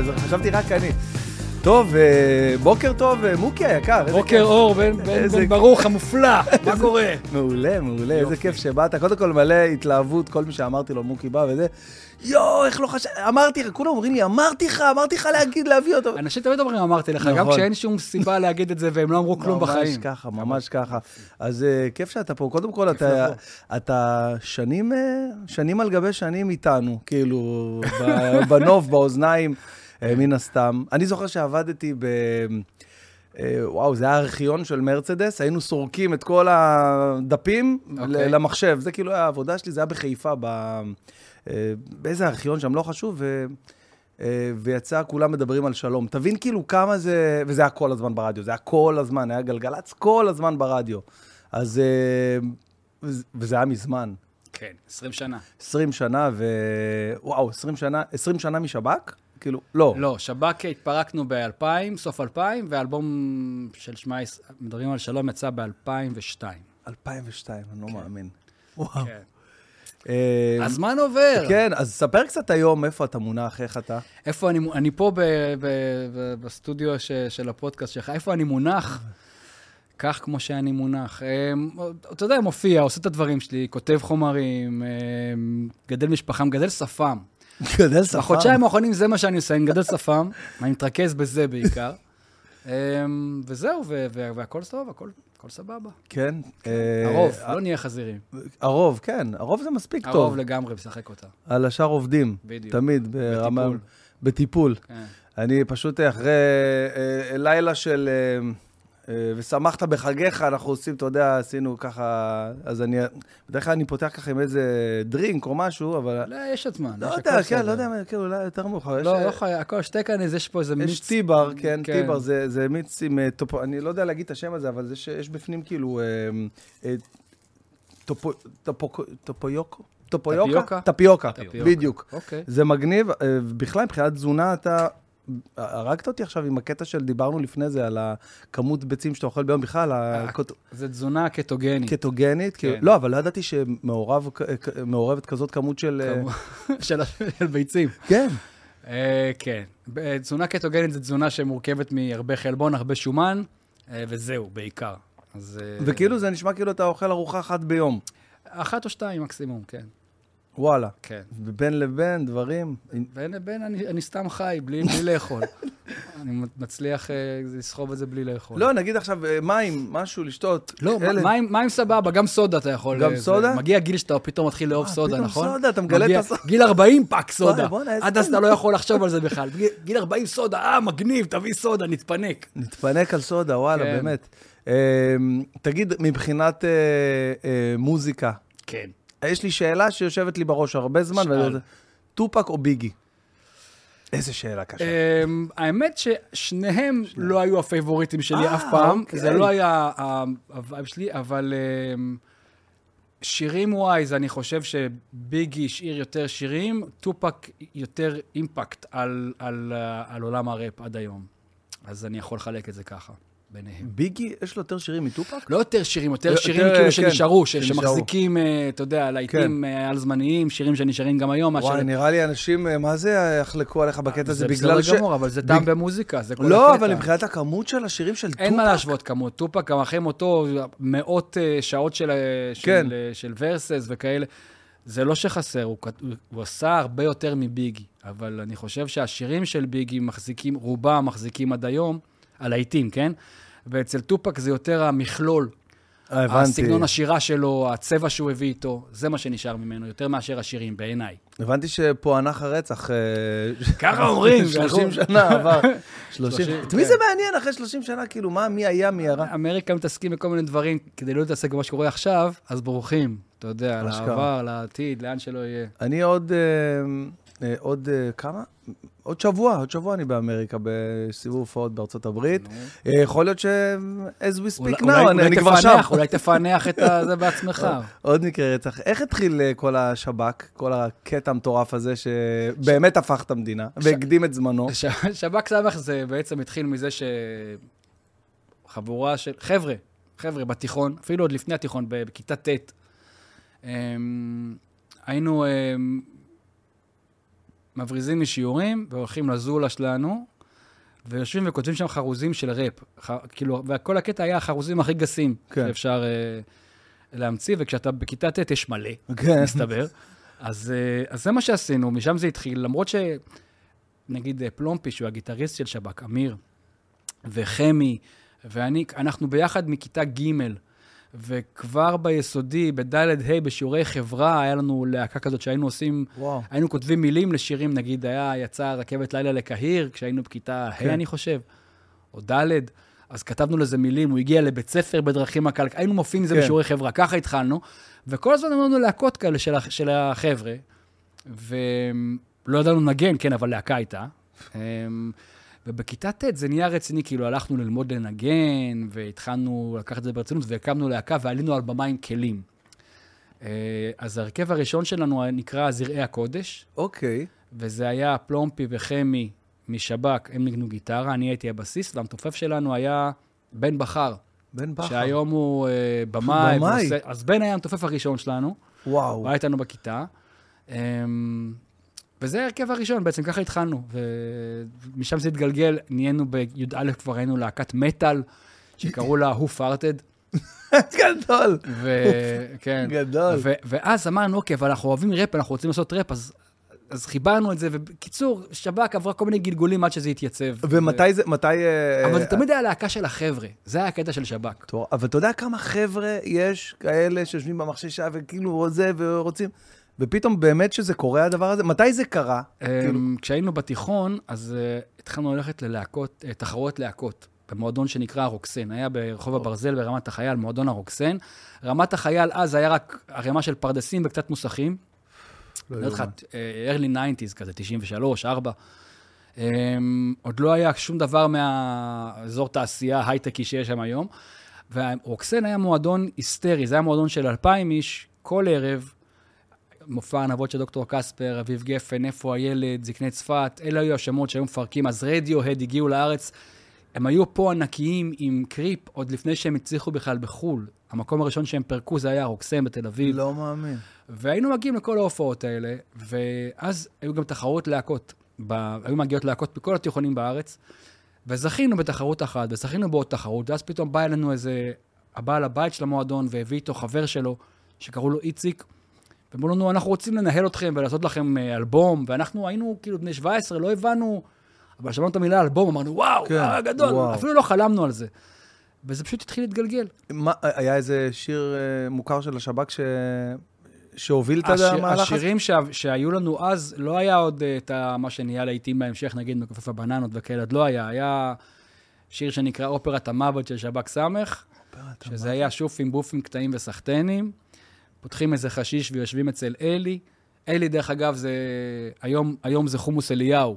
אז חשבתי רק אני. טוב, אה, בוקר טוב, אה, מוקי היקר. איזה בוקר. אור, בן בן- איזה בן. ברוך המופלא, מה קורה? מעולה, מעולה, איזה יופי. כיף שבאת. קודם כל מלא התלהבות, כל מי שאמרתי לו, מוקי בא וזה. יואו, איך לא חשב... אמרתי לך, כולם אומרים לי, אמרתי לך, אמרתי לך להגיד, להביא אותו. אנשים תמיד אומרים, אמרתי לך, גם נכון. כשאין שום סיבה להגיד את זה והם לא אמרו כלום בחיים. ממש ככה, ממש ככה. אז אה, כיף שאתה פה. קודם כל, אתה-. אתה שנים, שנים על גבי שנים איתנו, כאילו, בנוף, באוזניים, מן הסתם. אני זוכר שעבדתי ב... אה, וואו, זה היה ארכיון של מרצדס, היינו סורקים את כל הדפים ל- אוקיי. למחשב. זה כאילו היה העבודה שלי, זה היה בחיפה, ב... אה, באיזה ארכיון שם, לא חשוב, ו... אה, ויצא, כולם מדברים על שלום. תבין כאילו כמה זה, וזה היה כל הזמן ברדיו, זה היה כל הזמן, היה גלגלצ כל הזמן ברדיו. אז, אה, וזה- וזה היה מזמן, כן, 20 שנה. 20 שנה, ו... וואו, 20 שנה, 20 שנה משב"כ? כאילו, לא. לא, שב"כ התפרקנו ב-2000, סוף 2000, ואלבום של שמע, יש- מדברים על שלום יצא ב-2002. 2002, אני לא מאמין. כן. אה, הזמן עובר. כן, אז ספר קצת היום איפה אתה מונח, איך אתה. איפה אני, מו- אני פה ב, ב, ב, בסטודיו של הפודקאסט שלך, איפה אני מונח? כך כמו שאני מונח. אמ, אתה יודע, מופיע, עושה את הדברים שלי, כותב חומרים, אמ, גדל משפחה, מגדל שפם. גדל שפה. בחודשיים האחרונים זה מה שאני עושה, אני מגדל שפם, אני מתרכז בזה בעיקר. אמ, וזהו, והכל טוב, הכל הכל סבבה. כן. אה, הרוב, אה, לא נהיה חזירים. הרוב, כן, הרוב זה מספיק טוב. הרוב לגמרי משחק אותה. על השאר עובדים. בדיוק. תמיד, ברמה... בטיפול. בטיפול. כן. אני פשוט אחרי אה, לילה של... אה, ושמחת בחגיך, אנחנו עושים, אתה יודע, עשינו ככה, אז אני, בדרך כלל אני פותח ככה עם איזה דרינק או משהו, אבל... לא, יש עוד זמן. לא יש יודע, כן. לא יודע, כאילו, אולי יותר מאוחר. יש, לא, לא חי, הכל שתי כאן, יש פה איזה מיץ. יש טיבר, כן, כן. טיבר, זה, מיץ עם אה, טופו, אני לא יודע להגיד את השם הזה, אבל שיש בפנים כאילו אה, טופו, טופו, טופויוקו? טופויוקה? טפיוקה? בדיוק. אוקיי. זה מגניב, בכלל, מבחינת תזונה אתה... הרגת אותי עכשיו עם הקטע של, דיברנו לפני זה על הכמות ביצים שאתה אוכל ביום בכלל, אה, הקוט- זה תזונה קטוגנית. קטוגנית. כאילו- כן. לא, אבל לא ידעתי שמעורבת כזאת כמות של... אה, של של ביצים. כן. אה, כן. תזונה קטוגנית זו תזונה שמורכבת מהרבה חלבון, הרבה שומן, וזהו, בעיקר. אז... וכאילו זה נשמע כאילו אתה אוכל ארוחה אחת ביום. אחת או שתיים מקסימום, כן. וואלה. כן. בין לבין, דברים. בין לבין אני, אני סתם חי, בלי, בלי לאכול. אני מצליח אה, לסחוב את זה בלי לאכול. לא, נגיד עכשיו אה, מים, משהו לשתות. לא, אלה. מים, מים סבבה, גם סודה אתה יכול. גם אה, זה- סודה? מגיע גיל שאתה פתאום מתחיל לאהוב אה, סודה, פתאום נכון? סודה, אתה מגלה את הסודה. גיל 40 fuck סודה. בואנה, איזה עד אז אתה לא יכול לחשוב על זה בכלל. גיל- גיל 40 סודה, אה, מגניב, תביא סודה, נתפנק. נתפנק על סודה, וואלה, כן. באמת. אה, תגיד, מבחינת אה, אה, מוזיקה, כן. יש לי שאלה שיושבת לי בראש הרבה זמן, שאל. ואני- טופאק או ביגי? איזה שאלה קשה. אמ, האמת ששניהם לא היו הפייבוריטים שלי אה, אף פעם. אוקיי. זה לא היה ה vibe שלי, אבל אמ, שירים wise, אני חושב שביגי השאיר יותר שירים, טופאק יותר impact על- על ה- על עולם הראפ עד היום. אז אני יכול לחלק את זה ככה, ביניהם. ביגי, יש לו יותר שירים מטופק? לא יותר שירים, יותר יותר, שירים אה, כאילו כן, שנשארו, ש- שנשארו. שמחזיקים, אה, אתה יודע, להיטים אה, על-זמניים, שירים שנשארים גם היום. וואי, של- נראה לי אנשים, אה, מה זה יחלקו עליך בקטע הזה? זה בגלל בסדר ש... גמור, אבל זה טעם במוזיקה, זה כל הקטע. לא, אבל מבחינת הכמות של השירים של טופק... אין מה להשוות כמות. טופק, גם אחרי מותו, מאות אה, שעות של, אה, כן. של, אה, של ורסס וכאלה. זה לא שחסר, הוא- הוא עשה הרבה יותר מביגי, אבל אני חושב שהשירים של ביגי מחזיקים, רובם מחזיקים עד היום, הלהיטים, כן? ואצל טופק זה יותר המכלול, אה, הבנתי. הסגנון השירה שלו, הצבע שהוא הביא איתו, זה מה שנשאר ממנו, יותר מאשר השירים, בעיניי. הבנתי שפוענח הרצח... אה, ככה אומרים, 30 שנה עבר. 30. 30, את מי כן. זה מעניין אחרי 30 שנה? כאילו, מה, מי היה, מי ירה? אמריקה מתעסקים בכל מיני דברים, כדי לא להתעסק במה שקורה עכשיו, אז בורחים, אתה יודע. לעבר, לעתיד, לאן שלא יהיה. אני עוד... אה, עוד אה, כמה? עוד שבוע, עוד שבוע אני באמריקה, בסיבוב הופעות בארצות הברית. אה, יכול להיות ש... as we speak now, אני כבר שם. אולי תפענח את זה בעצמך. עוד מקרה רצח. איך התחיל כל השב"כ, כל הקטע המטורף הזה, שבאמת הפך את המדינה, והקדים את זמנו? שב"כ סמך זה בעצם התחיל מזה שחבורה של, חבר'ה, חבר'ה בתיכון, אפילו עוד לפני התיכון, בכיתה ט', אמ, היינו אמ, מבריזים משיעורים והולכים לזולה שלנו, ויושבים וכותבים שם חרוזים של ראפ. ח, כאילו, וכל הקטע היה החרוזים הכי גסים כן. שאפשר אה, להמציא, וכשאתה בכיתה ט' יש מלא, כן. מסתבר. אז, אה, אז זה מה שעשינו, משם זה התחיל, למרות ש... נגיד אה, פלומפי, שהוא הגיטריסט של שב"כ, אמיר, וחמי, ואני, אנחנו ביחד מכיתה ג', וכבר ביסודי, בד'-ה', בשיעורי חברה, היה לנו להקה כזאת שהיינו עושים, וואו. היינו כותבים מילים לשירים, נגיד, היה, יצא רכבת לילה לקהיר, כשהיינו בכיתה ה', כן. אני חושב, או ד', אז כתבנו לזה מילים, הוא הגיע לבית ספר בדרכים הקלק, היינו מופיעים עם זה כן. בשיעורי חברה, ככה התחלנו, וכל הזמן לנו להקות כאלה של, של החבר'ה, ולא ידענו לנגן, כן, אבל להקה הייתה. ובכיתה ט' זה נהיה רציני, כאילו הלכנו ללמוד לנגן, והתחלנו לקחת את זה ברצינות, והקמנו להקה ועלינו על במה עם כלים. אה, אז ההרכב הראשון שלנו נקרא זרעי הקודש, אוקיי. וזה היה פלומפי וחמי משב"כ, הם ניגנו גיטרה, אני הייתי הבסיסט, והמתופף שלנו היה בן בכר, בן בכר. שהיום הוא אה, במאי. במאי. ועושה- אז בן היה המתופף הראשון שלנו, וואו. הוא היה איתנו בכיתה. אמ, וזה ההרכב הראשון, בעצם ככה התחלנו. ומשם זה התגלגל, נהיינו בי"א כבר היינו להקת מטאל, שקראו לה Who Farted. גדול. וכן. גדול. ו- ואז אמרנו, אוקיי, אבל אנחנו אוהבים ראפ, אנחנו רוצים לעשות ראפ, אז, אז חיברנו את זה, ובקיצור, שב"כ עברה כל מיני גלגולים עד שזה התייצב. ומתי זה, מתי... אה, אבל זה תמיד היה להקה של החבר'ה, זה היה הקטע של שב"כ. טוב, אבל אתה יודע כמה חבר'ה יש כאלה שיושבים במחשב שעה וכאילו זה ורוצים, ופתאום באמת שזה קורה הדבר הזה? מתי זה קרה? כאילו, אמ, כשהיינו בתיכון, אז uh, התחלנו ללכת ללהקות, uh, תחרויות להקות, במועדון שנקרא הרוקסן. היה ברחוב הברזל ברמת החייל, מועדון הרוקסן. רמת החייל אז היה רק ערימה של פרדסים וקצת מוסכים. לא לא יודעת לך, יאומן. אה, early 90's כזה, 93, 4. Um, עוד לא היה שום דבר מהאזור תעשייה הייטקי שיש שם היום. והרוקסן היה מועדון היסטרי, זה היה מועדון של 2,000 איש, כל ערב, מופע הענבות של דוקטור קספר, אביב גפן, איפה הילד, זקני צפת, אלה היו השמות שהיו מפרקים, אז רדיו-הד הגיעו לארץ. הם היו פה ענקיים עם קריפ עוד לפני שהם הצליחו בכלל בחו"ל. המקום הראשון שהם פירקו זה היה רוקסם בתל אביב. לא מאמין. והיינו מגיעים לכל ההופעות האלה, ואז היו גם תחרות להקות. ב... היו מגיעות להקות בכל התיכונים בארץ, וזכינו בתחרות אחת, וזכינו בעוד תחרות, ואז פתאום בא אלינו איזה, הבעל הבית של המועדון, והביא איתו חבר שלו, שקראו לו איציק, ואמרו לנו, אנחנו רוצים לנהל אתכם ולעשות לכם אה, אלבום, ואנחנו היינו כאילו בני 17, לא הבנו, אבל שמענו את המילה אלבום, אמרנו, וואו, כן, כן, גדול, וואו. אפילו לא חלמנו על זה. וזה פשוט התחיל להתגלגל. מה, היה איזה שיר אה, מוכר של השב"כ ש... שהוביל את השיר, המהלך הזה? השירים שה, שהיו לנו אז, לא היה עוד אה, את ה, מה שנהיה לעיתים בהמשך, נגיד מכופף הבננות וכאלה, עוד לא היה. היה שיר שנקרא אופרת המוות של שב"כ סמך, שזה היה שופים, בופים, קטעים וסחטנים. פותחים איזה חשיש ויושבים אצל אלי. אלי, דרך אגב, זה... היום, היום זה חומוס אליהו.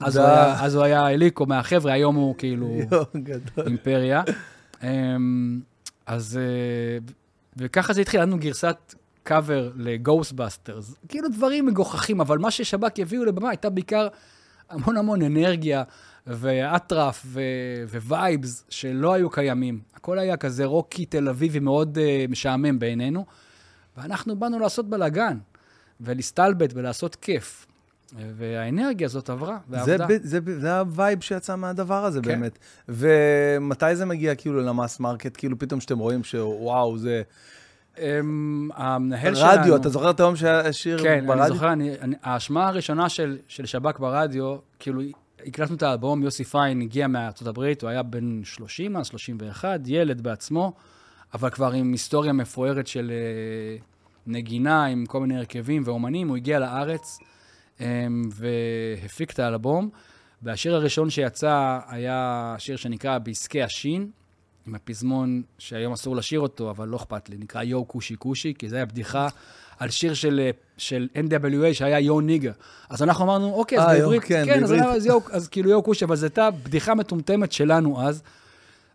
אז, הוא. היה, אז הוא היה אליקו מהחבר'ה, היום הוא כאילו. אימפריה. אמ, אז... אה, וככה זה התחיל, היה לנו גרסת קאבר ל Ghostbusters. כאילו דברים מגוחכים, אבל מה ששב"ק הביאו לבמה הייתה בעיקר המון המון אנרגיה ואטרף ו- vibes שלא היו קיימים. הכל היה כזה רוקי תל אביבי מאוד uh, משעמם בעינינו, ואנחנו באנו לעשות בלאגן, ולהסתלבט ולעשות כיף. והאנרגיה הזאת עברה זה, ועבדה. זה, ב- זה ה vibe שיצא מהדבר הזה כן. באמת. ומתי זה מגיע כאילו ל mass market? כאילו פתאום שאתם רואים שוואו, זה... אמ, המנהל שלנו... רדיו, אתה זוכר את היום שהיה שיר כן, ברדיו? אני זוכר, אני, אני, ההשמעה הראשונה של, של שב"ק ברדיו, כאילו, הקלטנו את האלבום, יוסי פיין הגיע מארצות הברית, הוא היה בן 30 אז, 31, ילד בעצמו, אבל כבר עם היסטוריה מפוארת של אה, נגינה, עם כל מיני הרכבים ואומנים, הוא הגיע לארץ אה, והפיק את האלבום, והשיר הראשון שיצא היה שיר שנקרא בעסקי השין, עם הפזמון שהיום אסור לשיר אותו, אבל לא אכפת לי, נקרא יו כושי כושי, כי זה היה בדיחה על שיר של, אה, של NWA שהיה יו ניגה. אז אנחנו אמרנו, אוקיי, אז אה, בעברית, כן, כן, אז, בעברית. אז, יו, אז כאילו יו כושי, אבל זו הייתה בדיחה מטומטמת שלנו אז,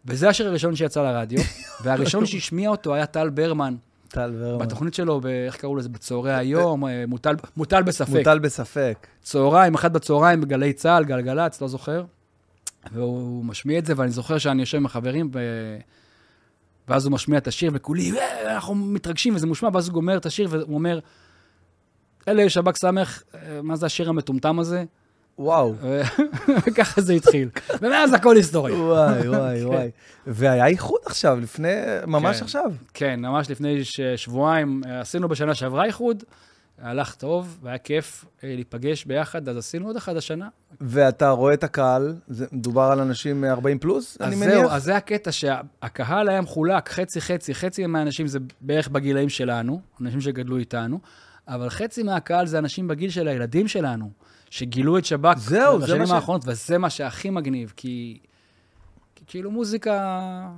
וזה השיר הראשון שיצא לרדיו, והראשון שהשמיע אותו היה טל ברמן, טל ורמן. בתוכנית שלו, איך קראו לזה, בצהרי היום, אה, מוטל, מוטל בספק. מוטל בספק. צהריים, אחת בצהריים בגלי צה"ל, גלגלצ, לא זוכר. והוא משמיע את זה, ואני זוכר שאני יושב עם החברים, ו... ואז הוא משמיע את השיר, וכולי, "אה, אנחנו מתרגשים, וזה מושמע, ואז הוא גומר את השיר, והוא אומר, אלה שב"כ סמך, אה, מה זה השיר המטומטם הזה? וואו. וככה זה התחיל. ומאז הכל היסטוריה. וואי, וואי, וואי. והיה איחוד עכשיו, לפני, ממש כן. עכשיו. כן, ממש לפני שבועיים אה, עשינו בשנה שעברה איחוד, הלך טוב, והיה כיף אה, להיפגש ביחד, אז עשינו עוד אחד השנה. ואתה רואה את הקהל, זה מדובר על אנשים 40 פלוס, אני אז מניח? זהו, אז זה הקטע שהקהל היה מחולק חצי-חצי, חצי מהאנשים זה בערך בגילאים שלנו, אנשים שגדלו איתנו, אבל חצי מהקהל זה אנשים בגיל של הילדים שלנו, שגילו את שב"כ זהו, זה בשנים ש- האחרונות, וזה מה שהכי מגניב, כי, כי כאילו מוזיקה...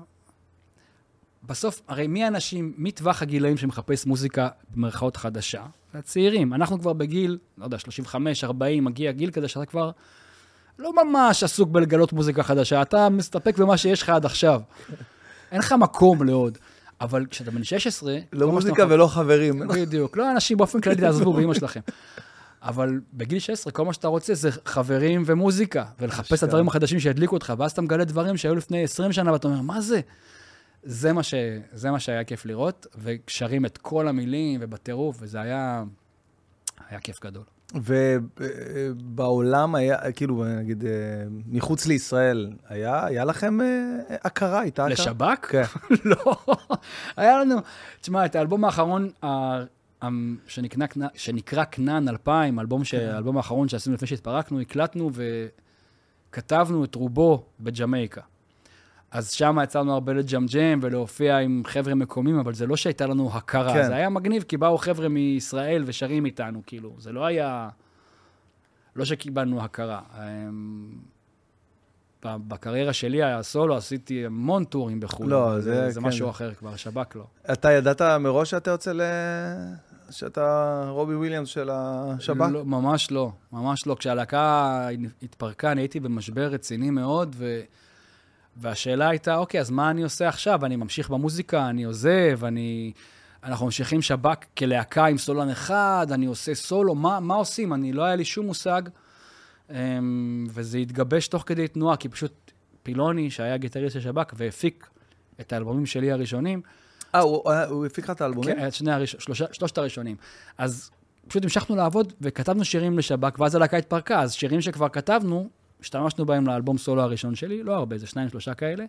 בסוף, הרי מי האנשים, מי טווח הגילאים שמחפש מוזיקה במרכאות חדשה? הצעירים. אנחנו כבר בגיל, לא יודע, 35, 40, מגיע גיל כזה שאתה כבר לא ממש עסוק בלגלות מוזיקה חדשה, אתה מסתפק במה שיש לך עד עכשיו. אין לך מקום לעוד. אבל כשאתה בן 16... כל לא מוזיקה ולא חברים. בדיוק. לא אנשים באופן כללי, תעזבו באמא שלכם. אבל בגיל 16, כל מה שאתה רוצה זה חברים ומוזיקה, ולחפש את. הדברים החדשים שידליקו אותך, ואז אתה מגלה דברים שהיו לפני 20 שנה, ואתה אומר, מה זה? זה מה, ש... זה מה שהיה כיף לראות, ושרים את כל המילים ובטירוף, וזה היה... היה כיף גדול. ובעולם היה, כאילו, נגיד, אה, מחוץ לישראל, היה היה לכם אה, הכרה, הייתה הכרה? לשב"כ? כן. לא. היה לנו, תשמע, את האלבום האחרון, שנקרא, כנ- שנקרא כנען 2000, אלבום ש- האלבום האחרון שעשינו לפני שהתפרקנו, הקלטנו וכתבנו את רובו בג'מייקה. אז שם יצא לנו הרבה לג'מג'ם ולהופיע עם חבר'ה מקומיים, אבל זה לא שהייתה לנו הכרה. כן. זה היה מגניב, כי באו חבר'ה מישראל ושרים איתנו, כאילו. זה לא היה... לא שקיבלנו הכרה. אמ, בקריירה שלי, הסולו, עשיתי המון טורים בחו"ל. לא, זה- זה כן. משהו אחר כבר, שב"כ לא. אתה ידעת מראש שאתה יוצא ל... שאתה רובי וויליאמס של השב"כ? לא, ממש לא, ממש לא. כשהלהקה התפרקה, אני הייתי במשבר רציני מאוד, ו... והשאלה הייתה, אוקיי, אז מה אני עושה עכשיו? אני ממשיך במוזיקה, אני עוזב, אני... אנחנו ממשיכים שב"כ כלהקה עם סולן אחד, אני עושה סולו, מה, מה עושים? אני, לא היה לי שום מושג. אמ, וזה התגבש תוך כדי תנועה, כי פשוט פילוני, שהיה גיטריסט של שב"כ, והפיק את האלבומים שלי הראשונים, אה, הוא הוא הפיק לך את האלבומים? כן, שני הראש... שלושה, שלושת הראשונים. אז פשוט המשכנו לעבוד וכתבנו שירים לשב"כ, ואז הלהקה התפרקה. אז שירים שכבר כתבנו, השתמשנו בהם לאלבום סולו הראשון שלי, לא הרבה, זה שניים, שלושה כאלה.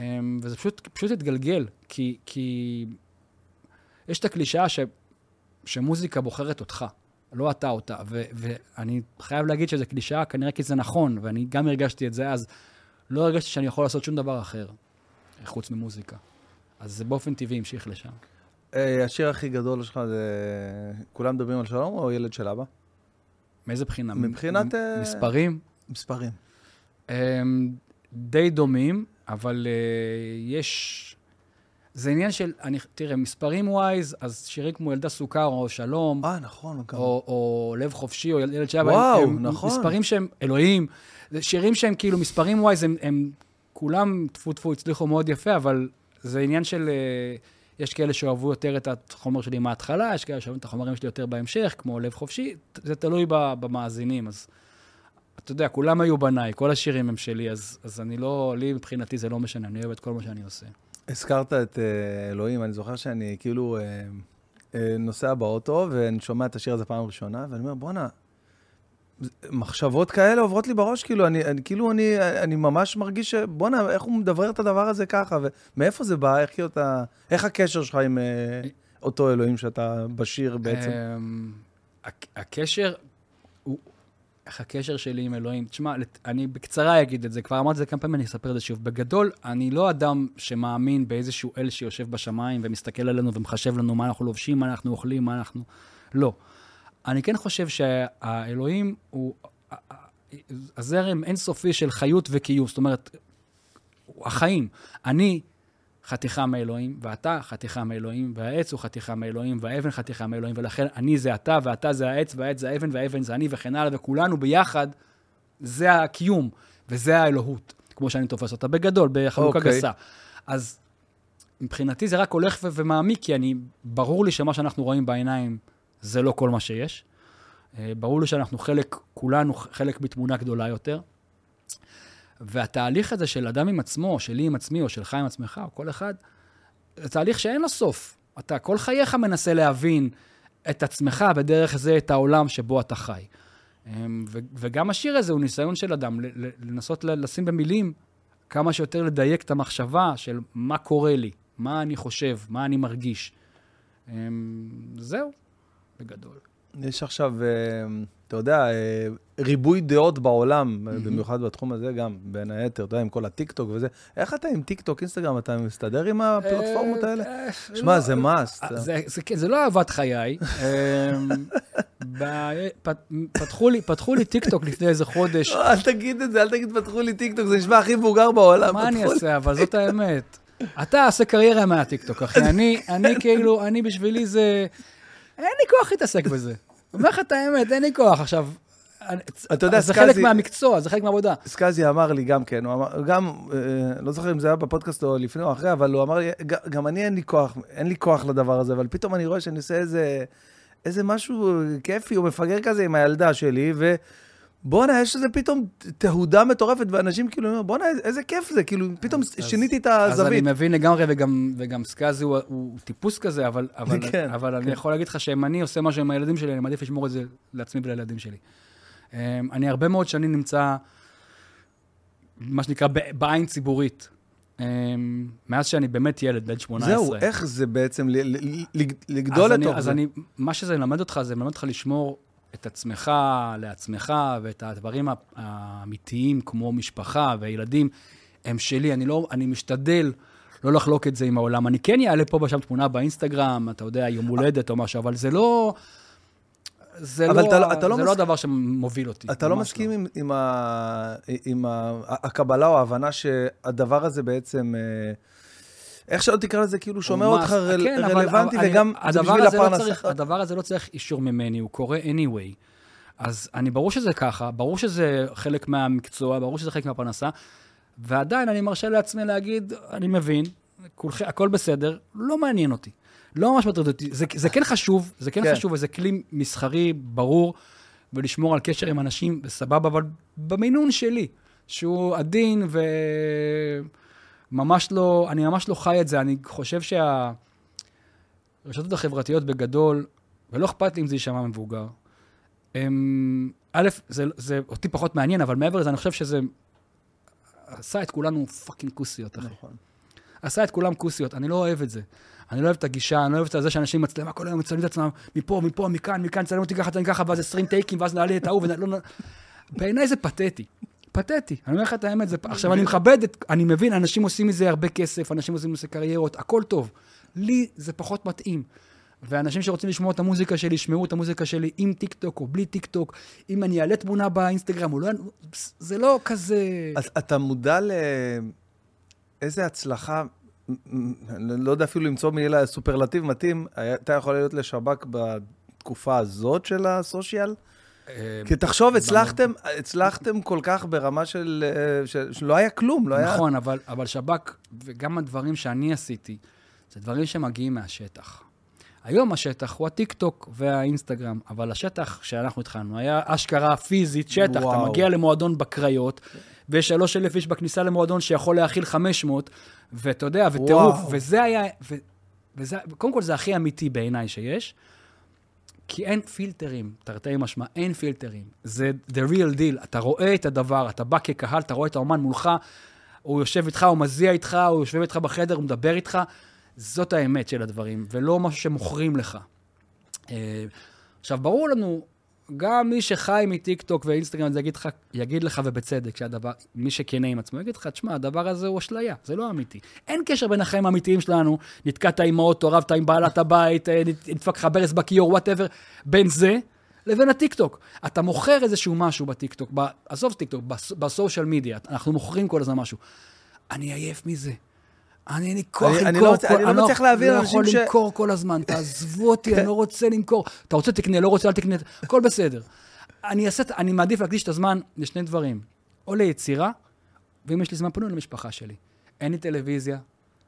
אמ, וזה פשוט, פשוט התגלגל, כי, כי יש את הקלישאה ש, שמוזיקה בוחרת אותך, לא אתה אותה. ו, ואני חייב להגיד שזו קלישאה, כנראה כי זה נכון, ואני גם הרגשתי את זה אז. לא הרגשתי שאני יכול לעשות שום דבר אחר, חוץ ממוזיקה. אז זה באופן טבעי המשיך לשם. אה, השיר הכי גדול שלך זה כולם מדברים על שלום או ילד של אבא? מאיזה בחינה? מבחינת, אה, מספרים? מספרים. הם די דומים, אבל uh, יש... זה עניין של, אני, תראה, מספרים ווייז, אז שירים כמו ילדה סוכר או שלום, אה, נכון, גם. או, או לב חופשי, או ילד שאבא, וואו, הם, נכון. מספרים שהם אלוהים. שירים שהם כאילו מספרים ווייז, הם, הם כולם, טפו טפו, הצליחו מאוד יפה, אבל זה עניין של... אה, יש כאלה שאוהבו יותר את החומר שלי מההתחלה, יש כאלה שאוהבים את החומרים שלי יותר בהמשך, כמו לב חופשי, זה תלוי במאזינים, אז... אתה יודע, כולם היו בניי, כל השירים הם שלי, אז, אז אני לא, לי מבחינתי זה לא משנה, אני אוהב את כל מה שאני עושה. הזכרת את אה, אלוהים, אני זוכר שאני כאילו אה, נוסע באוטו, ואני שומע את השיר הזה פעם ראשונה, ואני אומר, בואנה, מחשבות כאלה עוברות לי בראש, כאילו, אני, אני כאילו, אני, אני ממש מרגיש ש... בואנה, איך הוא מדברר את הדבר הזה ככה, ומאיפה זה בא, איך אתה... איך הקשר שלך עם אה, אותו אלוהים שאתה בשיר בעצם? אמ, הק- הקשר, הוא, איך הקשר שלי עם אלוהים? תשמע, אני בקצרה אגיד את זה, כבר אמרתי את זה כמה פעמים, אני אספר את זה שוב. בגדול, אני לא אדם שמאמין באיזשהו אל שיושב בשמיים ומסתכל עלינו ומחשב לנו מה אנחנו לובשים, מה אנחנו אוכלים, מה אנחנו... לא. אני כן חושב שהאלוהים הוא הזרם אינסופי של חיות וקיום. זאת אומרת, החיים. אני חתיכה מאלוהים, ואתה חתיכה מאלוהים, והעץ הוא חתיכה מאלוהים, והאבן חתיכה מאלוהים, ולכן אני זה אתה, ואתה זה העץ, והעץ זה האבן, והאבן זה אני, וכן הלאה, וכולנו ביחד, זה הקיום, וזה האלוהות, כמו שאני תופס אותה בגדול, בחלוקה אוקיי. גסה. אז מבחינתי זה רק הולך ומעמיק, כי אני, ברור לי שמה שאנחנו רואים בעיניים זה לא כל מה שיש. אה, ברור לי שאנחנו חלק, כולנו חלק מתמונה גדולה יותר. והתהליך הזה של אדם עם עצמו, שלי עם עצמי, או שלך עם עצמך, או כל אחד, זה תהליך שאין לו סוף. אתה כל חייך מנסה להבין את עצמך, ודרך זה את העולם שבו אתה חי. ו- וגם השיר הזה הוא ניסיון של אדם לנסות לשים במילים כמה שיותר לדייק את המחשבה של מה קורה לי, מה אני חושב, מה אני מרגיש. אמ, זהו, בגדול. יש עכשיו, אה, אתה יודע, אה, ריבוי דעות בעולם, במיוחד בתחום הזה, גם בין היתר, אתה יודע, עם כל הטיקטוק וזה. איך אתה עם טיקטוק, אינסטגרם, אתה מסתדר עם הפלטפורמות האלה? שמע, לא, זה must. זה, כן, זה לא אהבת חיי. אמ, פתחו לי, טיקטוק לפני איזה חודש. לא, אל תגיד את זה, אל תגיד פתחו לי טיקטוק, זה נשמע הכי מבוגר בעולם. מה אני אעשה, אבל זאת האמת. אתה עושה קריירה מהטיקטוק, אחי. אני כאילו, אני בשבילי זה... אין לי כוח להתעסק בזה. אומר לך את האמת, אין לי כוח. עכשיו, אתה יודע, זה חלק מהמקצוע, זה חלק מהעבודה. סקאזי אמר לי גם כן, הוא אמר, גם, אה, לא זוכר אם זה היה בפודקאסט או לפני או אחרי, אבל הוא אמר לי, "ג- גם אני אין לי כוח, אין לי כוח לדבר הזה, אבל פתאום אני רואה שאני עושה איזה, איזה משהו כיפי או מפגר כזה עם הילדה שלי, ובואנה, יש איזה פתאום תהודה מטורפת, ואנשים כאילו, אומרים, בואנה, איזה כיף זה, כאילו, פתאום אז- שיניתי את אז אני הזווית. מבין לגמרי, וגם, וגם סקאזי הוא, הוא טיפוס כזה, אבל, אבל, כן, אבל אני יכול להגיד לך שאם אני עושה משהו עם הילדים שלי, אני מעדיף לשמור את זה לעצמי ולילדים שלי. אמ, אני הרבה מאוד שנים נמצא, מה שנקרא, בעין ציבורית. אמ, מאז שאני באמת ילד, בן 18. זהו, איך זה בעצם לגדול אז לתוך אז זה? אני, מה שזה מלמד אותך, זה מלמד אותך לשמור את עצמך לעצמך, ואת הדברים האמיתיים, כמו משפחה וילדים, הם שלי. אני לא, אני משתדל לא לחלוק את זה עם העולם. אני כן אעלה פה ושם תמונה באינסטגרם, אתה יודע, יום הולדת או משהו, אבל זה לא... זה, אבל לא, אתה לא- אתה לא זה מס- לא הדבר שמוביל אותי. אתה לא מסכים עם, עם, ה, עם ה, הקבלה או ההבנה שהדבר הזה בעצם, אה, איך שלא תקרא לזה, כאילו שומר אותך. רל, כן, רלוונטי, אבל וגם אני- בשביל לא הפרנסה. צריך- הדבר הזה לא צריך אישור ממני, הוא קורה anyway. אז אני, ברור שזה ככה, ברור שזה חלק מהמקצוע, ברור שזה חלק מהפרנסה, ועדיין אני מרשה לעצמי להגיד, אני מבין, כולכם, הכל בסדר, לא מעניין אותי. לא ממש מטריד אותי. זה, זה כן חשוב, זה כן, כן. חשוב, וזה כלי מסחרי ברור, ולשמור על קשר עם אנשים, וסבבה, אבל במינון שלי, שהוא עדין וממש לא, אני ממש לא חי את זה. אני חושב שהרשתות החברתיות בגדול, ולא אכפת לי אם זה יישמע מבוגר, הם, א', זה, זה אותי פחות מעניין, אבל מעבר לזה, אני חושב שזה עשה את כולנו fucking כוסיות, אחי. נכון. עשה את כולם כוסיות, אני לא אוהב את זה. אני לא אוהב את הגישה, אני לא אוהב את זה שאנשים מצלמה כל היום מצלמים את עצמם מפה, מפה, מכאן, מכאן, צלם אותי ככה, תן ככה, ואז 20 טייקים, ואז נעלה את ההוא, ולא... בעיניי זה פתטי. פתטי. אני אומר לך את האמת, זה... עכשיו, אני מכבד את... אני מבין, אנשים עושים מזה הרבה כסף, אנשים עושים מזה קריירות, הכל טוב. לי זה פחות מתאים. ואנשים שרוצים לשמוע את המוזיקה שלי, ישמעו את המוזיקה שלי עם טיק טוק או בלי טיק טוק. אם אני אעלה תמונה באינסטגרם או לא... זה לא כזה... אז אתה מודע לאיזה הצלחה, אני לא יודע אפילו למצוא מילה סופרלטיב מתאים, הייתה יכולה להיות לשב"כ בתקופה הזאת של הסושיאל? אה, כי תחשוב, הצלחתם, הצלחתם כל כך ברמה של... אה, של- שלא היה כלום, לא היה... נכון, אבל, אבל שב"כ, וגם הדברים שאני עשיתי, זה דברים שמגיעים מהשטח. היום השטח הוא הטיקטוק והאינסטגרם, אבל השטח שאנחנו התחלנו היה אשכרה פיזית, שטח. וואו. אתה מגיע למועדון בקריות, ויש שלוש אלף איש בכניסה למועדון שיכול להכיל 500, ואתה יודע, וטירוף. וזה היה, ו, וזה, קודם כל זה הכי אמיתי בעיניי שיש, כי אין פילטרים, תרתי משמע, אין פילטרים. זה the real deal. אתה רואה את הדבר, אתה בא כקהל, אתה רואה את האומן מולך, הוא יושב איתך, הוא מזיע איתך, הוא יושב איתך בחדר, הוא מדבר איתך. זאת האמת של הדברים, ולא משהו שמוכרים לך. אה, עכשיו, ברור לנו, גם מי שחי מטיקטוק ואינסטגרם, זה יגיד לך, יגיד לך, ובצדק, שהדבר, מי שכן עם עצמו, יגיד לך, תשמע, הדבר הזה הוא אשליה, זה לא אמיתי. אין קשר בין החיים האמיתיים שלנו, נתקעת עם האוטו, רבת עם בעלת הבית, אה, נדפק לך ברז בכיור, whatever, בין זה לבין הטיקטוק. אתה מוכר איזשהו משהו בטיקטוק, עזוב טיקטוק, בס- ב social media, אנחנו מוכרים כל הזמן משהו. אני עייף מזה. אני אין לי כוח אני- אני למכור. לא מצ- אני לא מצליח להבין אני לא אנשים יכול ש- למכור כל הזמן, תעזבו אותי, אני לא רוצה למכור. אתה רוצה, תקנה, לא רוצה, אל תקנה, הכל בסדר. אני אעשה, אני מעדיף להקדיש את הזמן לשני דברים. או ליצירה, ואם יש לי זמן פנוי למשפחה שלי. אין לי טלוויזיה,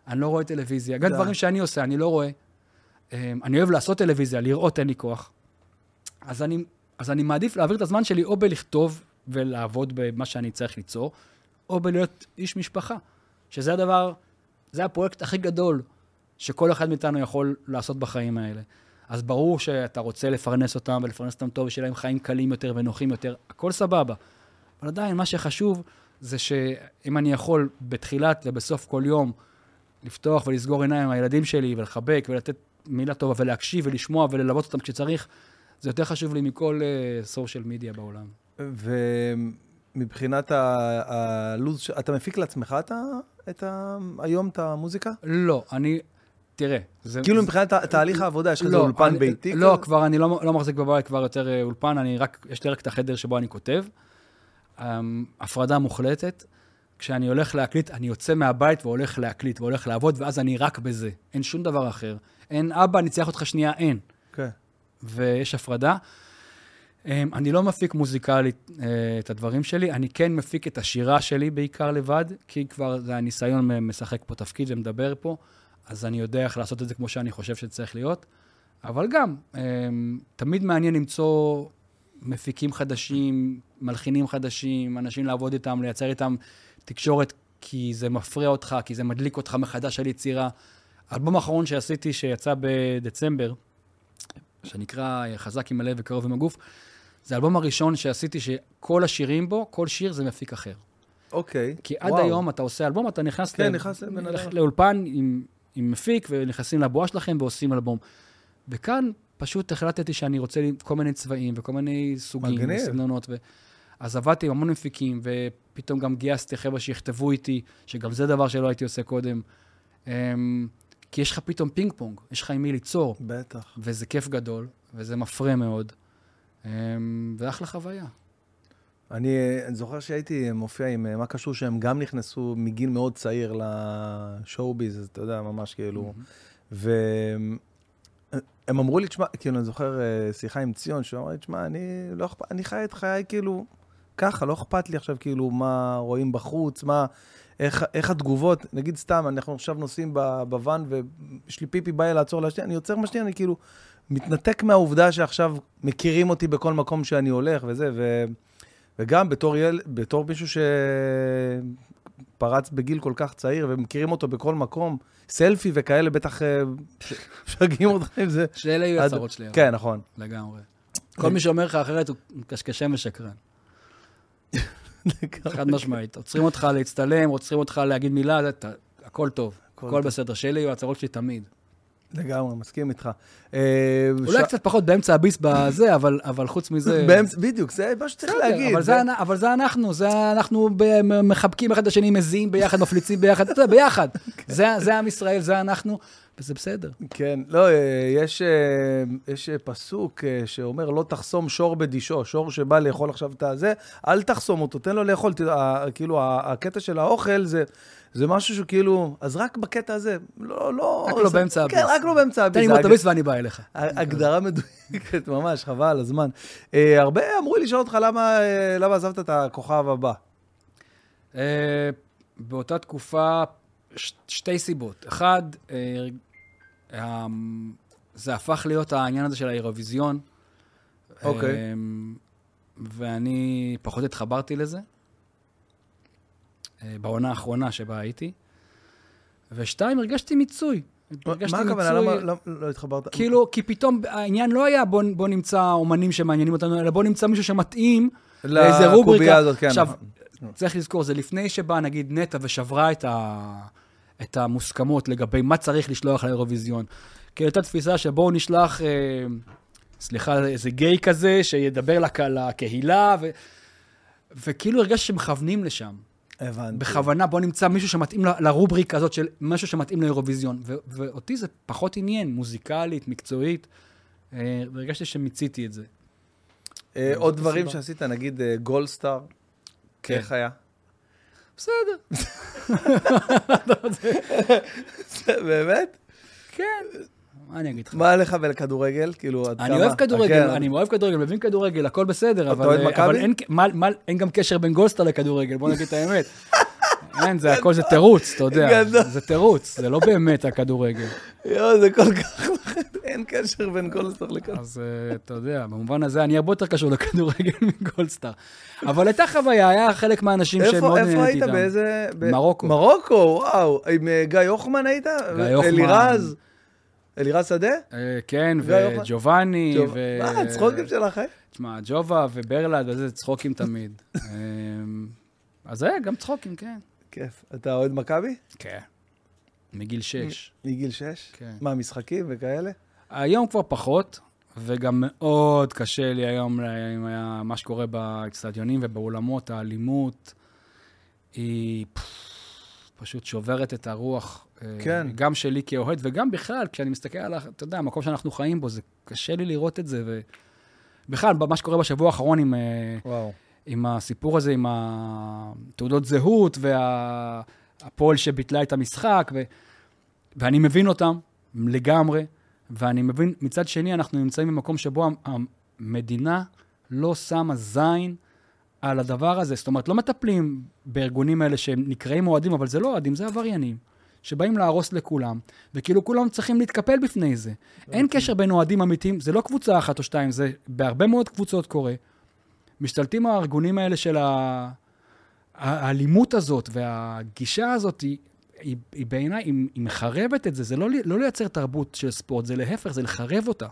אני לא רואה טלוויזיה. גם. דברים שאני עושה, אני לא רואה. אמ, אני אוהב לעשות טלוויזיה, לראות אין לי כוח. אז אני, אז אני מעדיף להעביר את הזמן שלי או בלכתוב ולעבוד במה שאני צריך ליצור, או בלהיות איש משפחה. שזה הדבר, זה הפרויקט הכי גדול שכל אחד מאיתנו יכול לעשות בחיים האלה. אז ברור שאתה רוצה לפרנס אותם ולפרנס אותם טוב, ושיהיה להם חיים קלים יותר ונוחים יותר, הכל סבבה. אבל עדיין, מה שחשוב זה שאם אני יכול בתחילת ובסוף כל יום לפתוח ולסגור עיניים עם הילדים שלי ולחבק ולתת מילה טובה ולהקשיב ולשמוע וללוות אותם כשצריך, זה יותר חשוב לי מכל סושיאל uh, מדיה בעולם. ומבחינת הלו"ז, אתה מפיק לעצמך את ה, את ה, היום את המוזיקה? לא, אני... תראה, זה... כאילו מבחינת תהליך העבודה, יש לך איזה לא, אולפן אני, ביתי? לא, כזה? כבר אני לא, לא מחזיק בבית כבר יותר אה, אולפן, אני רק, יש לי רק את החדר שבו אני כותב. Um, הפרדה מוחלטת. כשאני הולך להקליט, אני יוצא מהבית והולך להקליט והולך לעבוד, ואז אני רק בזה. אין שום דבר אחר. אין, אבא, אני צריך אותך שנייה, אין. כן. Okay. ויש הפרדה. Um, אני לא מפיק מוזיקלית uh, את הדברים שלי, אני כן מפיק את השירה שלי בעיקר לבד, כי כבר זה הניסיון משחק פה תפקיד ומדבר פה. אז אני יודע איך לעשות את זה כמו שאני חושב שצריך להיות. אבל גם, אמ, תמיד מעניין למצוא מפיקים חדשים, מלחינים חדשים, אנשים לעבוד איתם, לייצר איתם תקשורת, כי זה מפריע אותך, כי זה מדליק אותך מחדש על יצירה. האלבום האחרון שעשיתי, שיצא בדצמבר, שנקרא חזק עם הלב וקרוב עם הגוף, זה האלבום הראשון שעשיתי שכל השירים בו, כל שיר זה מפיק אחר. אוקיי, כי עד וואו. היום אתה עושה אלבום, אתה נכנס, כן, ל... נכנס לאולפן עם עם מפיק, ונכנסים לבועה שלכם ועושים אלבום. וכאן פשוט החלטתי שאני רוצה כל מיני צבעים וכל מיני סוגים מגניב. וסגנונות. ו... אז עבדתי עם המון מפיקים, ופתאום גם גייסתי חבר'ה שיכתבו איתי, שגם זה דבר שלא הייתי עושה קודם. כי יש לך פתאום פינג פונג, יש לך עם מי ליצור. בטח. וזה כיף גדול, וזה מפרה מאוד. Um, ואחלה חוויה. אני, זוכר שהייתי מופיע עם מה קשור שהם גם נכנסו מגיל מאוד צעיר לשואו-ביז, אתה יודע, ממש כאילו. Mm-hmm. והם אמרו לי, תשמע, כאילו, אני זוכר אה, שיחה עם ציון, שהוא אמר לי, תשמע, אני לא אכפת, אני חי את חיי כאילו ככה, לא אכפת לי עכשיו כאילו מה רואים בחוץ, מה, איך, איך התגובות, נגיד סתם, אנחנו עכשיו נוסעים בוואן ויש לי פיפי בא לי לעצור להשתיע, אני עוצר משתיע, אני כאילו מתנתק מהעובדה שעכשיו מכירים אותי בכל מקום שאני הולך וזה, ו... וגם בתור, יל... בתור מישהו שפרץ בגיל כל כך צעיר ומכירים אותו בכל מקום, סלפי וכאלה, בטח אה, משגעים אותך עם זה. שאלה יהיו הצהרות שלי. כן, נכון. לגמרי. כל מי שאומר לך אחרת הוא קשקשם ושקרן. חד משמעית. עוצרים אותך להצטלם, עוצרים אותך להגיד מילה, הכל טוב. הכל בסדר. שאלה יהיו הצהרות שלי תמיד. לגמרי, מסכים איתך. אה, אולי קצת פחות באמצע הביס בזה, אבל חוץ מזה... בדיוק, זה מה שצריך להגיד. אבל זה אנחנו, זה אנחנו מחבקים אחד את השני, מזיעים ביחד, מפליצים ביחד, אתה יודע, ביחד. זה עם ישראל, זה אנחנו, וזה בסדר. כן, לא, אה, יש פסוק אה, שאומר, לא תחסום שור בדישו, שור שבא לאכול עכשיו את הזה, אל תחסום אותו, תן לו לאכול. כאילו, הקטע של האוכל זה... זה משהו שכאילו, אז רק בקטע הזה, לא, לא... רק לא באמצע הביס. כן, רק לא באמצע הביס. תן לי מוטוביס ואני בא אליך. הגדרה מדויקת, ממש, חבל הזמן. אה, הרבה אמרו לי לשאול אותך למה אה, עזבת את הכוכב הבא. אה, באותה תקופה, שתי סיבות. אחד, זה הפך להיות העניין הזה של האירוויזיון. אוקיי. ואני פחות התחברתי לזה. אה, בעונה האחרונה שבה הייתי. ושתיים, הרגשתי מיצוי. מה הכוונה? למה לא, לא התחברת? כאילו, כי פתאום העניין לא היה בוא, בוא נמצא אומנים שמעניינים אותנו, אלא בוא נמצא מישהו שמתאים לאיזה רובריקה. הזאת, כן. עכשיו. צריך לזכור, זה לפני שבאה נגיד נטע ושברה את, ה, את המוסכמות לגבי מה צריך לשלוח לאירוויזיון. כי הייתה תפיסה שבואו נשלח, אה, סליחה, איזה גיי כזה, שידבר לקהילה, ו, וכאילו הרגשתי שמכוונים לשם. הבנתי. בכוונה, בוא נמצא מישהו שמתאים לרובריקה הזאת של משהו שמתאים לאירוויזיון. ואותי זה פחות עניין, מוזיקלית, מקצועית, אה, והרגשתי שמיציתי את זה. אה, עוד דברים שעשית, נגיד גולדסטאר, כן. איך היה? בסדר. באמת? כן. מה אני אגיד לך? מה לך ולכדורגל? כאילו, עד כמה? אני אוהב כדורגל, אני אוהב כדורגל, מבין כדורגל, הכל בסדר, אבל אין גם קשר בין גולדסטאר לכדורגל, בוא נגיד את האמת. אין, זה הכל זה תירוץ, אתה יודע. זה תירוץ, זה לא באמת הכדורגל. יואו, זה כל כך... אין קשר בין גולדסטאר לכדורגל. אז אה, אתה יודע, במובן הזה אני הרבה יותר קשור לכדורגל מגולדסטאר. אבל הייתה חוויה, היה חלק מהאנשים שמאוד נהניתי איתם. איפה היית? באיזה... מרוקו. מרוקו, וואו. עם אה, גיא הוחמן היית? גיא הוחמן. אלירז? אלירז שדה? אה, כן? וג'ובאני, ג'וב- ו... מה, הצחוקים שלך, אה? תשמע, ג'ובה וברלד, איזה צחוקים תמיד. אמ, אז זה, גם צחוקים, כן. כיף. אתה אוהד מכבי? כן. מגיל שש. מגיל 6? כן. מה, משחקים וכאלה? היום כבר פחות, וגם מאוד קשה לי היום עם ה- מה שקורה באצטדיונים ובאולמות, האלימות היא פשוט שוברת את הרוח. אה, כן. גם שלי כאוהד, וגם בכלל, כשאני מסתכל על, אתה יודע, המקום שאנחנו חיים בו, זה קשה לי לראות את זה, ובכלל, מה שקורה בשבוע האחרון עם, אה, וואו. עם הסיפור הזה, עם התעודות זהות והפועל שביטלה את המשחק, ו... ואני מבין אותם לגמרי, ואני מבין, מצד שני, אנחנו נמצאים במקום שבו המדינה לא שמה זין על הדבר הזה. זאת אומרת, לא מטפלים בארגונים האלה שהם נקראים אוהדים, אבל זה לא אוהדים, זה עבריינים, שבאים להרוס לכולם, וכאילו כולם צריכים להתקפל בפני זה. אין קשר בין אוהדים אמיתיים, זה לא קבוצה אחת או שתיים, זה בהרבה מאוד קבוצות קורה. משתלטים הארגונים האלה של. האלימות הזאת והגישה הזאת, היא, היא, בעיניי, היא, היא מחרבת את זה. זה לא, לא לייצר תרבות של ספורט, זה להפך, זה לחרב אותה.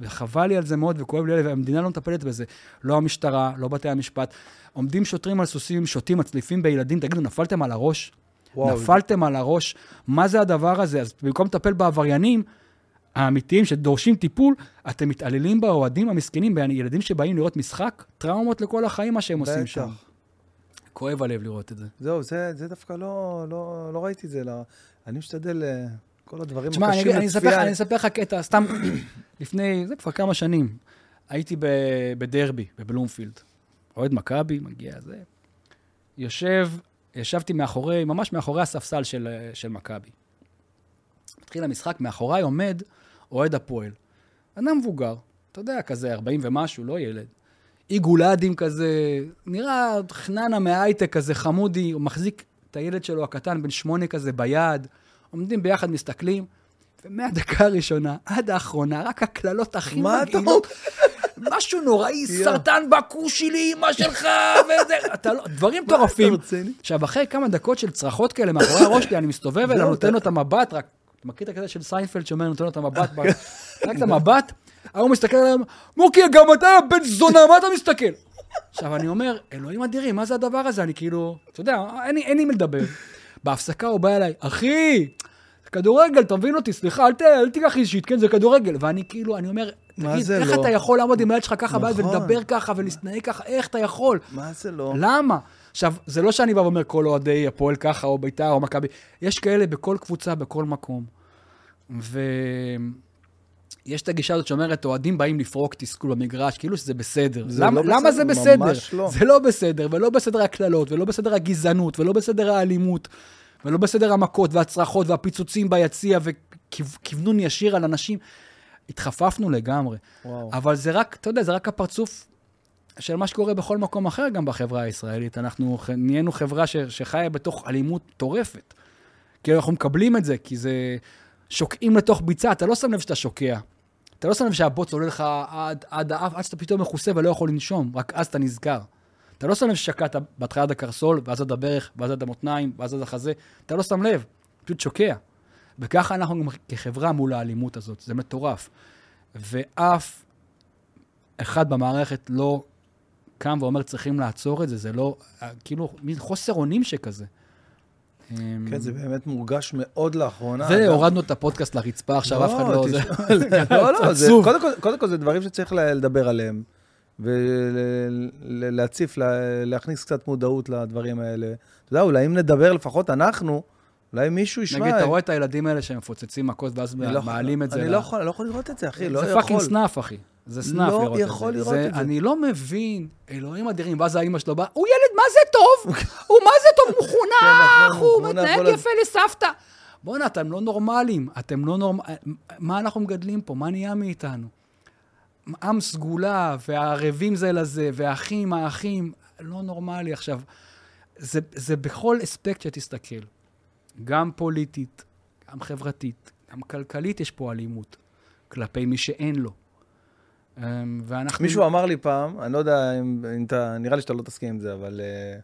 וחבל לי על זה מאוד וכואב לי, והמדינה לא מטפלת בזה. לא המשטרה, לא בתי המשפט. עומדים שוטרים על סוסים, שותים, מצליפים בילדים, תגידו, נפלתם על הראש? וואו. נפלתם על הראש? מה זה הדבר הזה? אז במקום לטפל בעבריינים האמיתיים שדורשים טיפול, אתם מתעללים באוהדים המסכנים, בילדים שבאים לראות משחק, טראומות לכל החיים, מה שהם עושים בטח. שם. כואב הלב לראות את זה. זהו, זה, זה דווקא לא, לא, לא ראיתי את זה. לא. אני משתדל, אה, כל הדברים תשמע, הקשים לצפייה. אני אספר לך קטע, סתם לפני, זה כבר כמה שנים. הייתי ב- בדרבי, בבלומפילד. אוהד מכבי, מגיע זה. יושב, ישבתי מאחורי, ממש מאחורי הספסל של, של מכבי. מתחיל המשחק, מאחוריי עומד אוהד הפועל. אדם מבוגר, אתה יודע, כזה 40 ומשהו, לא ילד. עיגולדים כזה, נראה חננה מההייטק כזה, חמודי, הוא מחזיק את הילד שלו הקטן, בן שמונה כזה, ביד. עומדים ביחד, מסתכלים, ומהדקה הראשונה עד האחרונה, רק הקללות הכי מגעילות. משהו נוראי. סרטן בכושי לאמא שלך, וזה, אתה לא, דברים מטורפים. עכשיו, אחרי כמה דקות של צרחות כאלה מאחורי הראש שלי, אני מסתובב אליו, נותן לו את המבט, רק, אתה מכיר את הקטע של סיינפלד שאומר, נותן לו את המבט, רק את המבט, ההוא מסתכל עליהם, מוקי, גם אתה בן זונה, מה אתה מסתכל? עכשיו, אני אומר, אלוהים אדירים, מה זה הדבר הזה? אני כאילו, אתה יודע, אין לי- מי לדבר. בהפסקה הוא בא אליי, אחי, כדורגל, תבין אותי, סליחה, אל ת- אל תיקח אישית, כן, זה כדורגל. ואני כאילו, אני אומר, תגיד, איך לא? אתה יכול לעמוד עם הילד שלך ככה נכון. ולדבר ככה ולהתנהג ככה, איך אתה יכול? מה זה לא? למה? עכשיו, זה לא שאני בא ואומר כל אוהדי הפועל ככה, או בית"ר, או מכבי. יש כאלה בכל קבוצה, בכל מקום. ויש את הגישה הזאת שאומרת, אוהדים באים לפרוק תסכול במגרש, כאילו שזה בסדר. זה למה, לא למה זה בסדר, בסדר? ממש לא. זה לא בסדר, ולא בסדר הקללות, ולא בסדר הגזענות, ולא בסדר האלימות, ולא בסדר המכות והצרחות והפיצוצים ביציע וכוונון ישיר על אנשים. התחפפנו לגמרי. וואו. אבל זה רק, אתה יודע, זה רק הפרצוף של מה שקורה בכל מקום אחר גם בחברה הישראלית. אנחנו נהיינו חברה ש, שחיה בתוך אלימות מטורפת. כי אנחנו מקבלים את זה, כי זה... שוקעים לתוך ביצה, אתה לא שם לב שאתה שוקע. אתה לא שם לב שהבוץ עולה לך עד, עד האף, עד שאתה פתאום מכוסה ולא יכול לנשום, רק אז אתה נזכר. אתה לא שם לב ששקעת בהתחלה עד הקרסול, ואז עד הברך, ואז עד המותניים, ואז עד החזה, אתה לא שם לב, פשוט שוקע. וככה אנחנו כחברה מול האלימות הזאת, זה מטורף. ואף אחד במערכת לא קם ואומר, צריכים לעצור את זה, זה לא, כאילו, מין חוסר אונים שכזה. כן, זה באמת מורגש מאוד לאחרונה. והורדנו את הפודקאסט לרצפה, עכשיו אף אחד לא... זה- לא, לא, זה- עצוב. קודם כל- זה דברים שצריך לדבר עליהם, ולהציף, להכניס קצת מודעות לדברים האלה. אתה יודע, אולי אם נדבר לפחות אנחנו, אולי מישהו ישמע. נגיד, אתה רואה את הילדים האלה שמפוצצים מכות ואז לא מעלים את זה. אני לא יכול- אני לא יכול לראות את זה, אחי, לא זה יכול. fucking snuff, אחי. זה snuff לא לראות את זה. יכול לראות את זה. אני לא מבין, אלוהים אדירים, ואז האימא שלו באה, הוא ילד, מה זה טוב? הוא מה זה טוב? הוא חונך, נכון, הוא מתנהג יפה לסבתא. בואנה, אתם לא נורמלים, אתם לא נורמלים. מה אנחנו מגדלים פה? מה נהיה מאיתנו? עם סגולה, והערבים זה לזה, והאחים, האחים, לא נורמלי. עכשיו, זה, זה בכל אספקט שתסתכל. גם פוליטית, גם חברתית, גם כלכלית יש פה אלימות כלפי מי שאין לו. אמ, ואנחנו... מישהו אמר לי פעם, אני לא יודע אם, אם אתה, נראה לי שאתה לא תסכים עם זה, אבל uh,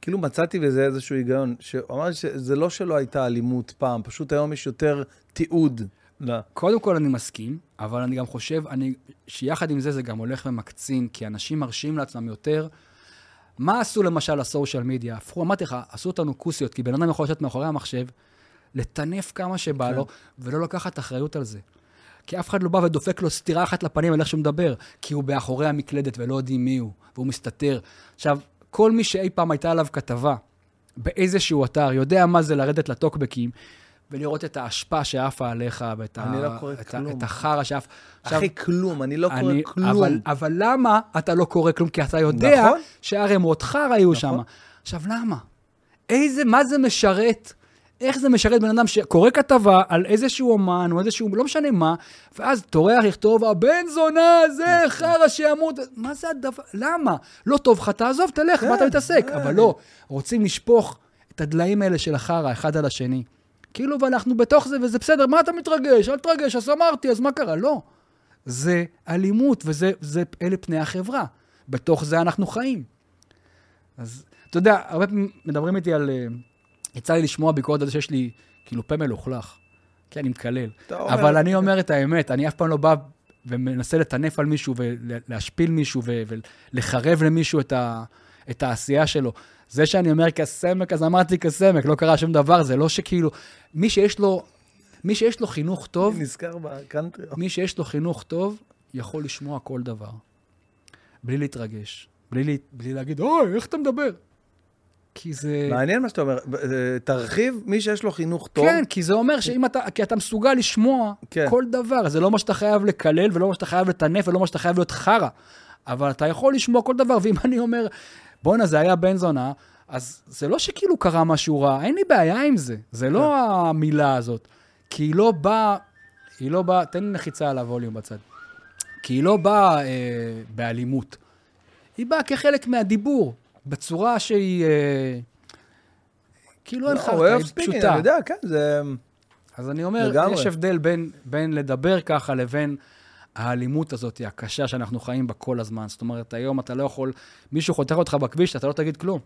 כאילו מצאתי בזה איזשהו היגיון, שהוא אמר שזה לא שלא הייתה אלימות פעם, פשוט היום יש יותר תיעוד. לא. קודם כל אני מסכים, אבל אני גם חושב, אני, שיחד עם זה זה גם הולך ומקצין, כי אנשים מרשים לעצמם יותר. מה עשו למשל לסושיאל מדיה? הפכו, אמרתי לך, עשו אותנו כוסיות, כי בן אדם יכול לשבת מאחורי המחשב, לטנף כמה שבא כן. לו, ולא לקחת אחריות על זה. כי אף אחד לא בא ודופק לו סטירה אחת לפנים על איך שהוא מדבר, כי הוא מאחורי המקלדת ולא יודעים מי הוא, והוא מסתתר. עכשיו, כל מי שאי פעם הייתה עליו כתבה באיזשהו אתר, יודע מה זה לרדת לטוקבקים, ולראות את האשפה שעפה עליך, ואת ה- אני לא קורא את ה- כלום. את החרא שעף. אחי, כלום, אני לא קורא אני, כלום. אבל, אבל למה אתה לא קורא כלום? כי אתה יודע נכון. שהערימות חרא היו נכון. שם. עכשיו, למה? איזה, מה זה משרת? איך זה משרת בן אדם שקורא כתבה על איזשהו אומן או איזשהו, לא משנה מה, ואז טורח לכתוב, הבן זונה הזה, חרא שימות. מה זה הדבר? למה? לא טוב לך, תעזוב, תלך, כן, מה אתה מתעסק? כן. אבל לא, רוצים לשפוך את הדליים האלה של החרא אחד על השני. כאילו, ואנחנו בתוך זה, וזה בסדר, מה אתה מתרגש? אל תרגש, אז אמרתי, אז מה קרה? לא. זה אלימות, וזה זה, אלה פני החברה. בתוך זה אנחנו חיים. אז אתה יודע, הרבה פעמים מדברים איתי על... אה, יצא לי לשמוע ביקורת על זה שיש לי כאילו פה מלוכלך. כי אני מקלל. אבל אני אומר את האמת, אני אף פעם לא בא ומנסה לטנף על מישהו ולהשפיל מישהו ולחרב למישהו את, ה, את העשייה שלו. זה שאני אומר כסמק, אז אמרתי כסמק, לא קרה שום דבר, זה לא שכאילו... מי שיש לו, מי שיש לו חינוך טוב, אני נזכר בקאנטרי. מי שיש לו חינוך טוב, יכול לשמוע כל דבר. בלי להתרגש. בלי, בלי להגיד, אוי, איך אתה מדבר? כי זה... מעניין מה שאתה אומר. אה, תרחיב, מי שיש לו חינוך טוב. כן, כי זה אומר שאם אתה, כי אתה מסוגל לשמוע כן. כל דבר, זה לא מה שאתה חייב לקלל, ולא מה שאתה חייב לטנף, ולא מה שאתה חייב להיות חרא. אבל אתה יכול לשמוע כל דבר, ואם אני אומר, בואנה, זה היה בן זונה, אז זה לא שכאילו קרה משהו רע, אין לי בעיה עם זה. זה לא כן. המילה הזאת. כי היא לא באה, היא לא באה, תן לי לחיצה על הווליום בצד. כי היא לא באה אה, באלימות. היא באה כחלק מהדיבור, בצורה שהיא... אה, כאילו אין לא, לך, way היא פשוטה. אני יודע, כן, זה... אז אני אומר, לגמרי. יש הבדל בין, בין לדבר ככה לבין האלימות הזאת, הקשה שאנחנו חיים בה כל הזמן. זאת אומרת, היום אתה לא יכול, מישהו חותך אותך בכביש, אתה לא תגיד כלום.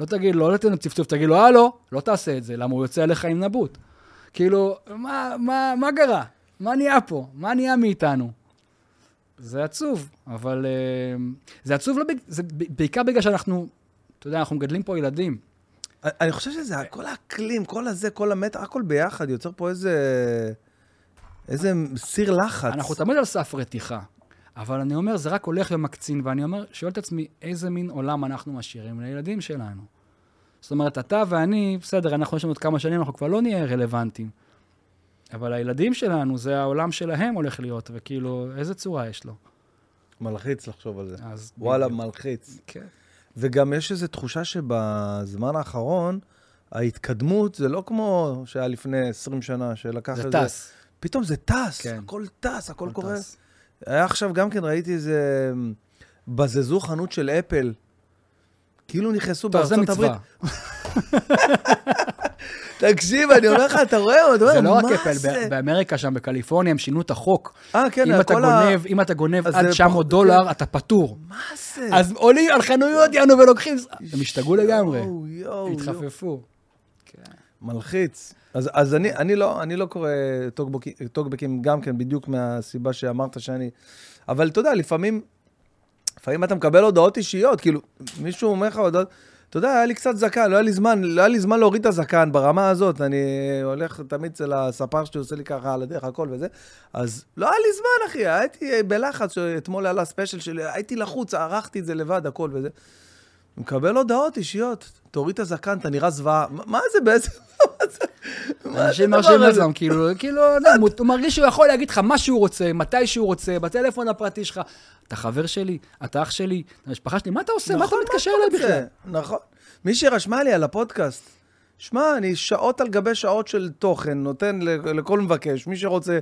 לא תגיד, לא לתת לו צפצוף, תגיד לו, הלו, לא תעשה את זה, למה הוא יוצא עליך עם נבוט. כאילו, מה, מה, מה קרה? מה נהיה פה? מה נהיה מאיתנו? זה עצוב, אבל אה, זה עצוב לא, זה בעיקר בגלל שאנחנו, אתה יודע, אנחנו מגדלים פה ילדים. אני חושב שזה, כל האקלים, כל הזה, כל המתח, הכל ביחד, יוצר פה איזה... איזה סיר לחץ. אנחנו תמיד על סף רתיחה, אבל אני אומר, זה רק הולך ומקצין, ואני אומר, שואל את עצמי, איזה מין עולם אנחנו משאירים לילדים שלנו? זאת אומרת, אתה ואני, בסדר, אנחנו יש לנו עוד כמה שנים, אנחנו כבר לא נהיה רלוונטיים. אבל הילדים שלנו, זה העולם שלהם הולך להיות, וכאילו, איזה צורה יש לו? מלחיץ לחשוב על זה. אז... וואלה, בדיוק. מלחיץ. כן. וגם יש איזו תחושה שבזמן האחרון, ההתקדמות זה לא כמו שהיה לפני 20 שנה, שלקח זה איזה... טס. פתאום זה טס, כן. הכל טס, הכל הכל קורה. טס. היה עכשיו גם כן, ראיתי איזה... בזזו חנות של אפל. כאילו נכנסו טוב, זה בארצות הברית. מצווה. תקשיב, אני אומר לך, אתה רואה, אתה זה אומר, לא רק מה אפל, זה? ב- באמריקה, שם בקליפורניה, הם שינו את החוק. אה, כן, אם אתה כל ה- גונב, אם אתה גונב אז עד זה 900 פחות- דולר, אתה פטור. מה זה? אז עולים על חנויות, יענו, ולוקחים... הם השתגעו לגמרי. התחפפו. מלחיץ. אז, אז אני, אני, לא, אני לא קורא טוקבקים, טוקבקים גם כן, בדיוק מהסיבה שאמרת שאני... אבל אתה יודע, לפעמים, לפעמים אתה מקבל הודעות אישיות, כאילו, מישהו אומר לך הודעות, אתה יודע, היה לי קצת זקן, לא היה לי זמן, לא היה לי זמן להוריד את הזקן ברמה הזאת, אני הולך תמיד אצל הספר שלי, עושה לי ככה על הדרך, הכל וזה, אז לא היה לי זמן, אחי, הייתי בלחץ, שאתמול עלה ספיישל שלי, הייתי לחוץ, ערכתי את זה לבד, הכל וזה. מקבל הודעות אישיות, תוריד את הזקן, אתה נראה זוועה. מה זה בעצם? אנשים מרשים? לעצמם, כאילו, כאילו, לא, הוא- מרגיש שהוא יכול להגיד לך מה שהוא רוצה, מתי שהוא רוצה, בטלפון הפרטי שלך. אתה חבר שלי, אתה אח שלי, אתה משפחה שלי, מה אתה עושה? מה אתה נכון, מתקשר אליי? בכלל? נכון. מישהי רשמה לי על הפודקאסט, שמע, אני שעות על גבי שעות של תוכן, נותן לכל מבקש, מי שרוצה,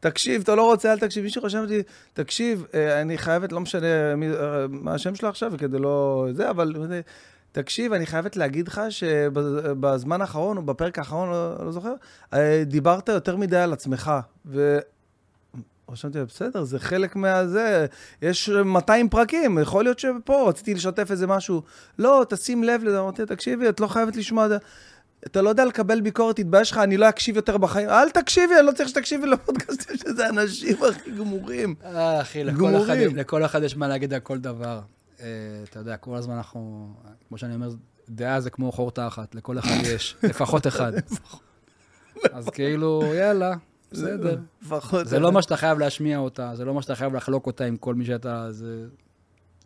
תקשיב, אתה לא רוצה, אל תקשיב. מישהו רשם לי, תקשיב, אה, אני חייבת, לא משנה מי- אה, מה השם שלה עכשיו, כדי לא... זה, אבל... תקשיב, אני חייבת להגיד לך שבזמן האחרון, או בפרק האחרון, לא, לא זוכר, אה, דיברת יותר מדי על עצמך. ו... רשמתי, בסדר, זה חלק מהזה, יש 200 פרקים, יכול להיות שפה רציתי לשתף איזה משהו. לא, תשים לב לזה, אמרתי, תקשיבי, את לא חייבת לשמוע את זה. אתה לא יודע לקבל ביקורת, תתבייש לך, אני לא אקשיב יותר בחיים. אל תקשיבי, אני לא צריך שתקשיבי לפודקאסטים שזה אנשים הכי גמורים. אה, אחי, לכל אחד. לכל אחד יש מה להגיד על כל דבר. אה, אתה יודע, כל הזמן אנחנו, כמו שאני אומר, דעה זה כמו חור תחת, לכל אחד יש, לפחות אחד. אז כאילו, יאללה, בסדר. זה לא מה שאתה חייב להשמיע אותה, זה לא מה שאתה חייב לחלוק אותה עם כל מי שאתה... זה...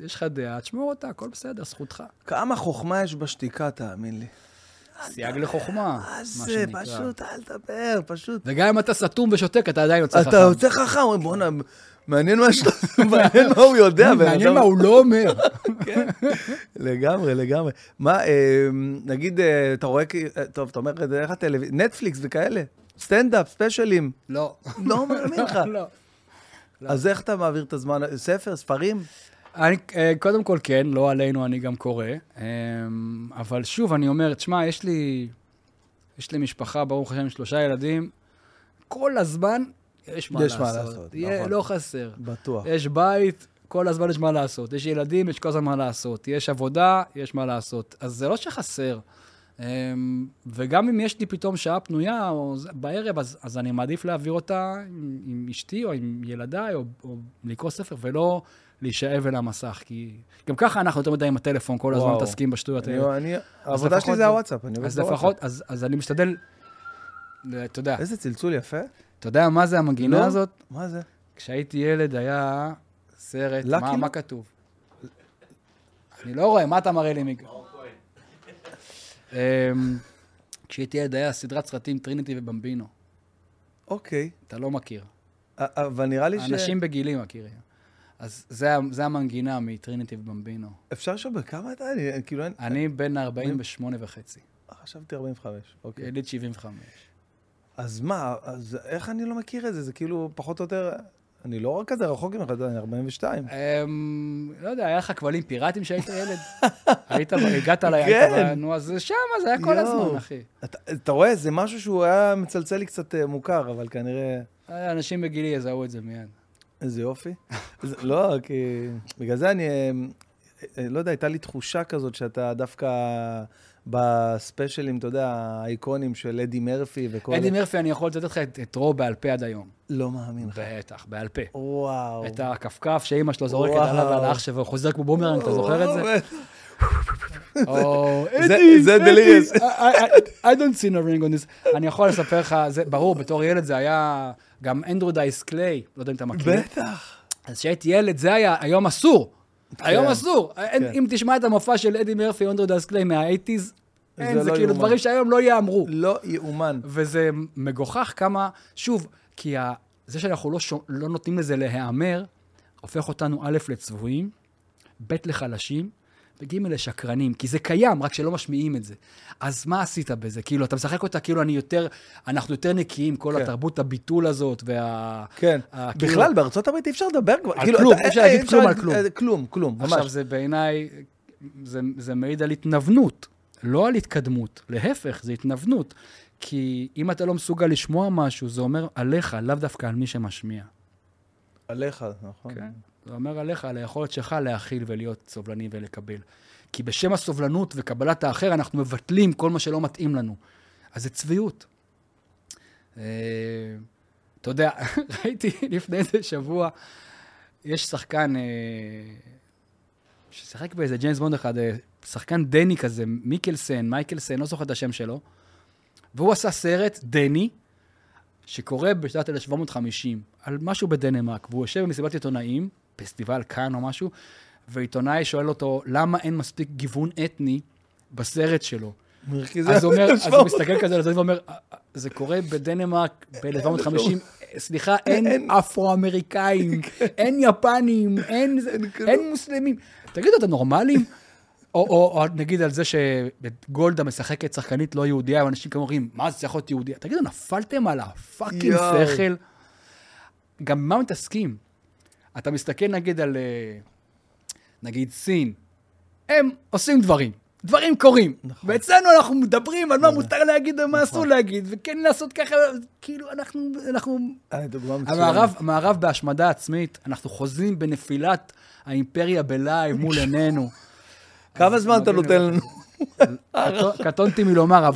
יש לך דעה, תשמור אותה, הכל בסדר, זכותך. כמה חוכמה יש בשתיקה, תאמין לי. סייג לחוכמה, מה מה שנקרא. פשוט אל תדבר, פשוט. וגם אם אתה סתום ושותק, אתה עדיין יוצא חכם. אתה יוצא חכם, בואנה, מעניין מה שלו, מעניין מה הוא יודע. מעניין מה הוא לא אומר. כן, לגמרי, לגמרי. מה, אה, נגיד, אה, אתה רואה, אה, טוב, אתה אומר, איך הטלוויזיה, נטפליקס וכאלה, סטנדאפ, ספיישלים, לא. לא מאמין לך. לא. אז איך אתה מעביר את הזמן? ספר, ספרים? אני, אה, קודם כל, כן, לא עלינו, אני גם קורא. אה, אבל שוב, אני אומר, תשמע, יש לי, יש לי משפחה, ברוך השם, שלושה ילדים. כל הזמן יש מה יש לעשות. מה לעשות, יהיה, נכון. לא חסר. בטוח. יש בית, כל הזמן יש מה לעשות. יש ילדים, יש כל הזמן מה לעשות. יש עבודה, יש מה לעשות. אז זה לא שחסר. אמ, וגם אם יש לי פתאום שעה פנויה או בערב, אז, אז אני מעדיף להעביר אותה עם, עם אשתי או עם ילדיי, או, או לקרוא ספר, ולא להישאב אל המסך. כי גם ככה אנחנו יותר מדי עם הטלפון, כל הזמן. מתעסקים בשטויות האלה. אני- העבודה שלי זה הוואטסאפ, אני עובד אז בוואטסאפ. לפחות, אז, אז אני משתדל, אתה יודע, איזה צלצול יפה. אתה יודע מה זה המנגינה לא. הזאת? מה זה? כשהייתי ילד היה סרט, מה? מה כתוב? אני לא רואה, מה אתה מראה לי מיקרו? אמ, כשהייתי ילד היה סדרת סרטים טריניטי ובמבינו. אוקיי. אתה לא מכיר. אבל נראה לי ש... אנשים בגילי מכירים. אז זה, זה המנגינה מטריניטי ובמבינו. אפשר לשאול בכמה אתה? אני כאילו... אני בן 48 וחצי, חשבתי 45. אוקיי. יליד 75. אז מה, אז איך אני לא מכיר את זה? זה כאילו פחות או יותר... אני לא רק כזה רחוק ממך, אני 42. אמ, לא יודע, היה לך כבלים פיראטיים כשהיית ילד? היית, הגעת ל... היית כן. נו, אז שמה, זה היה כל. הזמן, אחי. אתה, רואה, זה משהו שהוא היה מצלצל לי קצת אה, מוכר, אבל כנראה... אנשים בגילי יזהו את זה מיד. איזה יופי. לא, כי... בגלל זה אני... אה, אה, לא יודע, הייתה לי תחושה כזאת שאתה דווקא בספיישלים, אתה יודע, האיקונים של אדי מרפי וכל... אדי מרפי, אני יכול לתת לך את את רו בעל פה עד היום. לא מאמין לך. בטח, בעל פה. וואו. את הכפכף שאימא שלו זורקת. עליו ועל האח שלו וחוזר כמו בומרנג, אתה זוכר את זה? או, אדי, זה I don't see no ring on this. אני יכול לספר לך, זה ברור, בתור ילד זה היה גם אנדרו דייס קליי, לא יודע אם אתה מכיר. בטח. אז כשהייתי ילד זה היה, היום אסור. היום כן. אסור. אין- אם תשמע את המופע של אדי מרפי, אנדרו דייס קליי מה- 80's, אין, זה זה לא כאילו. דברים שהיום לא ייאמרו. לא יאומן. וזה מגוחך כמה, שוב, כי. זה שאנחנו לא. לא נותנים לזה להיאמר, הופך אותנו א' לצבועים, ב' לחלשים, וג' לשקרנים, כי זה קיים, רק שלא משמיעים את זה. אז מה עשית בזה? כאילו, אתה משחק אותה כאילו אני יותר, אנחנו יותר נקיים, כל כן. התרבות הביטול הזאת, וה... כן. אה, כאילו- בכלל, בארצות הברית אי אפשר לדבר כבר. על כאילו, כלום, אי אפשר להגיד אי כלום על כלום. אה, כלום, כלום, ממש. עכשיו, זה בעיניי, זה, זה מעיד על התנוונות, לא על התקדמות. להפך, זה התנוונות. כי אם אתה לא מסוגל לשמוע משהו, זה אומר עליך, לאו דווקא על מי שמשמיע. עליך, נכון. כן? זה אומר עליך, על היכולת שלך להכיל ולהיות סובלני ולקבל. כי בשם הסובלנות וקבלת האחר, אנחנו מבטלים כל מה שלא מתאים לנו. אז זה צביעות. אה, אתה יודע, ראיתי לפני איזה שבוע, יש שחקן אה, ששיחק באיזה ג'יימס בונד אחד, אה, שחקן דני כזה, מיקלסן, מייקלסן, לא זוכר את השם שלו, והוא עשה סרט, דני, שקורה בשנת 1750, על משהו בדנמרק, והוא יושב במסיבת עיתונאים, פסטיבל כאן או משהו, ועיתונאי שואל אותו, למה אין מספיק גיוון אתני בסרט שלו? אז הוא אומר, אז הוא מסתכל כזה על זה ואומר, "אה, אה, זה קורה בדנמרק ב-1750, סליחה, אין אפרו-אמריקאים, אין יפנים, אין אין מוסלמים. תגידו, אתם נורמלים? או, או, או נגיד על זה שגולדה משחקת שחקנית לא יהודייה, ואנשים כמו אומרים, מה זה צריך להיות יהודייה? תגידו, נפלתם על הפאקינג. שכל? גם במה מתעסקים? אתה מסתכל נגיד על, אה, נגיד סין, הם עושים דברים, דברים קורים. נכון. ואצלנו אנחנו מדברים על מה מותר להגיד ומה אסור להגיד, וכן לעשות ככה, כאילו אנחנו, אנחנו... אה. המערב, המערב בהשמדה עצמית, אנחנו חוזים בנפילת האימפריה בלייב מול עינינו. כמה זמן אתה נותן לנו- לנו? קטו- קטונתי מלומר,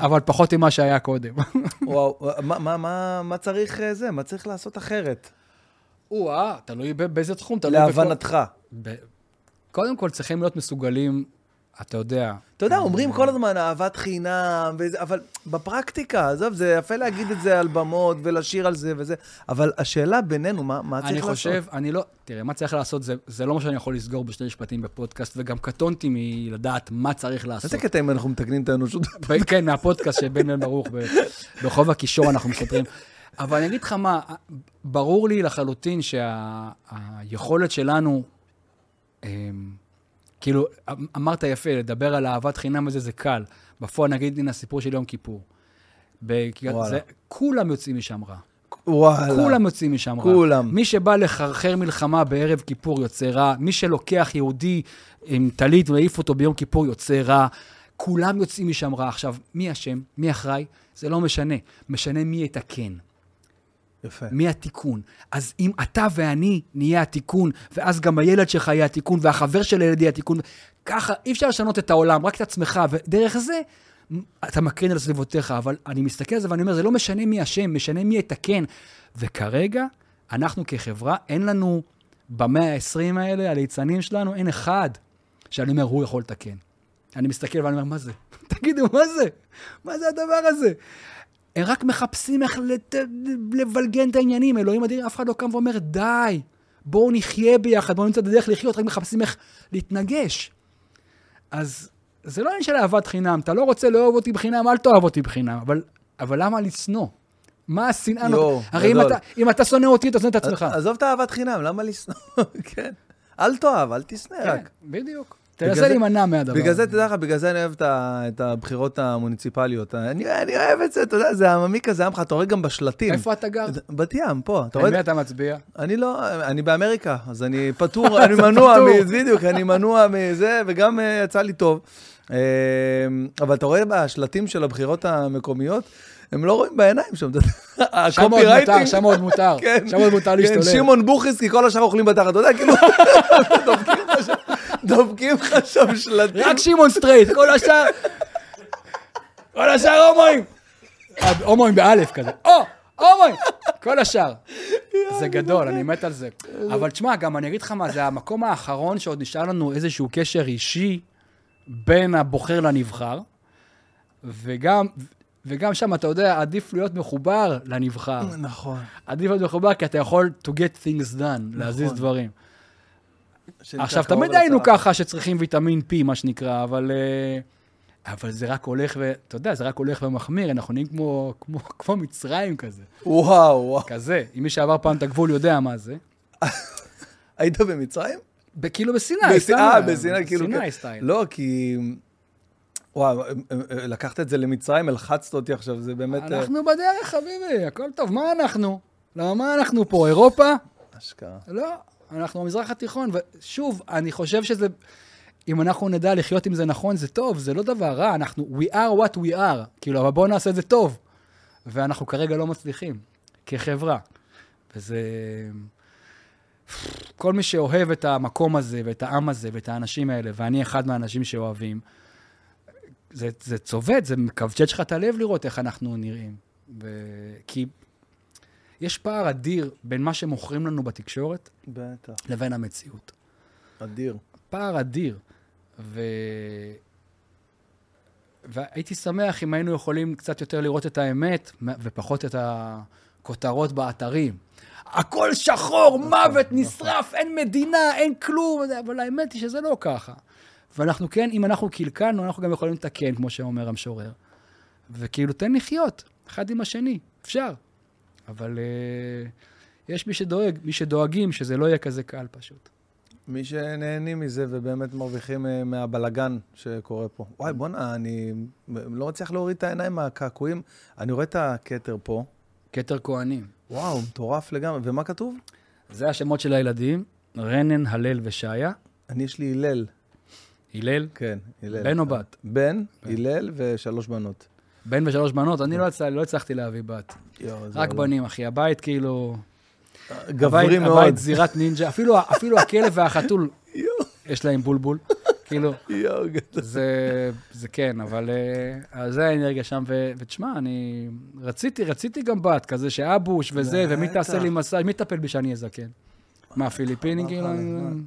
אבל פחות ממה שהיה קודם. וואו, מה- מה- צריך אה, זה? מה צריך לעשות אחרת? או-אה, תלוי באיזה תחום, תלוי בכל... להבנתך. ב- קודם כל, צריכים להיות מסוגלים, אתה יודע. אתה יודע, אומרים כל הזמן אהבת חינם, וזה, אבל בפרקטיקה, עזוב, זה יפה להגיד את זה על במות ולשיר על זה וזה, אבל השאלה בינינו, מה, מה צריך אני לעשות? חושב, אני לא, תראה, מה צריך לעשות, זה, זה לא מה שאני יכול לסגור בשני משפטים בפודקאסט, וגם קטונתי מלדעת מה צריך לעשות. איזה קטע אם אנחנו מתקנים את האנושות? כן, מהפודקאסט של בן בן ברוך, ברחוב הקישור אנחנו מספרים. אבל אני אגיד לך מה, ברור לי לחלוטין שהיכולת שלנו, אמ, כאילו, אמ- אמרת יפה, לדבר על אהבת חינם הזה זה קל. בפועל, נגיד, הנה הסיפור של יום כיפור. וואלה. זה, כולם יוצאים משם רע. וואלה. כולם יוצאים משם רע. כולם. מי שבא לחרחר מלחמה בערב כיפור יוצא רע. מי שלוקח יהודי עם טלית ומעיף אותו ביום כיפור יוצא רע. כולם יוצאים משם רע. עכשיו, מי אשם? מי אחראי? זה לא משנה. משנה מי יתקן. יפה. מי התיקון. אז אם אתה ואני נהיה התיקון, ואז גם הילד שלך יהיה התיקון, והחבר של הילד יהיה התיקון, ככה אי אפשר לשנות את העולם, רק את עצמך, ודרך זה אתה מקרין על סביבותיך. אבל אני מסתכל על זה ואני אומר, זה לא משנה מי אשם, משנה מי יתקן. וכרגע, אנחנו כחברה, אין לנו במאה ה-20 האלה, הליצנים שלנו, אין אחד שאני אומר, הוא יכול לתקן. אני מסתכל ואני אומר, מה זה? תגידו, מה זה? מה זה הדבר הזה? הם רק מחפשים איך לת... לבלגן את העניינים. אלוהים אדיר, אף אחד לא קם ואומר, די, בואו נחיה ביחד, בואו נמצא את הדרך לחיות, רק מחפשים איך להתנגש. אז זה לא עניין של אהבת חינם. אתה לא רוצה לאהוב אותי בחינם, אל תאהב אותי בחינם. אבל, אבל למה לשנוא? מה השנאה? יואו, הרי אם גדול. אתה, אם אתה שונא אותי, אתה שונא את עצמך. עזוב את האהבת חינם, למה לשנוא? כן. אל תאהב, אל תשנא כן, רק. בדיוק. תנסה להימנע מהדבר בגלל זה. תדע לך, בגלל זה אני אוהב את את הבחירות המוניציפליות. אני אני אוהב את זה, אתה יודע, זה עממי כזה, עמך, אתה רואה גם בשלטים. איפה אתה גר? בת ים, פה. אתה רואה? למי אתה מצביע? אני לא, אני באמריקה, אז אני פטור, אני מנוע, בדיוק, אני מנוע מזה, וגם אה, יצא לי טוב. אה, אבל אתה רואה בשלטים של הבחירות המקומיות, הם לא רואים בעיניים שם, אתה יודע, שם עוד. מותר, שם עוד מותר. כן, שם עוד מותר כן, להשתולל. שמעון בוכריסקי, כל השאר אוכלים בתחת, אתה יודע, כאילו, דופקים לך שם- דופקים לך שם שלטים. רק שמעון straight, כל השאר... כל השאר הומואים. הומואים באלף כזה. או, הומואים. כל השאר. זה גדול, אני מת על זה. אבל תשמע, גם אני אגיד לך מה, זה המקום האחרון שעוד נשאר לנו איזשהו קשר אישי בין הבוחר לנבחר, וגם... וגם שם, אתה יודע, עדיף להיות מחובר לנבחר. נכון. עדיף להיות מחובר, כי אתה יכול to get things done, להזיז דברים. עכשיו, תמיד היינו. ככה שצריכים ויטמין P, מה שנקרא, אבל, אה, אבל זה רק הולך ו... אתה יודע, זה רק הולך ומחמיר, אנחנו נהיים כמו, כמו, כמו מצרים כזה. וואו, וואו. כזה. אם מי שעבר פעם את הגבול יודע מה זה. היית במצרים? כאילו בסיני, אה, בסיני, כאילו... סיני סטייל. לא, כי... וואו, אה, אה, לקחת את זה למצרים, הלחצת אותי עכשיו, זה באמת... אנחנו בדרך, חביבי, הכל טוב. מה אנחנו? למה מה אנחנו פה, אירופה? אשכרה. לא, אנחנו במזרח התיכון, ושוב, אני חושב שזה, אם אנחנו נדע לחיות עם זה נכון, זה טוב, זה לא דבר רע, אנחנו, we are what we are, כאילו, אבל בואו נעשה את זה טוב. ואנחנו כרגע לא מצליחים, כחברה. וזה... כל מי שאוהב את המקום הזה, ואת העם הזה, ואת האנשים האלה, ואני אחד מהאנשים שאוהבים, זה, זה צובט, זה מכווצ'ץ' לך את הלב לראות איך אנחנו נראים. ו... כי יש פער אדיר בין מה שמוכרים לנו בתקשורת בטח, לבין המציאות. אדיר. פער אדיר. ו... והייתי שמח אם היינו יכולים קצת יותר לראות את האמת ופחות את הכותרות באתרים. הכל שחור, מוות, נשרף, אין מדינה, אין כלום, אבל האמת היא שזה לא ככה. ואנחנו כן, אם אנחנו קלקלנו, אנחנו גם יכולים לתקן, כמו שאומר המשורר. וכאילו, תן לחיות, אחד עם השני, אפשר. אבל uh, יש מי שדואג, מי שדואגים שזה לא יהיה כזה קל פשוט. מי שנהנים מזה ובאמת מרוויחים אה, מהבלגן שקורה פה. וואי, בואנה, אני לא מצליח להוריד את העיניים מהקעקועים. אני רואה את הכתר פה. כתר כהנים. וואו, מטורף לגמרי. ומה כתוב? זה השמות של הילדים, רנן, הלל ושעיה. אני, יש לי הלל. הלל, כן, הלל. בן או בת? בן, הלל ושלוש בנות. בן ושלוש בנות, אני לא, הצל... לא הצלחתי להביא בת. רק לא- בנים, אחי. הבית כאילו... גברי הבית, מאוד. הבית זירת נינג'ה. אפילו, אפילו הכלב והחתול. יש להם בולבול. כאילו. זה, זה כן, אבל אה, זה האנרגיה שם, ו- ותשמע, אני רציתי, רציתי גם בת, כזה שאבוש וזה, ומי. תעשה לי מסע, מי יטפל בי שאני אהיה זקן? מה, פיליפינים חבל כאילו?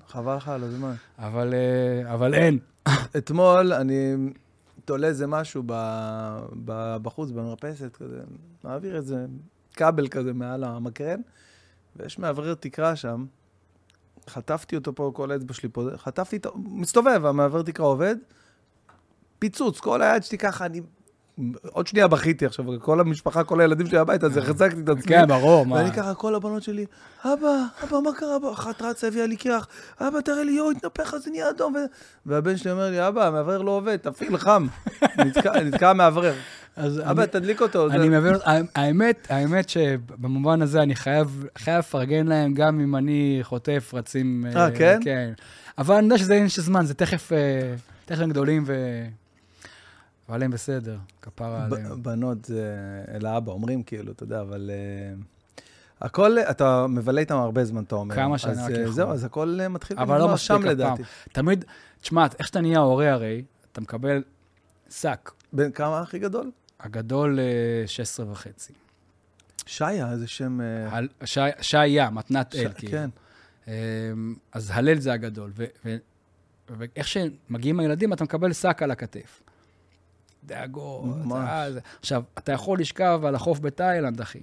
חבל לך על הזמן. אבל, אה, אבל אין. אתמול אני תולה איזה משהו ב, ב, בחוץ, במרפסת, כזה, מעביר איזה כבל כזה מעל המקרן, ויש מאוורר תקרה שם. חטפתי אותו פה, כל האצבע שלי פה, חטפתי אותו, מסתובב, המאוורר תקרה עובד, פיצוץ, כל היד שלי ככה, אני... עוד שנייה בכיתי עכשיו, כל המשפחה, כל הילדים שלי הביתה, אז החזקתי את עצמי. כן, ברור, מה. ואני ככה, כל הבנות שלי, אבא, אבא, מה קרה? אבא, אחת רצה, הביאה לי קרח, אבא, תראה לי, יואו, התנפח, זה נהיה אדום. והבן שלי אומר לי, אבא, המאוורר לא עובד, תפעיל חם. נתקע- המאוורר. אז אבא, תדליק אותו. אני מבין, האמת, האמת שבמובן הזה אני חייב, לפרגן להם גם אם אני חוטף רצים. אה, כן? כן. אבל אני יודע שזה עניין של זמן, זה תכף, אה, תכף הם גדולים ו... אבל הם בסדר, כפרה עליהם. בנות זה אל האבא, אומרים כאילו, אתה יודע, אבל... אה, הכל, אתה מבלה איתם הרבה זמן, אתה אומר. כמה אז, רק אה, יכול. זהו, אז הכל אה, מתחיל אבל לא מספיק שם. לדעתי. תמיד, תשמע, איך שאתה נהיה הורה הרי, אתה מקבל שק. בן כמה הכי גדול? הגדול, אה, 16 וחצי. שיה, איזה שם... אה, שיה, מתנת אל, כאילו. כן. אמ, אז הלל זה הגדול. ואיך שמגיעים הילדים, אתה מקבל שק על הכתף. דאגות. ממש. עכשיו, אתה יכול לשכב על החוף בתאילנד, אחי.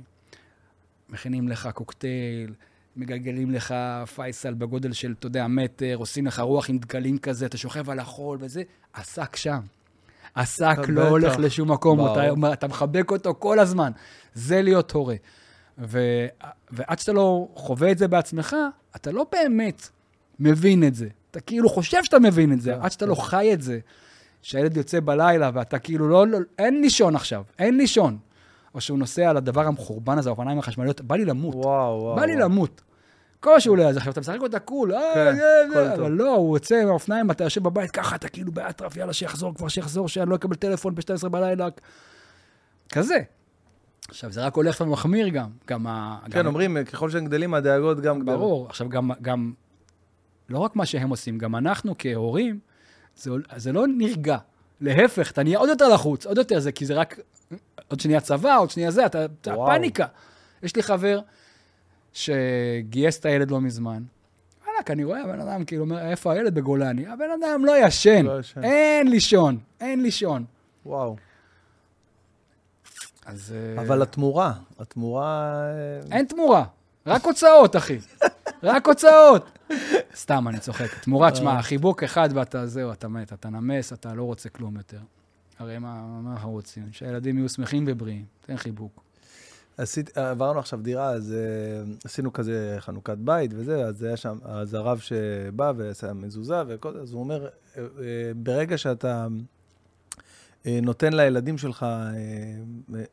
מכינים לך קוקטייל, מגלגלים לך פייסל בגודל של, אתה יודע, מטר, עושים לך רוח עם דגלים כזה, אתה שוכב על החול וזה, השק שם. השק בטח. לא הולך לשום מקום. אתה, אתה מחבק אותו כל הזמן. זה להיות הורה. ו, ועד שאתה לא חווה את זה בעצמך, אתה לא באמת מבין את זה. אתה כאילו חושב שאתה מבין את זה, כן, עד שאתה לא חי את זה, שהילד יוצא בלילה ואתה כאילו לא, לא, אין לישון עכשיו, אין לישון. או שהוא נוסע על הדבר המחורבן הזה, האופניים החשמליות, בא לי למות. וואו, וואו. בא לי וואו. למות. כל שהוא עולה, אז עכשיו אתה משחק אותה קול, אה, כן, זה, הכל זה, טוב. אבל לא, הוא יוצא עם האופניים, אתה יושב בבית ככה, אתה כאילו באטרף, יאללה, שיחזור כבר, שיחזור, שאני לא אקבל טלפון ב-12 בלילה. כזה. עכשיו, זה רק הולך ומחמיר גם. גם ה... כן, גם- אומרים, ככל שהם גדלים, הדאגות גם גדלות. ברור. עכשיו, גם, גם, לא רק מה שהם עושים, גם אנחנו כהורים, זה, זה לא נרגע. להפך, אתה נהיה עוד יותר לחוץ, עוד יותר זה, כי זה רק עוד שנייה צבא, עוד שנייה זה, אתה, אתה וואו. פאניקה. יש לי חבר שגייס את הילד לא מזמן. וואלכ, אני רואה הבן אדם, כאילו, אומר, איפה הילד בגולני? הבן אדם לא ישן, לא ישן. אין לישון, אין לישון. וואו. אז... אה, אבל התמורה, התמורה... אה, אין תמורה, רק הוצאות, אחי. רק הוצאות. סתם, אני צוחק. תמורה, תשמע, החיבוק אחד ואתה, זהו, אתה מת, אתה נמס, אתה לא רוצה כלום יותר. הרי מה מה אנחנו רוצים? שהילדים יהיו שמחים ובריאים. תן חיבוק. עשית, עברנו עכשיו דירה, אז uh, עשינו כזה חנוכת בית וזה, אז היה שם, אז הרב שבא ועשה מזוזה וכל זה, אז הוא אומר, uh, ברגע שאתה נותן לילדים שלך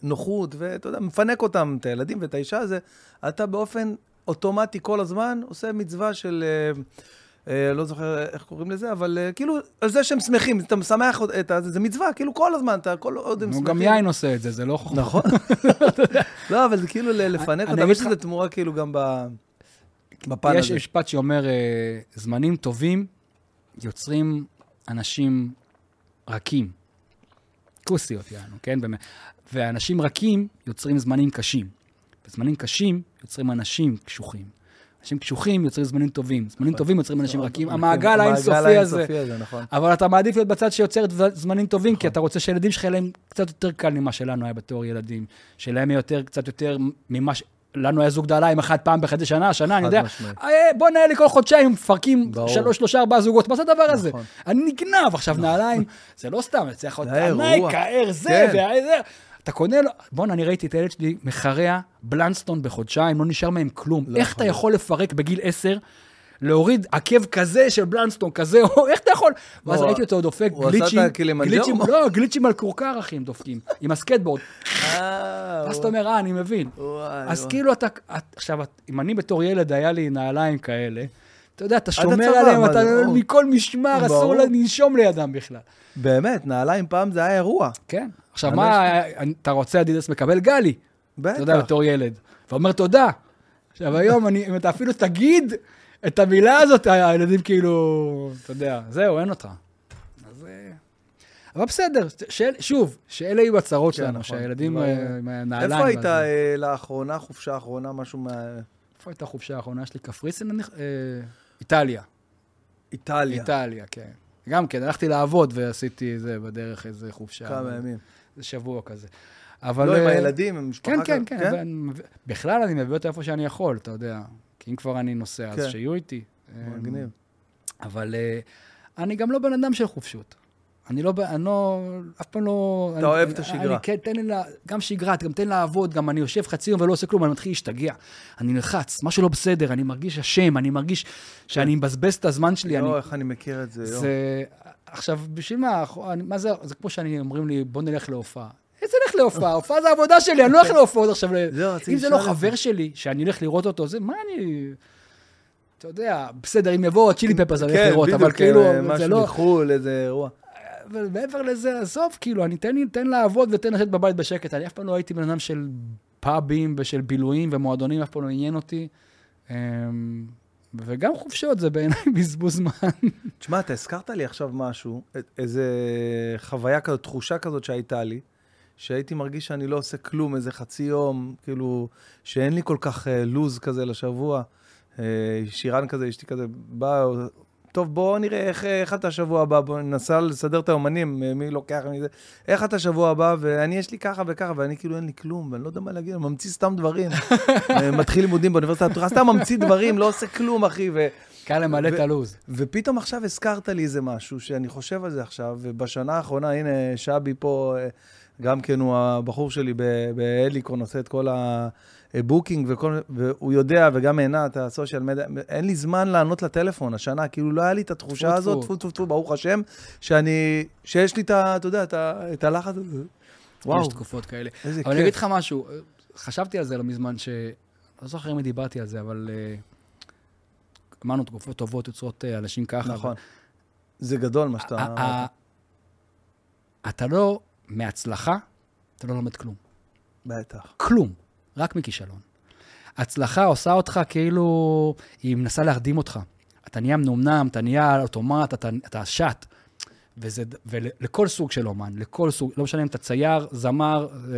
נוחות, ואתה יודע, מפנק אותם, את הילדים ואת האישה הזה, אתה באופן אוטומטי כל הזמן עושה מצווה של... Uh, uh, לא זוכר איך קוראים לזה, אבל uh, כאילו, על זה שהם שמחים, אתה משמח את זה, זה מצווה, כאילו כל הזמן, אתה כל עוד הם נו, שמחים. גם יין עושה את זה, זה לא חוכמה. נכון. לא, אבל זה כאילו לפנק אותם, יש לזה תמורה כאילו גם ב- בפן יש הזה. משפט שאומר, אה, זמנים טובים יוצרים אנשים רכים. כוסיות, יענו, כן? באמת. ואנשים רכים יוצרים זמנים קשים. וזמנים קשים יוצרים אנשים קשוחים. אנשים קשוחים יוצרים זמנים טובים. זמנים טובים יוצרים אנשים רכים. המעגל האינסופי הזה. המעגל האינסופי הזה, נכון. אבל אתה מעדיף להיות בצד שיוצר זמנים טובים, כי אתה רוצה שהילדים שלך יהיה להם קצת יותר קל ממה שלנו היה בתור ילדים. שלהם יהיה יותר, קצת יותר ממה ש... לנו היה זוג דליים אחד פעם בחצי שנה, שנה, אני יודע. אה, בוא נהיה לי כל חודשיים, מפרקים. שלוש, שלושה, ארבעה זוגות, מה זה הדבר הזה? נכון. אני נגנב עכשיו נעליים, זה לא סתם, זה זה היה אירוע. הנייקה, האר זה, כן. אתה קונה לו, בואנה, אני ראיתי את הילד שלי מחרע בלנסטון בחודשיים, לא נשאר מהם כלום. לא איך יכול אתה יכול לפרק בגיל עשר? להוריד עקב כזה של בלנסטון כזה, או איך אתה יכול? ואז הוא- ראיתי אותו דופק גליצ'ים? גליצ'ים, לא, גליצ'ים על כורכר, אחי, הם דופקים, עם הסקטבורד. אה, ואז אתה אומר, אה, אני מבין. אז. כאילו אתה, את- עכשיו, אם אני בתור ילד, היה לי נעליים כאלה, אתה יודע, אתה שומר הצבא, עליהם, מה אתה ברור. מכל משמר, אסור ברור. לנשום לידם בכלל. באמת, נעליים פעם זה היה אירוע. כן. עכשיו, אני מה, אתה רוצה אדידס מקבל גלי, אתה יודע, בטח. בתור ילד, ואומר תודה. עכשיו, היום, אני- אם אתה אפילו תגיד את המילה הזאת, הילדים כאילו, אתה יודע, זהו, אין אותך. אבל בסדר, שאל, שוב, שאלה יהיו הצרות כן, שלנו, נכון. שהילדים לא- אה, עם הנעליים. איפה היית. אה, לאחרונה, חופשה האחרונה, משהו איפה הייתה החופשה האחרונה שלי? קפריסין? איטליה. מאיטליה? איטליה, כן. גם כן, הלכתי לעבוד ועשיתי זה בדרך איזה חופשה. כמה ימים. זה שבוע כזה. אבל... לא, עם אה, הילדים, עם משפחה כן, כן, כן. ואני מביא- בכלל, אני מביא אותה איפה שאני יכול, אתה יודע. כי אם כבר אני נוסע, אז כן. שיהיו איתי. מגניב. אבל אה, אני גם לא בן אדם של חופשות. אני לא, אני לא, אף פעם לא... אתה אני- אוהב את אני- השגרה. אני, כן, תן לי, לה- גם שגרה, גם תן לעבוד, גם אני יושב חצי יום ולא עושה כלום, אני מתחיל להשתגע. אני נלחץ, משהו לא בסדר, אני מרגיש אשם, אני מרגיש שאני מבזבז את הזמן שלי. אני, יואו, איך אני מכיר את זה, יואו. זה... עכשיו, בשביל מה? אני- מה זה, זה כמו שאני, אומרים לי, בוא נלך להופעה. איזה נלך להופעה? הופעה זה עבודה שלי, אני לא הולך להופעות עכשיו. ל- זהו, רציתי אם זה לא את חבר שלי, שאני הולך לראות אותו, זה, מה אני... אתה יודע, בסדר, אם יבואו הצ'ילי פפרס, אני הולך כן, לראות, אבל בדיוק, כאילו, אה, זה משהו לא... מחו"ל, איזה אירוע. אבל מעבר לזה, עזוב, כאילו, אני תן תן לעבוד ותן לשבת בבית בשקט. אני אף פעם לא הייתי בן אדם של פאבים ושל בילויים ומועדונים, אף פעם לא עניין אותי. אמ, וגם חופשות זה בעיניי בזבוז זמן. תשמע, אתה הזכרת לי עכשיו משהו, איזה חוויה כזאת, תחושה כזאת שהייתה לי, שהייתי מרגיש שאני לא עושה כלום איזה חצי יום, כאילו, שאין לי כל כך אה, לוז כזה לשבוע. אה, שירן כזה, אשתי כזה, בא, טוב, בוא נראה איך, איך אתה שבוע הבא, בוא ננסה לסדר את האומנים, מי לוקח מזה, איך אתה שבוע הבא, ואני, יש לי ככה וככה, ואני כאילו אין לי כלום, ואני לא יודע מה להגיד, אני ממציא סתם דברים. אה, מתחיל לימודים באוניברסיטת הפתוחה, סתם ממציא דברים, לא עושה כלום, אחי, ו... קל למלא את הלו"ז. ופתאום עכשיו הזכרת לי איזה משהו שאני חושב על זה עכשיו, ובשנה האחרונה, הנה, שבי פה, אה, גם כן הוא הבחור שלי בהליקון, עושה את כל ה booking, וכל, והוא יודע, וגם עינת, ה social media, אין לי זמן לענות לטלפון השנה, כאילו לא היה לי את התחושה טפו, הזאת, טפו. טפו טפו ברוך השם, שאני, שיש לי את ה... אתה יודע, את הלחץ הזה. וואו, יש תקופות כאלה. איזה אבל אני אגיד כיף. לך משהו, חשבתי על זה לא מזמן, ש... לא זוכר אם דיברתי על זה, אבל אה, אמרנו, תקופות טובות יוצרות אה, אנשים ככה. נכון. זה גדול מה שאתה... אתה לא, מהצלחה, אתה לא לומד כלום. בטח. כלום, רק מכישלון. הצלחה עושה אותך כאילו, היא מנסה להרדים אותך. אתה נהיה מנומנם, אתה נהיה אוטומט, אתה, אתה שט. וזה, ולכל סוג של אומן, לכל סוג, לא משנה אם אתה צייר, זמר, אה,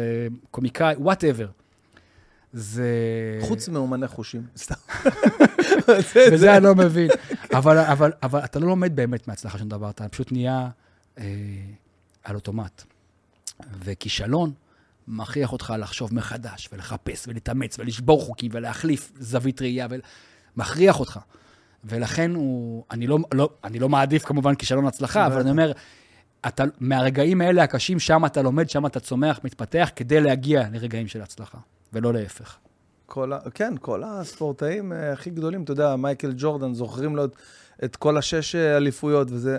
קומיקאי, whatever. זה... חוץ מאומני חושים, סתם. וזה אני לא מבין. אבל, אבל, אבל אתה לא לומד באמת מההצלחה של דבר, אתה פשוט נהיה אה, על אוטומט. וכישלון מכריח אותך לחשוב מחדש, ולחפש, ולהתאמץ, ולשבור חוקים, ולהחליף זווית ראייה, ומכריח אותך. ולכן הוא, אני לא, לא, אני לא מעדיף כמובן כישלון הצלחה, אבל אני אומר, אתה, מהרגעים האלה הקשים, שם אתה לומד, שם אתה צומח, מתפתח, כדי להגיע לרגעים של הצלחה, ולא להפך. כל ה... כן, כל הספורטאים אה, הכי גדולים, אתה יודע, מייקל ג'ורדן, זוכרים לו את, את כל השש אה, אליפויות, וזה...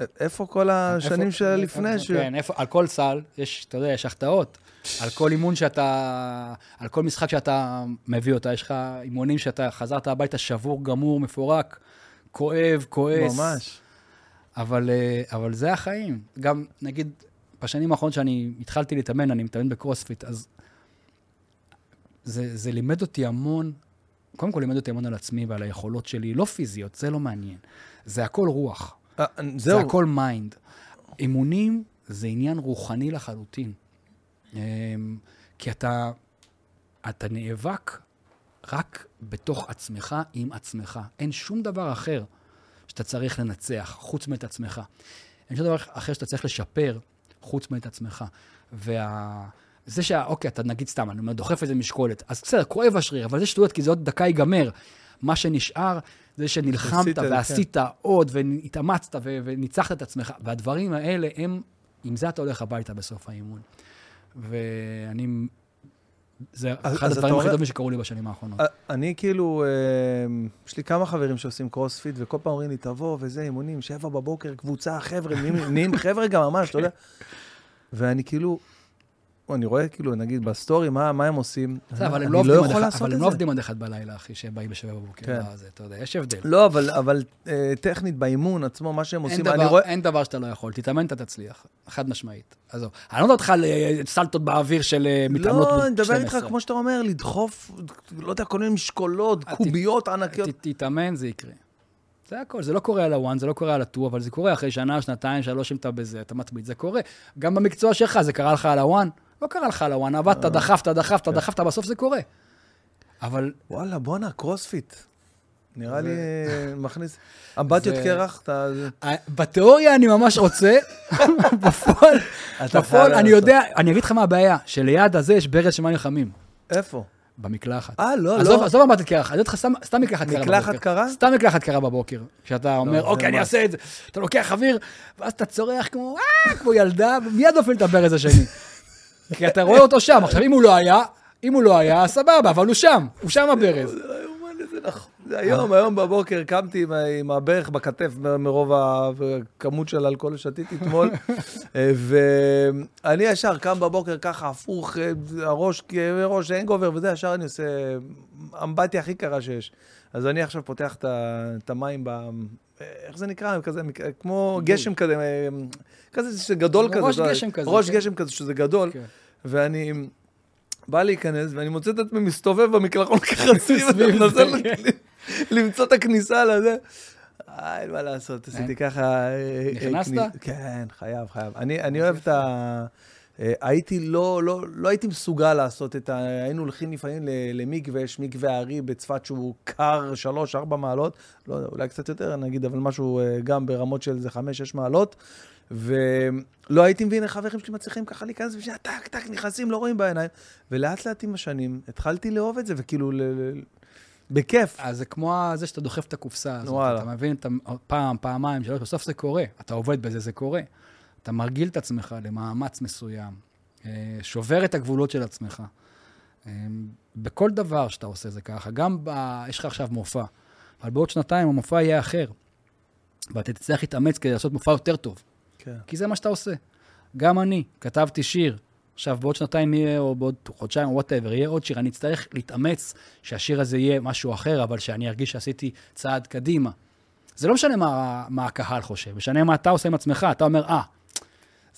א- איפה כל השנים איפה- שלפני? ש... כן, איפה, על כל סל, יש, אתה יודע, יש החטאות. על כל אימון שאתה, על כל משחק שאתה מביא אותה, יש לך אימונים שאתה חזרת הביתה שבור, גמור, מפורק, כואב, כועס. ממש. אבל, אה, אבל זה החיים. גם, נגיד, בשנים האחרונות שאני התחלתי להתאמן, אני מתאמן בקרוספיט, אז זה, זה לימד אותי המון, קודם כל לימד אותי המון על עצמי ועל היכולות שלי, לא פיזיות, זה לא מעניין. זה הכל רוח. אה, זה זהו, הכל mind. אימונים זה עניין רוחני לחלוטין. אמ, כי אתה, אתה נאבק רק בתוך עצמך עם עצמך. אין שום דבר אחר שאתה צריך לנצח, חוץ מאת עצמך. אין שום דבר אחר שאתה צריך לשפר, חוץ מאת עצמך. וה... זה שה... אוקיי, אתה נגיד סתם, אני אומר, דוחף איזה משקולת, אז בסדר, כואב השריר, אבל זה שטויות, כי זה עוד דקה ייגמר. מה שנשאר זה שנלחמת שעשית, כן. ועשית עוד, והתאמצת וניצחת את עצמך. והדברים האלה הם, עם זה אתה הולך הביתה בסוף האימון. ואני... זה אז- אחד אז הדברים הכי טובים שקרו לי בשנים האחרונות. אה, אני כאילו, אה, יש לי כמה חברים שעושים קרוספיט, וכל פעם אומרים לי, תבוא, וזה, אימונים, שבע בבוקר, קבוצה, חבר'ה, נהיים חבר'ה גם ממש, אתה יודע. ואני כאילו, אני רואה כאילו, נגיד, בסטורי, מה מה הם עושים. אבל הם לא עובדים עד יכול אחד- לעשות אבל את הם זה. לא עובדים עד אחד בלילה, אחי, שהם באים בשבע בבוקר. כן. בזה, אתה יודע, יש הבדל. לא, אבל, אבל אה, טכנית, באימון עצמו, מה שהם עושים, אני רואה... אין דבר שאתה לא יכול, תתאמן, אתה תצליח. חד משמעית. עזוב. אני לא מדבר איתך על אה, סלטות באוויר של אה, מתעמלות לא, אני מדבר איתך, 12. כמו שאתה אומר, לדחוף, לא יודע, כל מיני משקולות, קוביות ענקיות. תתאמן, זה יקרה. זה הכל, זה לא קורה על ה one, זה לא קורה על ה two, אבל זה קורה אחרי שנה, שנתיים, שלוש, אם אתה בזה, אתה מתמיד, זה קורה. גם במקצוע שלך, זה קרה לך על ה one? לא קרה לך ה one, עבדת, דחפת, דחפת, דחפת, בסוף זה קורה. אבל וואלה, בואנה, קרוספיט. נראה לי אה, מכניס... אמבטיות קרח, אתה... אה, בתיאוריה אני ממש רוצה, בפועל, בפועל, אני. יודע, אני אגיד לך מה הבעיה, שליד הזה יש ברז מים חמים, איפה? במקלחת. אה, לא, לא. עזוב אמבטית קרח, אני אגיד לך סתם- מקלחת קרה בבוקר. מקלחת קרה? סתם מקלחת קרה בבוקר. כשאתה אומר, זה אוקיי, אני אעשה את זה. אתה לוקח אוויר, ואז אתה צורח כמו, אה, כמו ילדה, ומיד נופל את הברז השני. כי אתה רואה אותו שם. עכשיו, אם הוא לא היה, אם הוא לא היה, סבבה, אבל הוא שם, הוא שם הברז. זה לא נכון. זה היום, היום בבוקר קמתי עם הברך בכתף מרוב הכמות של אלכוהול ששתיתי אתמול, אה, ואני ישר קם בבוקר ככה הפוך, אה, הראש, כאבי ראש, אין גובר וזה, ישר אני עושה אמבטיה הכי קרה שיש. אז אני עכשיו פותח את המים ב... איך זה נקרא? כזה, כמו גשם כזה, אה, כזה שגדול כזה. ראש גשם כזה, ראש כן. גשם כזה, שזה גדול. כן. ואני בא להיכנס, ואני מוצא את עצמי מסתובב במקלחון ככה סביב, סביב מנסה זה, ל- כן. למצוא את הכניסה לזה. אה, אין מה לעשות, עשיתי ככה... אה, אה, נכנסת? כן, חייב, חייב. אני אוהב את ה... אה, הייתי לא, לא, לא הייתי מסוגל לעשות את ה... היינו הולכים לפעמים למקווה, יש מקווה הארי בצפת שהוא קר 3-4 מעלות, לא יודע, אולי קצת יותר נגיד, אבל משהו אה, גם ברמות של איזה 5-6 מעלות. ולא הייתי מבין איך חברים שלי מצליחים ככה להיכנס ושנייה, טק, טק, נכנסים, לא רואים בעיניים. ולאט לאט עם השנים התחלתי לאהוב את זה, וכאילו, ל... ל... בכיף. אז זה כמו זה שאתה דוחף את הקופסה הזאת, וואלה. אתה מבין, אתה פעם, פעמיים, שלוש, בסוף זה קורה, אתה עובד בזה, זה קורה. אתה מרגיל את עצמך למאמץ מסוים, אה, שובר את הגבולות של עצמך. אה, בכל דבר שאתה עושה זה ככה, גם ב... יש לך עכשיו מופע, אבל בעוד שנתיים המופע יהיה אחר, ואתה תצטרך להתאמץ כדי לעשות מופע יותר טוב, כן. כי זה מה שאתה עושה. גם אני, כתבתי שיר, עכשיו בעוד שנתיים יהיה, או בעוד חודשיים, או וואטאבר, יהיה עוד שיר, אני אצטרך להתאמץ שהשיר הזה יהיה משהו אחר, אבל שאני ארגיש שעשיתי צעד קדימה. זה לא משנה מה, מה הקהל חושב, משנה מה אתה עושה עם עצמך, אתה אומר, אה,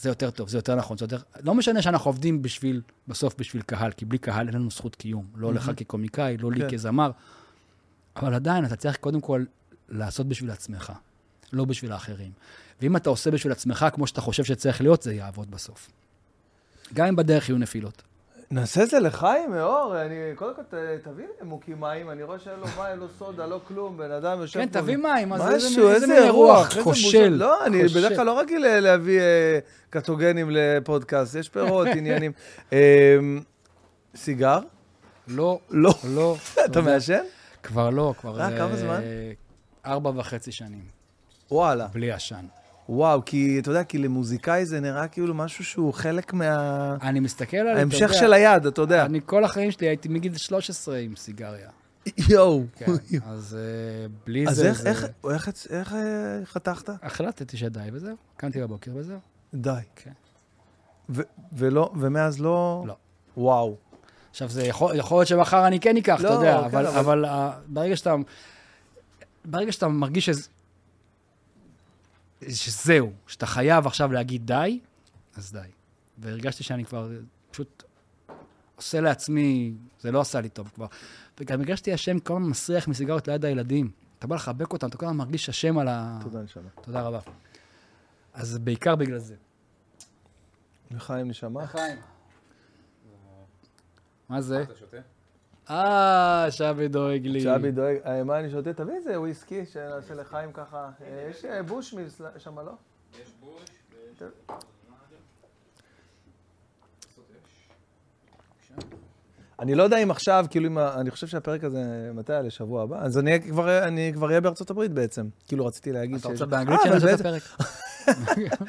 זה יותר טוב, זה יותר נכון, זה יותר... לא משנה שאנחנו עובדים בשביל, בסוף בשביל קהל, כי בלי קהל אין לנו זכות קיום. לא לך כקומיקאי, לא לי כן. כזמר, אבל עדיין אתה צריך קודם כל לעשות בשביל עצמך, לא בשביל האחרים. ואם אתה עושה בשביל עצמך כמו שאתה חושב שצריך להיות, זה יעבוד בסוף. גם אם בדרך יהיו נפילות. נעשה את זה לחיים, מאור. אני, קודם כל, תביא לי מוקים מים, אני רואה שאין לו מים, לא סודה, לא כלום, בן אדם יושב כן. תביא מים, אז איזה משהו, איזה איזה מין רוח, איזה איזה כושל. לא, אני. בדרך כלל לא רגיל אה, להביא אה, קטוגנים לפודקאסט, יש פירות, עניינים. אה, סיגר? לא, לא. לא. אתה מעשן? כבר לא, כבר... אה, כמה זמן? ארבע וחצי שנים, וואלה. בלי עשן. וואו, כי אתה יודע, כי למוזיקאי זה נראה כאילו משהו שהוא חלק מה... אני מסתכל על... אתה ההמשך יודע, של היד, אתה יודע. אני כל החיים שלי הייתי מגיל 13 עם סיגריה. יואו. כן, אז אה, בלי אז זה... איך- זה- איך- אה, חתכת? החלטתי שדי וזהו, קמתי בבוקר וזהו. די. כן. ולא, ומאז לא... לא. וואו. עכשיו, זה יכול, להיות שמחר אני כן אקח, לא, אתה יודע, כן, אבל, uh, ברגע שאתה... ברגע שאתה מרגיש. שזהו, שאתה חייב עכשיו להגיד די, אז די. והרגשתי שאני כבר פשוט עושה לעצמי, זה לא עשה לי טוב כבר. וגם הרגשתי אשם כל הזמן מסריח מסיגרות ליד הילדים. אתה בא לחבק אותם, אתה כל הזמן מרגיש אשם על ה... תודה, נשמה. תודה רבה. אז בעיקר בגלל זה. לחיים נשמה. חיים. מה זה? אתה שותה? אה, שבי דואג לי. שבי דואג, אה, מה אני שותה? תביא איזה וויסקי שנעשה לחיים ככה. אה, יש אה, בוש שם, לא? יש בוש. אני לא יודע אם עכשיו, כאילו, אם אני חושב שהפרק הזה, מתי היה? לשבוע הבא? אז אני כבר- אני כבר אהיה בארצות הברית בעצם. כאילו, רציתי להגיד אתה שיש- רוצה באנגלית שנעשה את הפרק?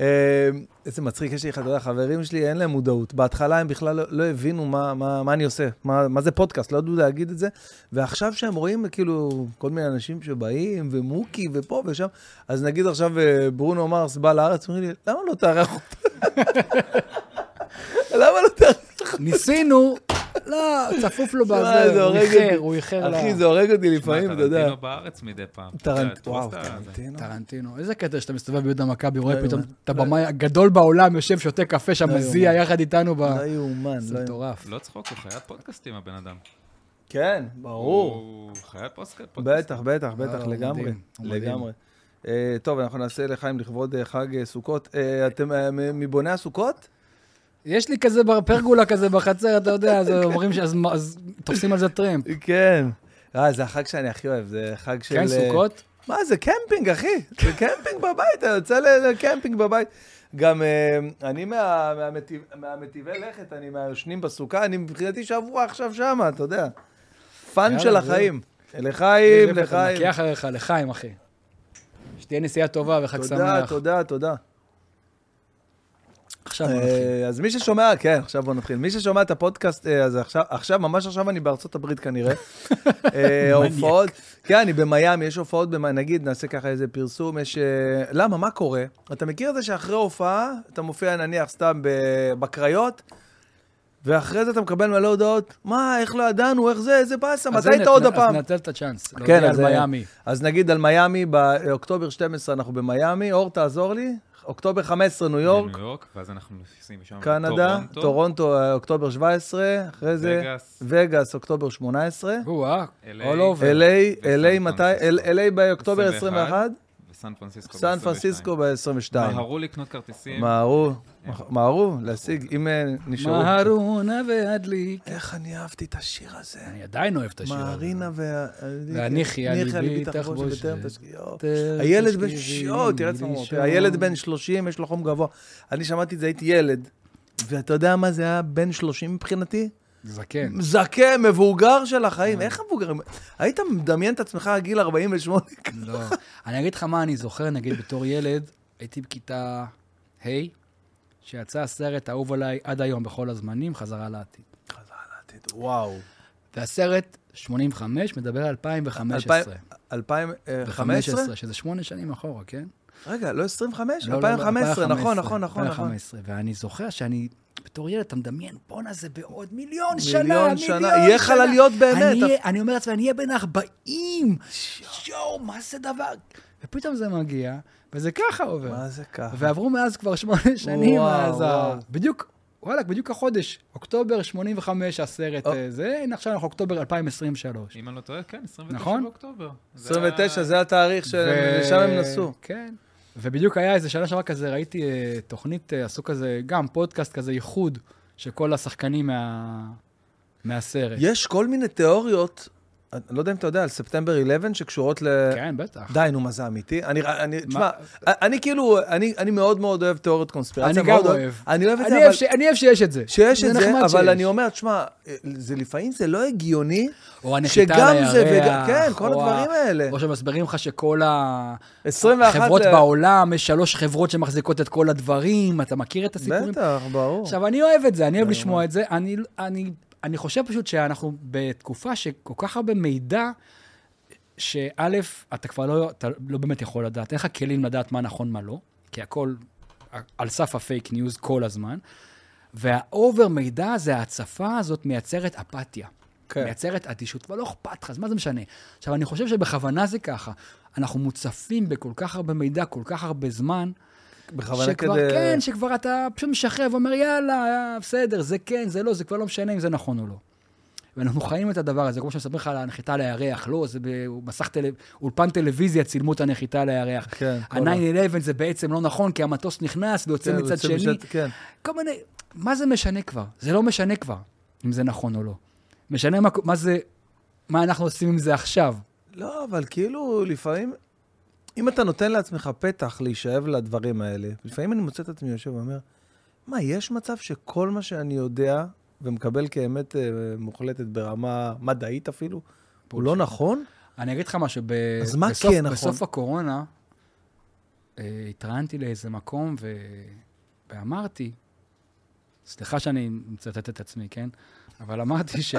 אה, איזה מצחיק, יש לי, אתה יודע, חברים שלי, אין להם מודעות. בהתחלה הם בכלל לא, לא הבינו מה, מה, מה אני עושה, מה, מה זה פודקאסט, לא ידעו להגיד את זה. ועכשיו שהם רואים, כאילו, כל מיני אנשים שבאים, ומוקי, ופה ושם, אז נגיד עכשיו אה, ברונו מרס בא לארץ, אומרים לי, למה לא תארח אותה? למה לא תארח ניסינו, לא, צפוף לו שמע, בזה, זה הוא איחר. הוא איחר. אחי, זה הורג אותי לפעמים, אתה יודע. טרנטינו בארץ מדי פעם. אתה יודע, טרנט... תפוס וואו, טרנטינו. טרנטינו. איזה קטע שאתה מסתובב ביהודה מכבי, לא רואה פתאום יאומן. את הבמאי הגדול בעולם יושב, שותה קפה שם, לא מזיע. יחד איתנו ב... לא יאומן, זה לא יאומן. מטורף. לא צחוק, הוא חיית פודקאסטים הבן אדם. כן, ברור. הוא חייב פודקאסט. בטח, בטח, בטח, לגמרי. לגמרי. אה, טוב, אנחנו נעשה לחיים לכבוד אה, חג אה, סוכות. אתם מבוני הסוכות? יש לי כזה פרגולה כזה בחצר, אתה יודע, אז אומרים שאז אז תופסים על זה טרמפ. כן. אה, זה החג שאני הכי אוהב, זה חג של... כן, אה, סוכות? מה, זה קמפינג, אחי. זה קמפינג בבית, אתה יוצא לקמפינג בבית. גם אה, אני מה- מהמטיב- מהמטיבי לכת, אני מהיושנים בסוכה, אני מבחינתי שבוע עכשיו שמה, אתה יודע. fun של. החיים. לחיים, לחיים. נקי אחריך, לחיים, אחי. שתהיה נסיעה טובה וחג תודה, שמח. תודה, תודה. עכשיו בוא נתחיל. אה, אז מי ששומע, כן, עכשיו בוא נתחיל. מי ששומע את הפודקאסט, אה, אז עכשיו, עכשיו, ממש עכשיו אני בארצות הברית כנראה. אה, הופעות, כן, אני במיאמי, יש הופעות, נגיד, נעשה ככה איזה פרסום, יש... למה, מה קורה? אתה מכיר את זה שאחרי הופעה, אתה מופיע נניח סתם בקריות, ואחרי זה אתה מקבל מלא הודעות, מה, איך לא ידענו, איך זה, איזה באסה, אז מתי היית עוד אז הפעם? ננצל את הצ'אנס. כן, אז, על מיאמי. אז נגיד על מיאמי, באוקטובר 12 אנחנו במיאמי, אור תעזור לי, אוקטובר 15 ניו יורק, ניו יורק, ואז אנחנו נוסעים משם קנדה, טורונטו, אה, אוקטובר 17, אחרי זה וגאס. וגאס, אוקטובר 18, או-אה, all over. LA, LA מתי? LA באוקטובר 21, 21, וסן פרנסיסקו סן ב-22. פרנסיסקו ב-22. מהרו לקנות כרטיסים. מהרו, מהרו, להשיג, אם אה, נשארו. מהרו נא והדליקו. איך אני אהבתי את השיר הזה. אני עדיין אוהב את השיר הזה. מרינה וה... והניחי על ליבי תחבוש הילד בן... יואו, תראה את. צמרמורת. הילד בן 30, יש לו חום גבוה. אני שמעתי את זה, הייתי ילד. ואתה יודע מה זה היה בן 30 מבחינתי? זקן. זקן, מבוגר של החיים. איך מבוגרים? היית מדמיין את עצמך גיל 48? לא. אני אגיד לך מה אני זוכר, נגיד בתור ילד, הייתי בכיתה ה', שיצא הסרט האהוב עליי עד היום בכל הזמנים, חזרה לעתיד. וואו. והסרט 85 מדבר על 2015. 2015? 2015, שזה שמונה שנים אחורה, כן? רגע, לא 25? לא, לא, לא, 2015, נכון, נכון, נכון. נכון. 2015, ואני זוכר שאני, בתור ילד, אתה מדמיין, בואנה, זה בעוד מיליון שנה, מיליון שנה. שנה. יהיה חלליות באמת. אני אהיה- אני אומר לעצמי, אני אהיה בן 40. יואו, מה זה דבר? ופתאום זה מגיע, וזה ככה עובר. מה זה ככה? ועברו מאז כבר שמונה שנים, וואו, אז וואו. בדיוק, וואלכ, בדיוק החודש, אוקטובר 85 הסרט או. אה, זה, הנה עכשיו אנחנו אוקטובר 2023. אם אני לא טועה, כן, 29 נכון? באוקטובר. זה 29, היה- זה התאריך שלשם הם נסעו. כן. ובדיוק היה איזה שנה שעברה כזה, ראיתי אה, תוכנית, אה, עשו כזה, גם פודקאסט כזה, איחוד של כל השחקנים מה... מהסרט. יש כל מיני תיאוריות, אני לא יודע אם אתה יודע, על ספטמבר 11 שקשורות ל... כן, בטח. די, נו, מה זה אמיתי? אני, אני, תשמע, אני כאילו, אני, אני מאוד מאוד אוהב תיאוריות קונספירציה. אני גם מאוד אוהב. אני אוהב את זה, אני אבל... אוהב ש- אני אוהב שיש את זה. שיש את זה, אבל. אני אומר, תשמע, זה לפעמים זה לא הגיוני, או הנחיתה שגם על זה וגם, כן, כל הדברים האלה. או שמסבירים לך שכל ה- 21 החברות ל- בעולם, יש שלוש חברות שמחזיקות את כל הדברים, אתה מכיר את הסיפורים? בטח, ברור. עכשיו, אני אוהב את זה, אני אוהב לשמוע את זה. אני, אני, חושב פשוט שאנחנו בתקופה שכל כך הרבה מידע, שא', אתה כבר לא, אתה לא באמת יכול לדעת, אין לך כלים לדעת מה נכון, מה לא, כי הכל על סף ה fake news כל הזמן. וה over מידע הזה, ההצפה הזאת מייצרת אפתיה. כן. מייצרת אדישות, כבר לא אכפת לך, אז מה זה משנה? עכשיו, אני חושב שבכוונה זה ככה. אנחנו מוצפים בכל כך הרבה מידע, כל כך הרבה זמן, בכוונה שכבר, כדי... כן, שכבר אתה פשוט משחרר ואומר, יאללה, בסדר, זה כן, זה לא, זה כבר לא משנה אם זה נכון או לא. ואנחנו חיים את הדבר הזה, כמו שמספר לך על הנחיתה על הירח, לא, זה במסך טל... אולפן טלוויזיה צילמו את הנחיתה על הירח. כן, כל ה- ה-9-11 זה בעצם לא נכון, כי המטוס נכנס ויוצא כן, מצד שני. משת- כן. כל מיני, מה זה משנה כבר? זה לא משנה כבר, אם זה נכון או לא. משנה מה, מה זה, מה אנחנו עושים עם זה עכשיו. לא, אבל כאילו, לפעמים, אם אתה נותן לעצמך פתח להישאב לדברים האלה, לפעמים אני מוצא את עצמי יושב ואומר, מה, יש מצב שכל מה שאני יודע ומקבל כאמת אה, מוחלטת ברמה מדעית אפילו, הוא לא נכון? אני אגיד לך משהו, ב... אז מה בסוף, כן נכון? בסוף הקורונה, אה, התראיינתי לאיזה מקום ו... ואמרתי, סליחה שאני מצטט את עצמי, כן? אבל אמרתי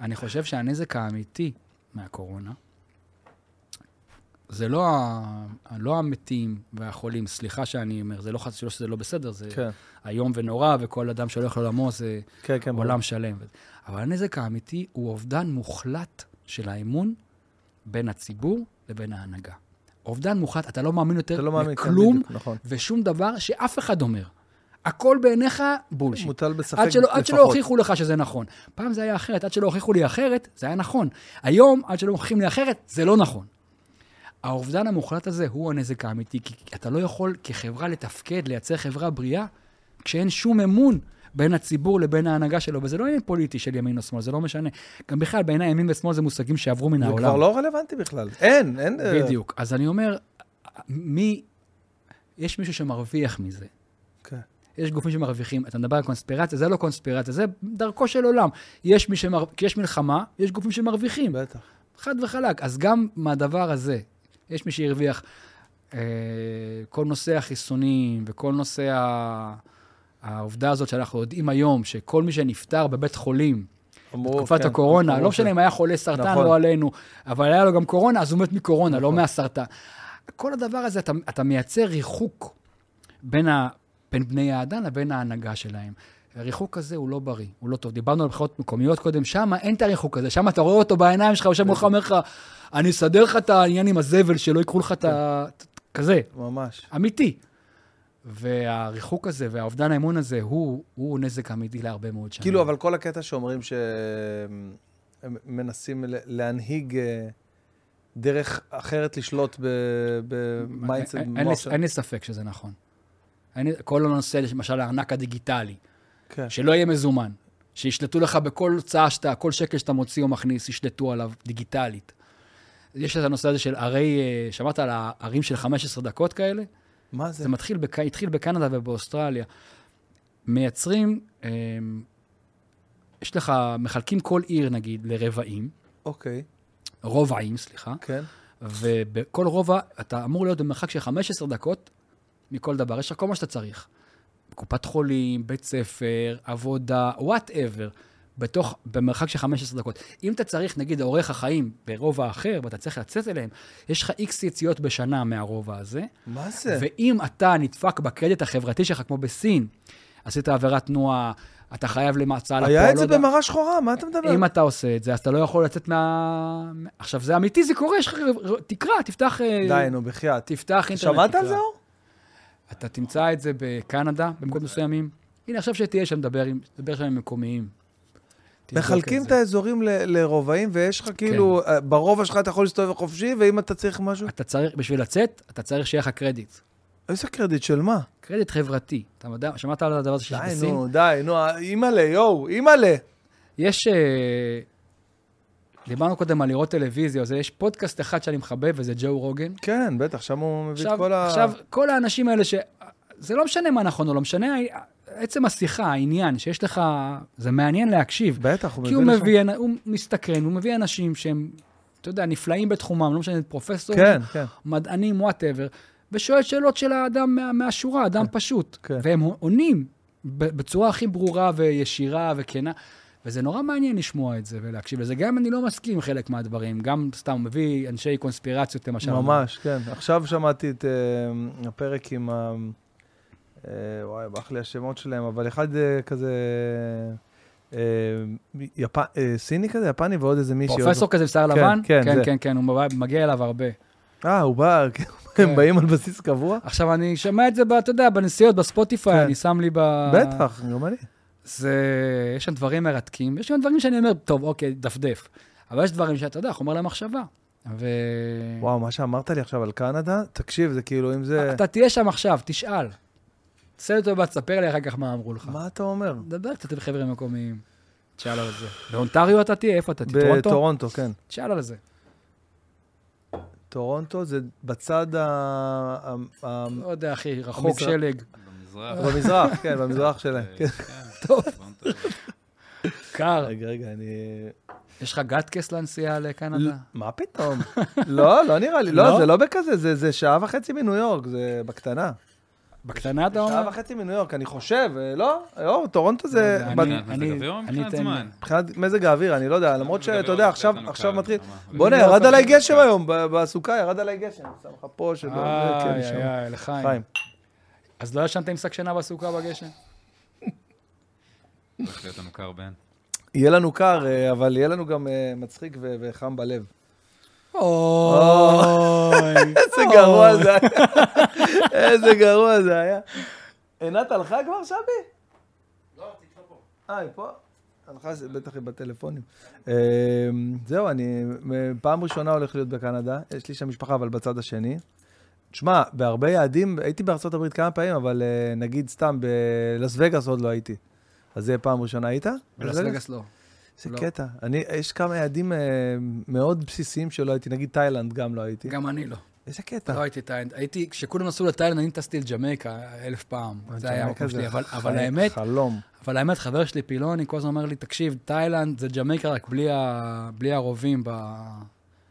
שאני חושב שהנזק האמיתי מהקורונה, זה לא, ה... לא המתים והחולים, סליחה שאני אומר, זה לא חס ושלום שזה לא בסדר, זה כן, איום ונורא, וכל אדם שהולך לעולמו זה כן, כן. עולם שלם. אבל הנזק האמיתי הוא אובדן מוחלט של האמון בין הציבור לבין ההנהגה. אובדן מוחלט, אתה לא מאמין יותר לא מאמין, כן, לכלום בדיוק, נכון. ושום דבר שאף אחד אומר. הכל בעיניך בולשיט. מוטל בספק עד שלא, עד שלא לפחות. הוכיחו לך שזה נכון. פעם זה היה אחרת, עד שלא הוכיחו לי אחרת, זה היה נכון. היום, עד שלא מוכיחים לי אחרת, זה לא נכון. האובדן המוחלט הזה הוא הנזק האמיתי, כי אתה לא יכול כחברה לתפקד, לייצר חברה בריאה, כשאין שום אמון בין הציבור לבין ההנהגה שלו, וזה לא עניין פוליטי של ימין או שמאל, זה לא משנה. גם בכלל, בעיניי ימין ושמאל זה מושגים שעברו מן זה העולם. כבר לא רלוונטי בכלל. אין, אין... אה, בדיוק. אז אני אומר, מי... יש מישהו שמרוויח מזה. כן. יש גופים שמרוויחים. אתה מדבר על קונספירציה, זה לא קונספירציה, זה דרכו של עולם. יש מי שמר... כי יש מלחמה, יש גופים שמרוויחים. בטח. חד וחלק. אז גם מהדבר הזה, יש מי שהרוויח. אה, כל נושא החיסונים וכל נושא. העובדה הזאת שאנחנו יודעים היום, שכל מי שנפטר בבית חולים, אמרו, בתקופת כן, הקורונה, לא משנה אם היה חולה סרטן, נכון. לא עלינו, אבל היה לו גם קורונה, אז הוא מת מקורונה, לא נכון. מהסרטן. כל הדבר הזה, אתה, אתה מייצר ריחוק בין, ה, בין בני האדם לבין ההנהגה שלהם. הריחוק הזה הוא לא בריא, הוא לא טוב. דיברנו על בחירות מקומיות קודם, שם אין את הריחוק הזה, שם אתה רואה אותו בעיניים שלך, יושב מולך, אומר לך, אני אסדר לך את העניין עם הזבל, שלא ייקחו לך את ה... כזה, ממש. אמיתי. והריחוק הזה והאובדן האמון הזה הוא, הוא נזק אמיתי להרבה מאוד שנים. כאילו, אבל כל הקטע שאומרים שהם מנסים להנהיג אה, דרך אחרת לשלוט במיינדסט, אין- אין לי- ספק שזה נכון. כל הנושא, למשל, הארנק הדיגיטלי, כן. שלא יהיה מזומן, שישלטו לך בכל הוצאה שאתה, כל שקל שאתה מוציא או מכניס, ישלטו עליו דיגיטלית. יש את הנושא הזה של ערי, אה, שמעת על הערים של 15 דקות כאלה? מה זה? זה מתחיל, בק... התחיל בקנדה ובאוסטרליה. מייצרים, אה, יש לך, מחלקים כל עיר, נגיד, לרבעים, אוקיי, רובעים, סליחה, כן. ובכל רובע אתה אמור להיות במרחק של 15 דקות מכל דבר. יש לך כל מה שאתה צריך. קופת חולים, בית ספר, עבודה, whatever, בתוך, במרחק של 15 דקות. אם אתה צריך, נגיד, עורך החיים ברובע אחר, ואתה צריך לצאת אליהם, יש לך איקס יציאות בשנה מהרובע הזה, מה זה? ואם אתה נדפק בקרדיט החברתי שלך, כמו בסין, עשית עבירת תנועה, אתה חייב למעצר לפועל, היה את זה לא יודע. במראה שחורה, מה אתה מדבר? אם אתה עושה את זה, אז אתה לא יכול לצאת מה... עכשיו, זה אמיתי, זה קורה, יש לך... תקרא, תפתח... אה, די, נו, בחייאת. תפתח אינטרנט, שמעת על. זה, אור? אתה תמצא את זה בקנדה, במקומות מסוימים. הנה, עכשיו שתהיה שם, דבר שם עם מקומיים. מחלקים את. האזורים ל- לרובעים, ויש לך כאילו, אה, ברובע שלך אתה יכול להסתובב חופשי, ואם אתה צריך משהו... אתה צריך, בשביל לצאת, אתה צריך שיהיה לך קרדיט. איזה קרדיט של מה? קרדיט חברתי. אתה יודע, שמעת על הדבר הזה שיש די, בסין? נו, די, נו, אימא'לה, יואו, אימא'לה. יש... דיברנו קודם על לראות טלוויזיה, אז יש פודקאסט אחד שאני מחבב, וזה ג'ו רוגן. כן, בטח, שם הוא מביא את עכשיו, כל ה... עכשיו, כל האנשים האלה ש... זה לא משנה מה נכון או לא משנה, עצם השיחה, העניין, שיש לך... זה מעניין להקשיב. בטח, הוא כי הוא מביא. מביא, אנ- הוא מסתקרן, הוא מביא אנשים שהם, אתה יודע, נפלאים בתחומם, לא משנה, פרופסורים, כן, כן. מדענים, וואטאבר, ושואל שאלות של האדם מה, מהשורה, אדם פשוט. כן. והם עונים בצורה הכי ברורה וישירה וכנה. וזה נורא מעניין לשמוע את זה ולהקשיב לזה. גם אם אני לא מסכים עם חלק מהדברים, גם סתם, מביא אנשי קונספירציות למשל. ממש, כן. עכשיו שמעתי את אה, הפרק עם ה... אה, וואי, ברח לי השמות שלהם, אבל אחד אה, כזה... יפ... סיני כזה, יפני, ועוד איזה מישהי. עוד- פרופסור כזה עם שיער כן, לבן? כן, כן. כן, כן, הוא מגיע- אליו הרבה. אה, הוא בא, כן. הם באים על בסיס קבוע? עכשיו, אני שומע את זה, אתה יודע, בנסיעות, בספוטיפיי, כן. אני שם לי ב... בטח, גם אני. זה, יש שם דברים מרתקים, יש שם דברים שאני אומר, טוב, אוקיי, דפדף. אבל יש דברים שאתה יודע, חומר למחשבה. ו... וואו, מה שאמרת לי עכשיו על קנדה, תקשיב, זה כאילו, אם זה... אתה תהיה שם עכשיו, תשאל. תעשה לי טובה, תספר לי אחר כך מה אמרו לך. מה אתה אומר? דבר קצת עם חבר'ה מקומיים. תשאל על זה. באונטריו אתה תהיה? איפה אתה תהיה? טורונטו? בטורונטו, כן. תשאל על זה. טורונטו זה בצד ה... לא יודע, אחי, רחוק. שלג. במזרח. במזרח, כן, במזרח שלהם. טוב. קר. רגע, רגע, אני... יש לך גטקס לנסיעה לקנדה? מה פתאום? לא, לא נראה לי. לא? לא, זה לא בכזה, זה- זה שעה וחצי מניו יורק, זה בקטנה. בקטנה אתה שעה אומר? וחצי מניו יורק, אני חושב, אה, לא? לא, טורונטו לא זה... מבחינת מזג אוויר או אני מבחינת זמן? מבחינת מזג האוויר, אני לא יודע, למרות שאתה יודע, לא עכשיו מתחיל... בוא'נה, לא, ירד עליי גשם היום, ב- בסוכה ירד עליי גשם. שם לך פה, שלא... זה, כן, איי. איי, לחיים. חיים. אז לא ישנת עם שק שינה בסוכה בגשם? הולך להיות לנו קר בן. יהיה לנו קר, אה, אבל יהיה לנו גם אה, מצחיק וחם בלב. אוי. איזה גרוע זה היה. איזה גרוע זה היה. עינת הלכה כבר, שבי? לא, תקפה פה. אה, היא פה? הלכה, בטח היא בטלפונים. אה, זהו, אני פעם ראשונה הולך להיות בקנדה. יש לי שם משפחה, אבל בצד השני. תשמע, בהרבה יעדים, הייתי בארצות הברית כמה פעמים, אבל נגיד סתם בלאס וגאס עוד לא הייתי. אז זה פעם ראשונה היית? בלאס וגאס לא. זה לא. קטע. אני, יש כמה יעדים אה, מאוד בסיסיים שלא הייתי, נגיד תאילנד גם לא הייתי. גם אני לא. איזה קטע. לא הייתי תאילנד. הייתי, כשכולם נסעו לתאילנד, אני טסתי לג'מייקה אלף פעם. זה היה המקום שלי. אבל, אבל האמת, חלום. אבל האמת, חבר שלי, פילוני, כל הזמן אומר לי, תקשיב, תאילנד זה ג'מייקה רק בלי, ה... בלי הרובים ב...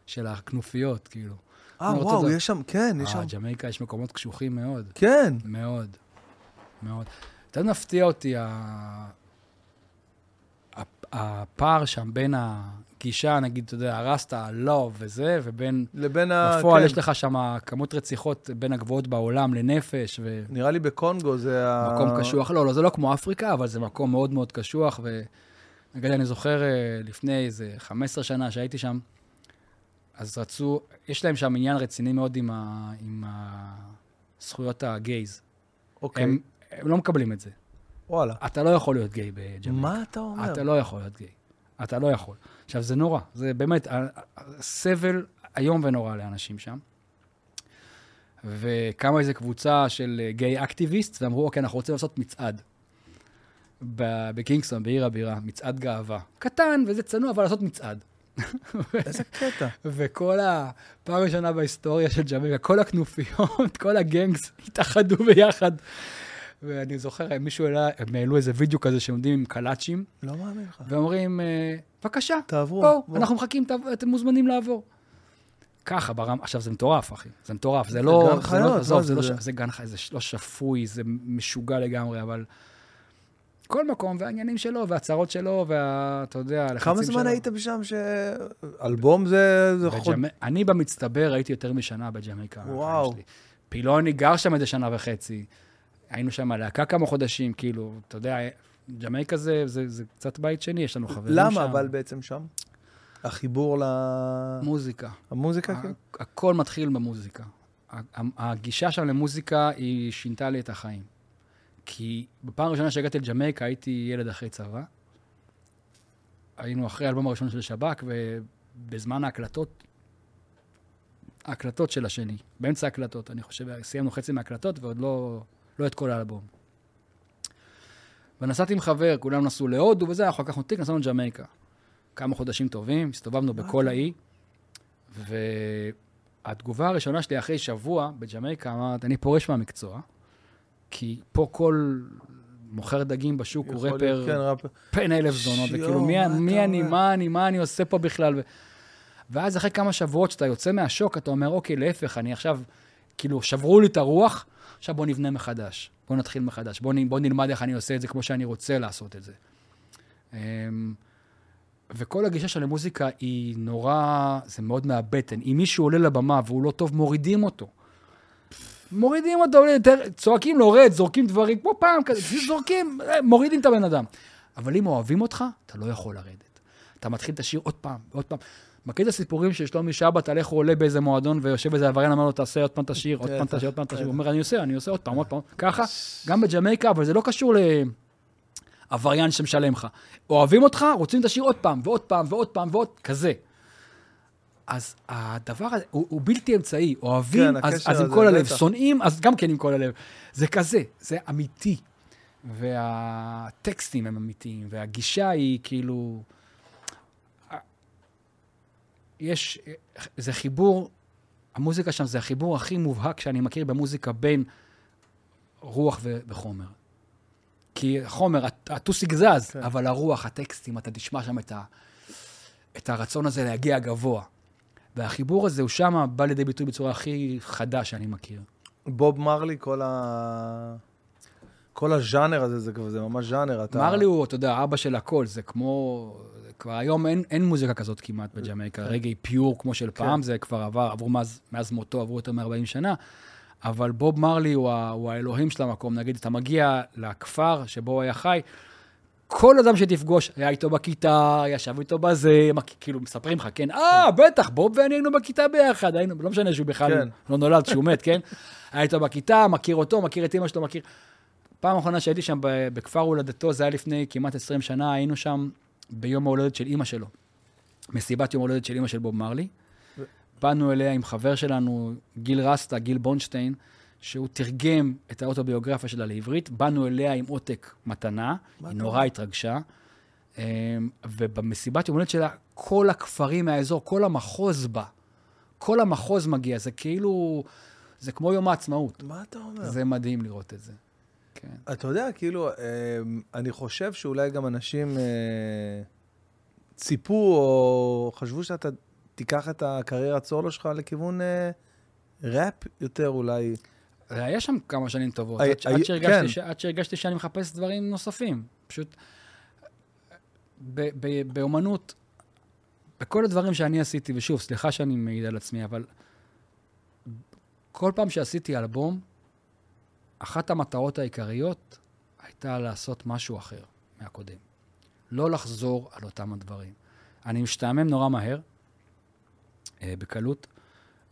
של הכנופיות, כאילו. אה, וואו. יש שם, כן, יש אה, שם. ג'מייקה יש מקומות קשוחים מאוד. כן. מאוד. מאוד. קצת מפתיע אותי הפער שם בין הגישה, נגיד, אתה יודע, הרסת, לא וזה, ובין... לבין ה... בפועל כן. יש לך שם כמות רציחות בין הגבוהות בעולם לנפש, ומקום נראה לי בקונגו זה ה... קשוח. לא, לא, זה לא כמו אפריקה, אבל זה מקום מאוד מאוד קשוח, ונגיד, אני זוכר אה, לפני איזה 15 שנה שהייתי שם, אז רצו, יש להם שם עניין רציני מאוד עם, ה, עם ה, זכויות הגייז. אוקיי. הם, הם לא מקבלים את זה. וואלה. אתה לא יכול להיות גיי בג'מייקה. מה אתה אומר? אתה לא יכול להיות גיי. אתה לא יכול. עכשיו, זה נורא. זה באמת סבל איום ונורא לאנשים שם. וקמה איזו קבוצה של אה, גיי אקטיביסט, ואמרו, אוקיי, אנחנו רוצים לעשות מצעד. ב- בקינגסטון, בעיר הבירה, מצעד גאווה. קטן וזה צנוע, אבל לעשות מצעד. איזה קטע. וכל ה... פעם ראשונה בהיסטוריה של ג'מייקה, כל הכנופיות, כל הגנגס התאחדו ביחד. ואני זוכר, מישהו העלה, הם העלו איזה וידאו כזה שעומדים עם קלאצ'ים, לא מאמין לך. ואומרים, אה, בבקשה, תעברו. בואו, בואו. אנחנו מחכים, תב- אתם מוזמנים לעבור. ככה, ברם, עכשיו זה מטורף, אחי, זה מטורף, זה לא... גן זה חיות, לא- עזוב, זה, זה לא זה? ש- זה גן חיות, זה לא שפוי, זה משוגע לגמרי, אבל... כל מקום, והעניינים שלו, והצהרות שלו, ואתה יודע, הלחצים כמה שלו. זמן היית שם ש... אלבום זה... זה חוד... אני במצטבר הייתי יותר משנה בג'מייקה. וואו. פילוני גר שם איזה שנה וחצי. היינו שם להקה כמה חודשים, כאילו, אתה יודע, ג'מייקה זה, זה, זה קצת בית שני, יש לנו חברים שם. למה אבל בעצם שם? החיבור ל... מוזיקה. המוזיקה? כאילו? הכל מתחיל במוזיקה. הגישה שם למוזיקה, היא שינתה לי את החיים. כי בפעם הראשונה שהגעתי לג'מייקה, הייתי ילד אחרי צבא. היינו אחרי האלבום הראשון של שב"כ, ובזמן ההקלטות, ההקלטות של השני, באמצע ההקלטות, אני חושב, סיימנו חצי מההקלטות ועוד לא, לא את כל האלבום. ונסעתי עם חבר, כולם נסעו להודו וזה, אנחנו לקחנו תיק, נסענו לג'מייקה. כמה חודשים טובים, הסתובבנו בכל האי, והתגובה הראשונה שלי אחרי שבוע בג'מייקה, אמרת, אני פורש מהמקצוע, כי פה כל מוכר דגים בשוק הוא רפר כן, ראפר. פן אלף זונות, וכאילו, מי, מה מי אני? מה אני, מה אני עושה פה בכלל? ו... ואז אחרי כמה שבועות שאתה יוצא מהשוק, אתה אומר, אוקיי, להפך, אני עכשיו, כאילו, שברו לי את הרוח, עכשיו בוא נבנה מחדש, בוא נתחיל מחדש, בוא, נ- בוא נלמד איך אני עושה את זה כמו שאני רוצה לעשות את זה. אמ, וכל הגישה של המוזיקה היא נורא, זה מאוד מהבטן. אם מישהו עולה לבמה והוא לא טוב, מורידים אותו. מורידים אותו, צועקים לו, רד, זורקים דברים, כמו פעם כזה, זורקים, אה, מורידים את הבן אדם. אבל אם אוהבים אותך, אתה לא יכול לרדת. אתה מתחיל את השיר עוד פעם, עוד פעם. מכיר את הסיפורים של שלומי שבת על איך הוא עולה באיזה מועדון ויושב איזה עבריין, אמר לו, תעשה עוד פעם את השיר, עוד פעם את השיר, עוד פעם את השיר. הוא אומר, אני עושה, אני עושה עוד פעם, עוד פעם. ככה, גם בג'מייקה, אבל זה לא קשור לעבריין שמשלם לך. אוהבים אותך, רוצים את השיר עוד פעם, ועוד פעם, ועוד פעם, ועוד, כזה. אז הדבר הזה, הוא, הוא בלתי אמצעי. אוהבים, כן, אז, אז עם כל הלב. שונאים, אז גם כן עם כל הלב. זה כזה, זה אמיתי. והטקסטים הם אמיתיים, והגישה היא כאילו... יש, זה חיבור, המוזיקה שם זה החיבור הכי מובהק שאני מכיר במוזיקה בין רוח ו- וחומר. כי חומר, הט- הטוסיק זז, כן. אבל הרוח, הטקסטים, אתה תשמע שם את, ה, את הרצון הזה להגיע גבוה. והחיבור הזה, הוא שם בא לידי ביטוי בצורה הכי חדה שאני מכיר. בוב מרלי, כל ה... כל הז'אנר הזה, זה, כבר- זה ממש ז'אנר. אתה... מרלי הוא, אתה יודע, אבא של הכל, זה כמו... כבר היום אין, אין מוזיקה כזאת כמעט בג'מייקה, רגעי פיור כמו של פעם, זה כבר עבר, עברו מאז, מאז מותו, עברו יותר מ-40 שנה, אבל בוב מרלי הוא, ה, הוא האלוהים של המקום. נגיד, אתה מגיע לכפר שבו הוא היה חי, כל אדם שתפגוש, היה איתו בכיתה, ישב איתו בזה, כאילו, מספרים לך, כן? אה, בטח, בוב ואני היינו בכיתה ביחד, היינו, לא משנה שהוא בכלל כן. לא נולד, שהוא מת, כן? היה איתו בכיתה, מכיר אותו, מכיר את אמא שלו, מכיר... פעם אחרונה שהייתי שם בכפר הולדתו, זה היה לפני כמעט 20 שנה, היינו שם ביום ההולדת של אימא שלו. מסיבת יום ההולדת של אימא של בוב מרלי. ו- באנו אליה עם חבר שלנו, גיל רסטה, גיל בונשטיין, שהוא תרגם את האוטוביוגרפיה שלה לעברית. באנו אליה עם עותק מתנה, היא נורא התרגשה. אמ, ובמסיבת יום הולדת שלה, כל הכפרים מהאזור, כל המחוז בא. כל המחוז מגיע, זה כאילו, זה כמו יום העצמאות. מה אתה אומר? זה מדהים לראות את זה. כן. אתה יודע, כאילו, אה, אני חושב שאולי גם אנשים אה, ציפו או חשבו שאתה תיקח את הקריירת סולו שלך לכיוון אה, ראפ יותר אולי. היה שם כמה שנים טובות, היה- עד היה- עד שהרגשתי כן. ש- עד שהרגשתי שאני מחפש דברים נוספים. פשוט, ב- ב- באומנות, בכל הדברים שאני עשיתי, ושוב, סליחה שאני מעיד על עצמי, אבל כל פעם שעשיתי אלבום, אחת המטרות העיקריות הייתה לעשות משהו אחר מהקודם. לא לחזור על אותם הדברים. אני משתעמם נורא מהר, אה, בקלות,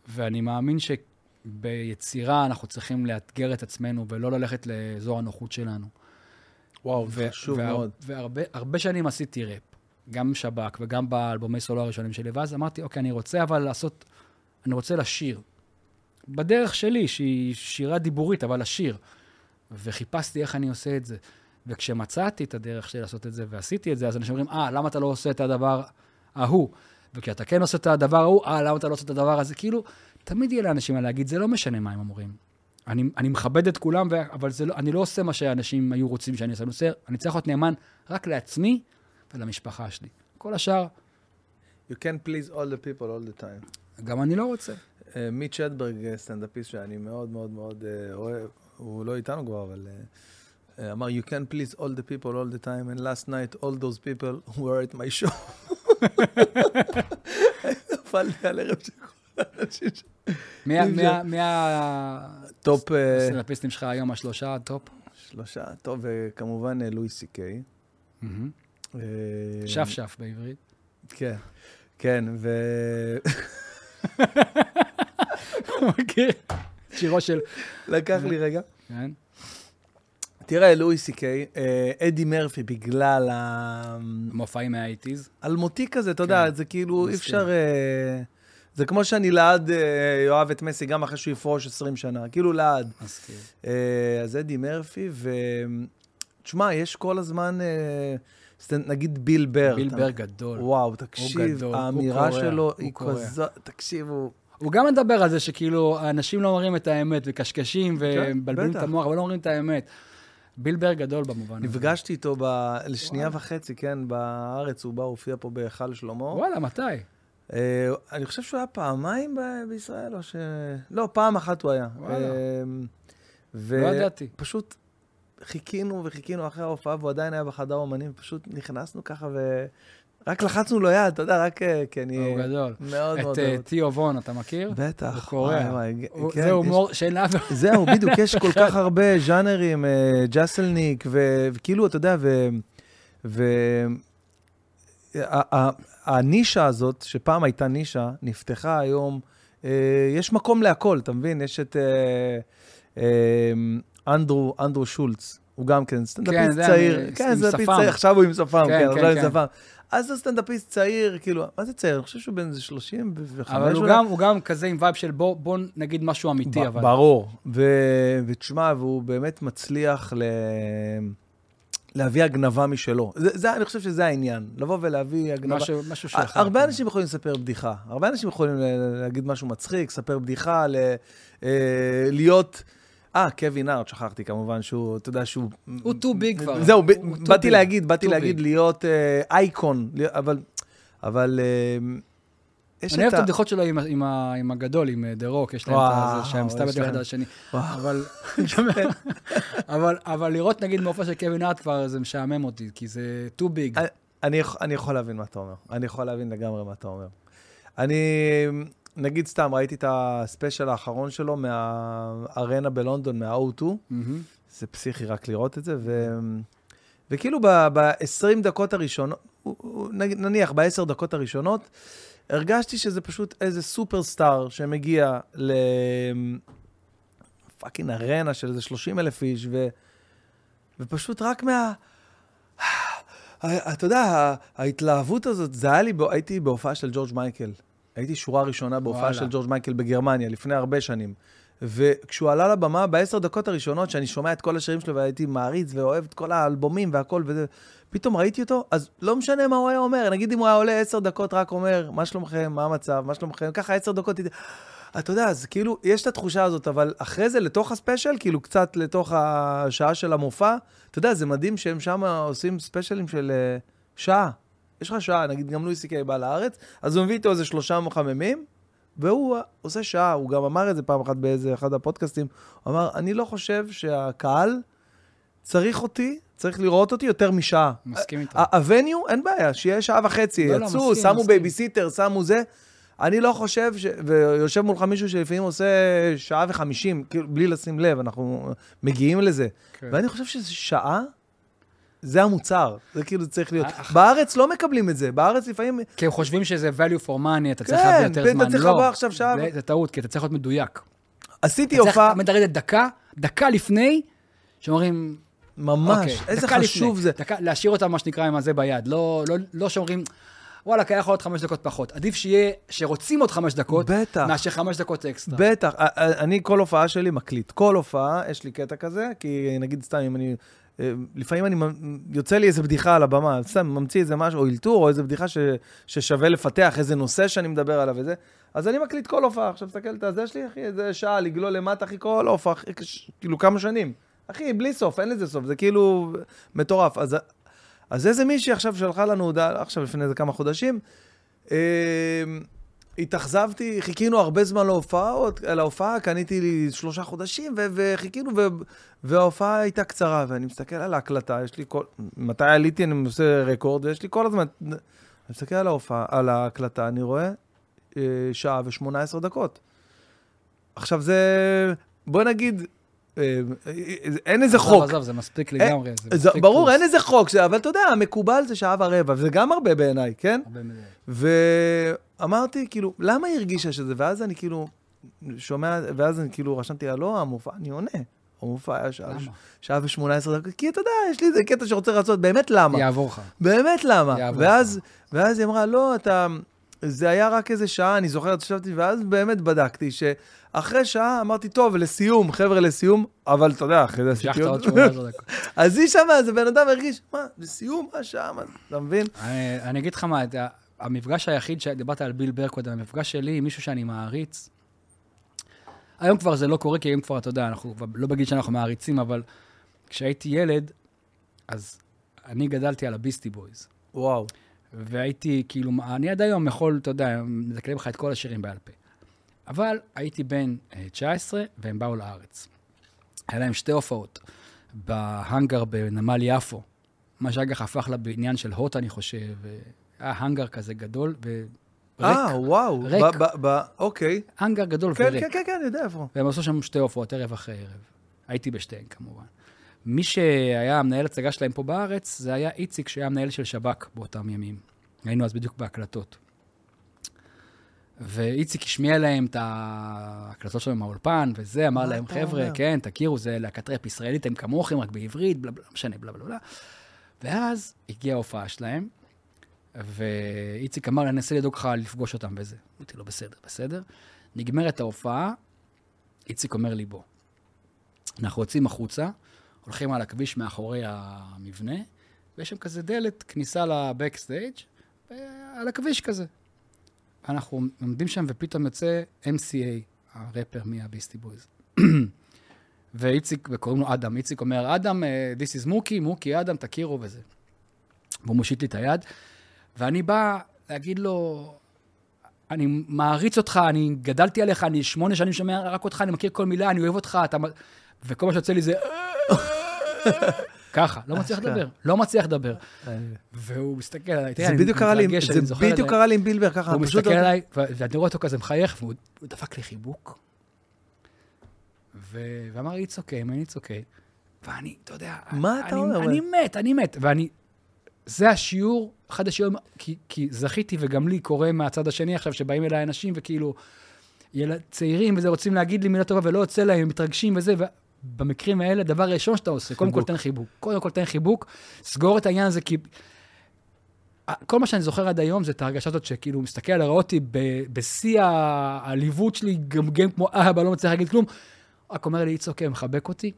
ואני מאמין שביצירה אנחנו צריכים לאתגר את עצמנו ולא ללכת לאזור הנוחות שלנו. וואו, ו- חשוב והר- מאוד. והרבה הרבה שנים עשיתי ראפ, גם שב"כ וגם באלבומי סולו הראשונים שלי, ואז אמרתי, אוקיי, אני רוצה אבל לעשות, אני רוצה לשיר. בדרך שלי, שהיא שירה דיבורית, אבל לשיר. וחיפשתי איך אני עושה את זה. וכשמצאתי את הדרך שלי לעשות את זה ועשיתי את זה, אז אנשים אומרים, אה, למה אתה לא עושה את הדבר ההוא? וכשאתה כן עושה את הדבר ההוא, אה, למה אתה לא עושה את הדבר הזה? כאילו, תמיד יהיה לאנשים מה להגיד, זה לא משנה מה הם אומרים. אני, אני מכבד את כולם, ו... אבל לא, אני לא עושה מה שאנשים היו רוצים שאני אעשה. אני, עושה, אני צריך להיות נאמן רק לעצמי ולמשפחה שלי. כל השאר, You can please all the people all the time. גם אני לא רוצה. אה, מיץ' אדברג, אה, סטנדאפיסט שאני מאוד מאוד מאוד אה, אוהב, הוא לא איתנו כבר, אבל אמר, You can please all the people all the time, and last night all those people were at my show. נפלתי על ערב של כל האנשים ש... מי, הסטנדאפיסטים שלך היום, השלושה, הטופ? שלושה, טוב, וכמובן לואי סי קיי. מהמם. אה, שפשף בעברית. כן, כן, ו... מכיר? שירו של... לקח לי רגע. כן. תראה, לואי סי קיי, אה, אדי מרפי, בגלל ה... מופעים מהאייטיז. אלמותי כזה, אתה יודע, כן, זה כאילו, אני מסכים. אפשר... אה, זה כמו שאני לעד אה, יאהב את מסי, גם אחרי שהוא יפרוש 20 שנה, כאילו לעד. אה, אז אדי מרפי, ו... תשמע, יש כל הזמן, אה, סטנד- נגיד ביל בר. ביל אתה- בר גדול. וואו, תקשיב, גדול, האמירה קורע, שלו היא. כזאת, תקשיב, הוא... הוא גם מדבר על זה שכאילו, אנשים לא אומרים את האמת, וקשקשים, ומבלבלים את. המוח, אבל לא אומרים את האמת. ביל בר גדול במובן הזה. נפגשתי איתו ב... לשנייה וחצי, כן, בארץ, הוא בא, הופיע פה בהיכל שלמה. וואלה, מתי? אה, אני חושב שהוא היה פעמיים ב- בישראל, או ש... לא, פעם אחת הוא היה. וואלה. אה, ו- לא ידעתי. פשוט חיכינו וחיכינו אחרי ההופעה, והוא עדיין היה בחדר אומנים, פשוט נכנסנו ככה ו... רק לחצנו לו יד, אתה יודע, רק אה, כי אני הוא גדול. מאוד מאוד את אה. תיאו וון, אתה מכיר? בטח. הוא קורע. הוא- כן, זה הומור שאין לאף אחד. זהו, בדיוק, יש כל כך הרבה ז'אנרים, אה, ג'סלניק, ו- וכאילו, אתה יודע, ו... הנישה הזאת, שפעם הייתה נישה, נפתחה היום, יש מקום להכל, אתה מבין? יש את אנדרו, אנדרו שולץ, הוא גם כן סטנדאפיסט זה צעיר. אני- כן, עם סטנדאפיסט. צעיר, עכשיו הוא עם שפם, כן, כן, כן, עם כן. שפם. אז הוא סטנדאפיסט צעיר, כאילו, מה זה צעיר? אני חושב שהוא בן איזה 35 אבל הוא. גם- הוא גם כזה עם vibe של בוא בוא נגיד משהו אמיתי, אבל... ברור. ו- ותשמע, והוא באמת מצליח ל... להביא הגנבה משלו. זה, זה, אני חושב שזה העניין, לבוא ולהביא הגנבה. משהו משהו שלך. הרבה כן. אנשים יכולים לספר בדיחה, הרבה אנשים יכולים להגיד משהו מצחיק, לספר בדיחה, ל- אה, להיות... אה, קווין ארט, שכחתי כמובן שהוא, אתה יודע שהוא... הוא too big כבר. זהו, באתי. להגיד, באתי להגיד. להיות אה, אייקון, אבל... אבל... אה, יש אני אוהב את. הבדיחות שלו עם עם עם הגדול, עם דה רוק, יש להם את זה שהם יש מסתלבטים אחד. על השני. אבל, אבל, אבל לראות נגיד מופע של קווין ארט כבר זה משעמם אותי, כי זה too big. אני- אני יכול להבין מה אתה אומר. אני יכול להבין לגמרי מה אתה אומר. אני, נגיד סתם, ראיתי את הספיישל האחרון שלו מהארנה בלונדון, מה-O2. מהמם. זה פסיכי רק לראות את זה, ו... וכאילו ב-20 דקות הראשונות, נניח ב-10 דקות הראשונות, הרגשתי שזה פשוט איזה סופרסטאר שמגיע ל... fucking ארנה של איזה 30 אלף איש, ו... ופשוט רק מה... אתה יודע, ההתלהבות הזאת, זה היה לי, הייתי בהופעה של ג'ורג' מייקל. הייתי שורה ראשונה בהופעה. של ג'ורג' מייקל בגרמניה, לפני הרבה שנים. וכשהוא עלה לבמה, בעשר דקות הראשונות, שאני שומע את כל השירים שלו והייתי מעריץ ואוהב את כל האלבומים והכל וזה, פתאום ראיתי אותו, אז לא משנה מה הוא היה אומר, נגיד אם הוא היה עולה עשר דקות, רק אומר, מה שלומכם, מה המצב, מה שלומכם, ככה עשר דקות, אתה יודע, אז כאילו, יש את התחושה הזאת, אבל אחרי זה, לתוך הספיישל, כאילו קצת לתוך השעה של המופע, אתה יודע, זה מדהים שהם שם עושים ספיישלים של אה, שעה. יש לך שעה, נגיד גם לואי סי קיי בא לארץ, אז הוא מביא איתו איזה שלושה מחממים, והוא אה, עושה שעה, הוא גם אמר את זה פעם אחת באיזה אחד הפודקאסטים, הוא אמר, אני לא חושב שהקהל צריך אותי, צריך לראות אותי יותר משעה. מסכים איתך. ה venue, אין בעיה, שיהיה שעה וחצי, לא, לא, יצאו, מסכים, שמו. בייביסיטר, שמו זה. אני לא חושב, ש... ויושב מולך מישהו שלפעמים עושה שעה וחמישים, כאילו, בלי לשים לב, אנחנו מגיעים לזה. כן. ואני חושב שזה שעה, זה המוצר, זה כאילו צריך להיות. אח- בארץ לא מקבלים את זה, בארץ לפעמים, כי הם חושבים שזה value for money, אתה צריך כן, להביא יותר זמן. צריך לא, לבוא עכשיו שעה זה- טעות, כי אתה צריך להיות מדויק. עשיתי אתה צריך הופעה, לרדת דקה, דקה לפני, שאומרים, ממש, אוקיי, איזה חשוב זה. להשאיר אותם, מה שנקרא, עם הזה ביד. לא, לא, לא שאומרים, וואלה, כי היה יכול להיות חמש דקות פחות. עדיף שיהיה, שרוצים עוד חמש דקות, בטח. מאשר חמש דקות אקסטרה. בטח, אני כל הופעה שלי מקליט. כל הופעה, יש לי קטע כזה, כי נגיד סתם, אם אני... אה, לפעמים אני, יוצא לי איזה בדיחה על הבמה, סתם ממציא איזה משהו, או אלתור, או איזה בדיחה ש, ששווה לפתח, איזה נושא שאני מדבר עליו וזה, אז אני מקליט כל הופעה. עכשיו, תסתכל, את הזה שלי, אחי, איזה שעה לגלול למטה, אחי, כל הופעה, כאילו כמה שנים. אחי, בלי סוף, אין לזה סוף, זה כאילו מטורף. אז, אז איזה מישהי עכשיו שלחה לנו הודעה, עכשיו לפני איזה כמה חודשים, אה, התאכזבתי, חיכינו הרבה זמן להופעות, להופעה, קניתי לי שלושה חודשים, ו- וחיכינו, ו- וההופעה הייתה קצרה, ואני מסתכל על ההקלטה, יש לי כל... מתי עליתי, אני עושה רקורד, ויש לי כל הזמן... אני מסתכל על ההופעה, על ההקלטה, אני רואה אה, שעה ושמונה דקות. עכשיו זה... בוא נגיד, אין איזה חוק. עזוב, עזוב, זה מספיק לגמרי. ברור. אין איזה חוק, אבל אתה יודע, המקובל זה שעה ורבע, וזה גם הרבה בעיניי, כן? הרבה מזה. ואמרתי, כאילו, למה היא הרגישה שזה? ואז אני כאילו שומע, ואז אני כאילו רשמתי לה, לא, המופע, אני עונה. המופע היה שעה, למה? שעה ושמונה עשרה דקות, כי אתה יודע, יש לי איזה קטע שרוצה לעשות, באמת למה? יעבור לך. באמת למה? יעבור ואז, ואז היא אמרה, לא, אתה... זה היה רק איזה שעה, אני זוכרת, ישבתי, ואז באמת בדקתי שאחרי שעה אמרתי, טוב, לסיום, חבר'ה, לסיום, אבל אתה יודע, אחרי זה עשיתי עוד עוד... 18 דקות. אז היא שמה, איזה בן אדם הרגיש, מה, לסיום, מה שעה, מה, אתה מבין? אני אני אגיד לך מה, המפגש היחיד שדיברת על ביל בר קודם, המפגש שלי עם מישהו שאני מעריץ, היום כבר זה לא קורה, כי היום כבר, אתה יודע, אנחנו כבר לא בגיל שאנחנו מעריצים, אבל כשהייתי ילד, אז אני גדלתי על הביסטי בויז. וואו. והייתי כאילו, אני עד היום יכול, אתה יודע, מדקלם לך את כל השירים בעל פה. אבל הייתי בן אה, 19, והם באו לארץ. היה להם שתי הופעות בהאנגר בנמל יפו, מה שאגב הפך לבניין של הוט, אני חושב. היה האנגר כזה גדול וריק. אה, וואו. ריק. ב- ב- ב- אוקיי. האנגר גדול כן, וריק. כן, כן, כן, אני יודע איפה. והם עשו שם שתי הופעות, ערב אחרי ערב. הייתי בשתיהן, כמובן. מי שהיה המנהל הצגה שלהם פה בארץ, זה היה איציק, שהיה המנהל של שב"כ באותם ימים. היינו אז בדיוק בהקלטות. ואיציק השמיע להם את ההקלטות שלו מהאולפן, וזה, אמר להם, חבר'ה, אומר?" כן, תכירו, זה להקת ראפ ישראלית, הם כמוכם, רק בעברית, בלה בלה, לא משנה, בלה בלה בלה. ואז הגיעה ההופעה שלהם, ואיציק אמר, אני אנסה לדאוג לך לפגוש אותם וזה. אמרתי לו, בסדר, בסדר. נגמרת ההופעה, איציק אומר לי, בוא. אנחנו יוצאים החוצה, הולכים על הכביש מאחורי המבנה, ויש שם כזה דלת, כניסה לבקסטייג', על הכביש כזה. אנחנו עומדים שם, ופתאום יוצא MCA, הראפר מהביסטי בויז. ואיציק, וקוראים לו אדם, איציק אומר, אדם, אה, this is מוקי, מוקי, אדם, תכירו וזה. והוא מושיט לי את היד, ואני בא להגיד לו, אני מעריץ אותך, אני גדלתי עליך, אני שמונה שנים שומע רק אותך, אני מכיר כל מילה, אני אוהב אותך, אתה... מ-" וכל מה שיוצא לי זה... ככה, לא מצליח. לדבר, לא מצליח לדבר. והוא מסתכל עליי, תראה, זה אני בדיוק קרה לי, מתרגש, אני זה זוכר את בדיוק קרה לי עם בילבר, ככה, הוא. מסתכל עליי, ואני רואה אותו כזה מחייך, והוא הוא דפק לי חיבוק. ואמר לי, it's okay, man, it's okay. ואני, אתה יודע, מה אתה אומר? אני מת, אני מת. ואני, זה השיעור, אחד השיעורים, כי, כי זכיתי, וגם לי קורה מהצד השני עכשיו, שבאים אליי אנשים וכאילו, ילד, צעירים וזה, רוצים להגיד לי מילה טובה ולא יוצא להם, הם מתרגשים וזה, ו- במקרים האלה, הדבר הראשון שאתה עושה, קודם כל חיבוק. תן חיבוק. קודם כל תן חיבוק, סגור את העניין הזה, כי... כל מה שאני זוכר עד היום זה את ההרגשה הזאת שכאילו, מסתכל על אותי ב- בשיא העליבות שלי, גמגם כמו אבא, לא מצליח להגיד כלום, רק אומר לי, it's okay, מחבק אותי.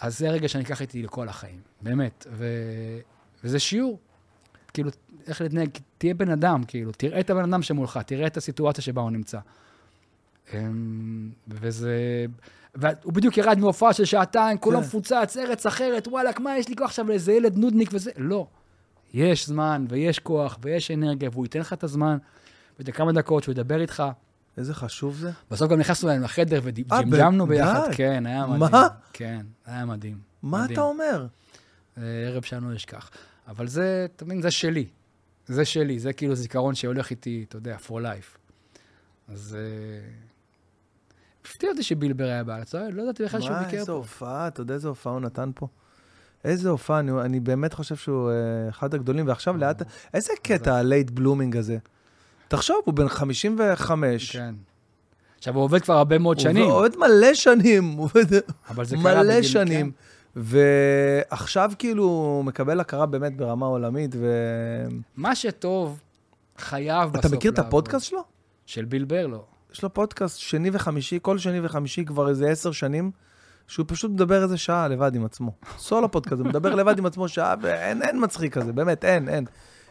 אז זה הרגע שאני אקח איתי לכל החיים, באמת. ו... וזה שיעור. כאילו, איך להתנהג, תהיה בן אדם, כאילו, תראה את הבן אדם שמולך, תראה את הסיטואציה שבה הוא נמצא. אמ, וזה... והוא בדיוק ירד מהופעה של שעתיים, כולו כן. מפוצץ, ארץ אחרת, וואלכ, מה יש לי כוח עכשיו לאיזה ילד נודניק וזה? לא. יש זמן, ויש כוח, ויש אנרגיה, והוא ייתן לך את הזמן, ואת כמה דקות שהוא ידבר איתך. איזה חשוב זה. בסוף גם נכנסנו אליהם לחדר אה, וג'מג'מנו ביחד. כן, היה מה? מדהים. כן, היה מדהים. מה מדהים. אתה אומר? זה ערב שאני לא אשכח. אבל זה, אתה מבין, זה שלי. זה שלי, זה כאילו זיכרון שהולך איתי, אתה יודע, for life. אז... אה, הפתיע אותי שבילבר היה בארץ, לא ידעתי בכלל שהוא מה, ביקר איזה פה. הופעה, אתה יודע איזה הופעה הוא נתן פה? איזה הופעה, אני, אני באמת חושב שהוא אה, אחד הגדולים, ועכשיו לאט... איזה קטע הלייט בלומינג הזה? תחשוב, הוא בן 55. כן. עכשיו, הוא עובד כבר הרבה מאוד שנים, הוא עובד מלא שנים, הוא אבל זה קרה מלא בגיל... שנים. ועכשיו כאילו מקבל הכרה באמת ברמה עולמית, ו... מה שטוב, חייב בסוף אתה מכיר את לעבוד. הפודקאסט שלו? של בילבר, לא. יש לו פודקאסט שני וחמישי, כל שני וחמישי כבר איזה עשר שנים, שהוא פשוט מדבר איזה שעה לבד עם עצמו. סולו פודקאסט, הוא מדבר לבד עם עצמו שעה, ואין אין מצחיק כזה, באמת, אין, אין.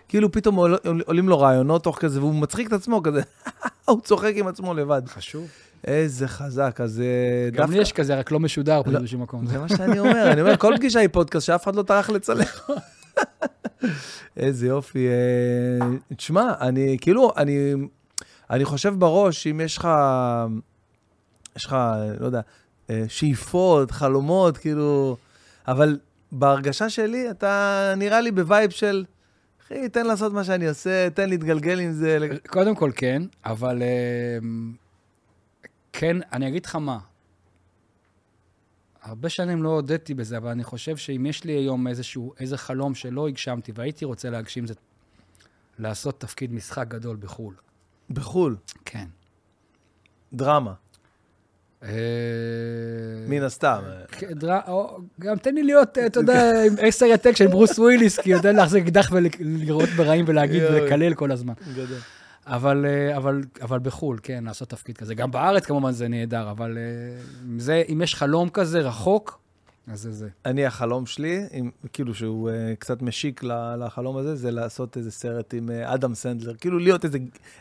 כאילו פתאום עול, עולים לו רעיונות תוך כזה, והוא מצחיק את עצמו כזה, הוא צוחק עם עצמו לבד. חשוב. איזה חזק, אז אה, גם לי יש כזה, רק לא משודר פה לא. באיזשהו מקום. זה מה שאני אומר, אני אומר, כל פגישה היא פודקאסט שאף אחד לא טרח לצלם. איזה יופי. אה, תשמע, אני כאילו, אני, אני חושב בראש, אם יש לך, יש לך, לא יודע, אה, שאיפות, חלומות, כאילו, אבל בהרגשה שלי, אתה נראה לי ב vibe של, אחי, תן לעשות מה שאני עושה, תן להתגלגל עם זה. קודם כל כן, אבל אמ, כן, אני אגיד לך מה. הרבה שנים לא הודיתי בזה, אבל אני חושב שאם יש לי היום איזשהו, איזה חלום שלא הגשמתי והייתי רוצה להגשים, זה לעשות תפקיד משחק גדול בחו"ל. בחו"ל, כן. דרמה, אה, מן הסתם. כן, גם תן לי להיות, אה, אתה יודע, עם עשר העתק של ברוס וויליס, כי יודע להחזיק אקדח ולראות ברעים ולהגיד. ולקלל כל הזמן. גדול. אבל, אה, אבל, אבל בחו"ל, כן, לעשות תפקיד כזה. גם בארץ כמובן זה נהדר, אבל אה, זה, אם יש חלום כזה רחוק, אז זה זה. אני, החלום שלי, עם, כאילו שהוא uh, קצת משיק לחלום הזה, זה לעשות איזה סרט עם אה, אדם סנדלר. כאילו להיות איזה,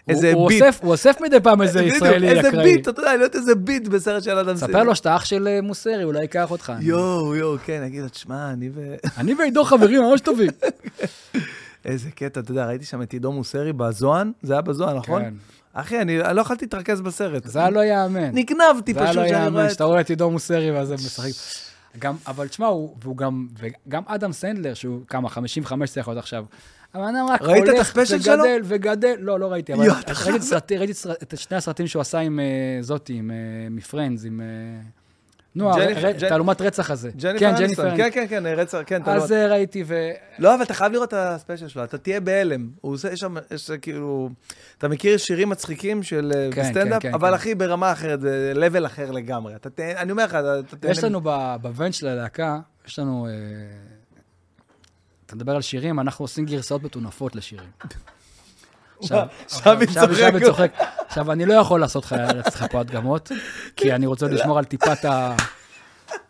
איזה הוא, הוא ביט. אוסף, הוא אוסף מדי פעם איזה ישראלי איזה אקראי. ביט, אתה יודע, להיות איזה ביט בסרט של אדם סנדלר. ספר לו שאתה אח של מוסרי, אולי ייקח אותך. יואו, יואו, כן, אגיד לו, תשמע, אני ו... אני ועידו חברים ממש טובים. איזה קטע, אתה יודע, ראיתי שם את עידו מוסרי בזוהן, זה היה בזוהן, נכון? כן. אחי, אני לא יכולתי להתרכז בסרט. זה היה לא יאמן. נגנבתי זה היה פשוט, לא שאני רואה יאמן, את... שאתה רואה את עידו מוסרי ואז הם משחקים. גם, אבל תשמע, הוא, והוא גם, וגם אדם סנדלר, שהוא כמה, 55 צריך להיות עכשיו. אבל אני רק ראית את הולך הספיישל שלו? וגדל וגדל, לא, לא ראיתי, אבל ראיתי, את סרטי, ראיתי את את שני הסרטים שהוא עשה עם אה, זאתי, עם, אה, מ Friends, עם... אה, נו, תעלומת רצח הזה. ג'ניפר כן, אניסטון, ג'ניפר כן, כן, כן, רצח, כן, אז לא... אה, ראיתי, ו... לא, אבל אתה חייב לראות את הספיישל שלו, אתה תהיה בהלם. הוא עושה, יש שם, יש כאילו... אתה מכיר שירים מצחיקים של אה, כן, בסטנדאפ, כן, כן, אבל כן. אחי, ברמה אחרת, זה level אחר לגמרי. אני אומר לך, אתה תהנה... יש לנו ב- בוונט של הלהקה, יש לנו... אה, אתה מדבר על שירים, אנחנו עושים גרסאות מטונפות לשירים. צוחקת. צוחק. עכשיו, אני לא יכול לעשות לך פה הדגמות, כי אני רוצה לשמור על טיפת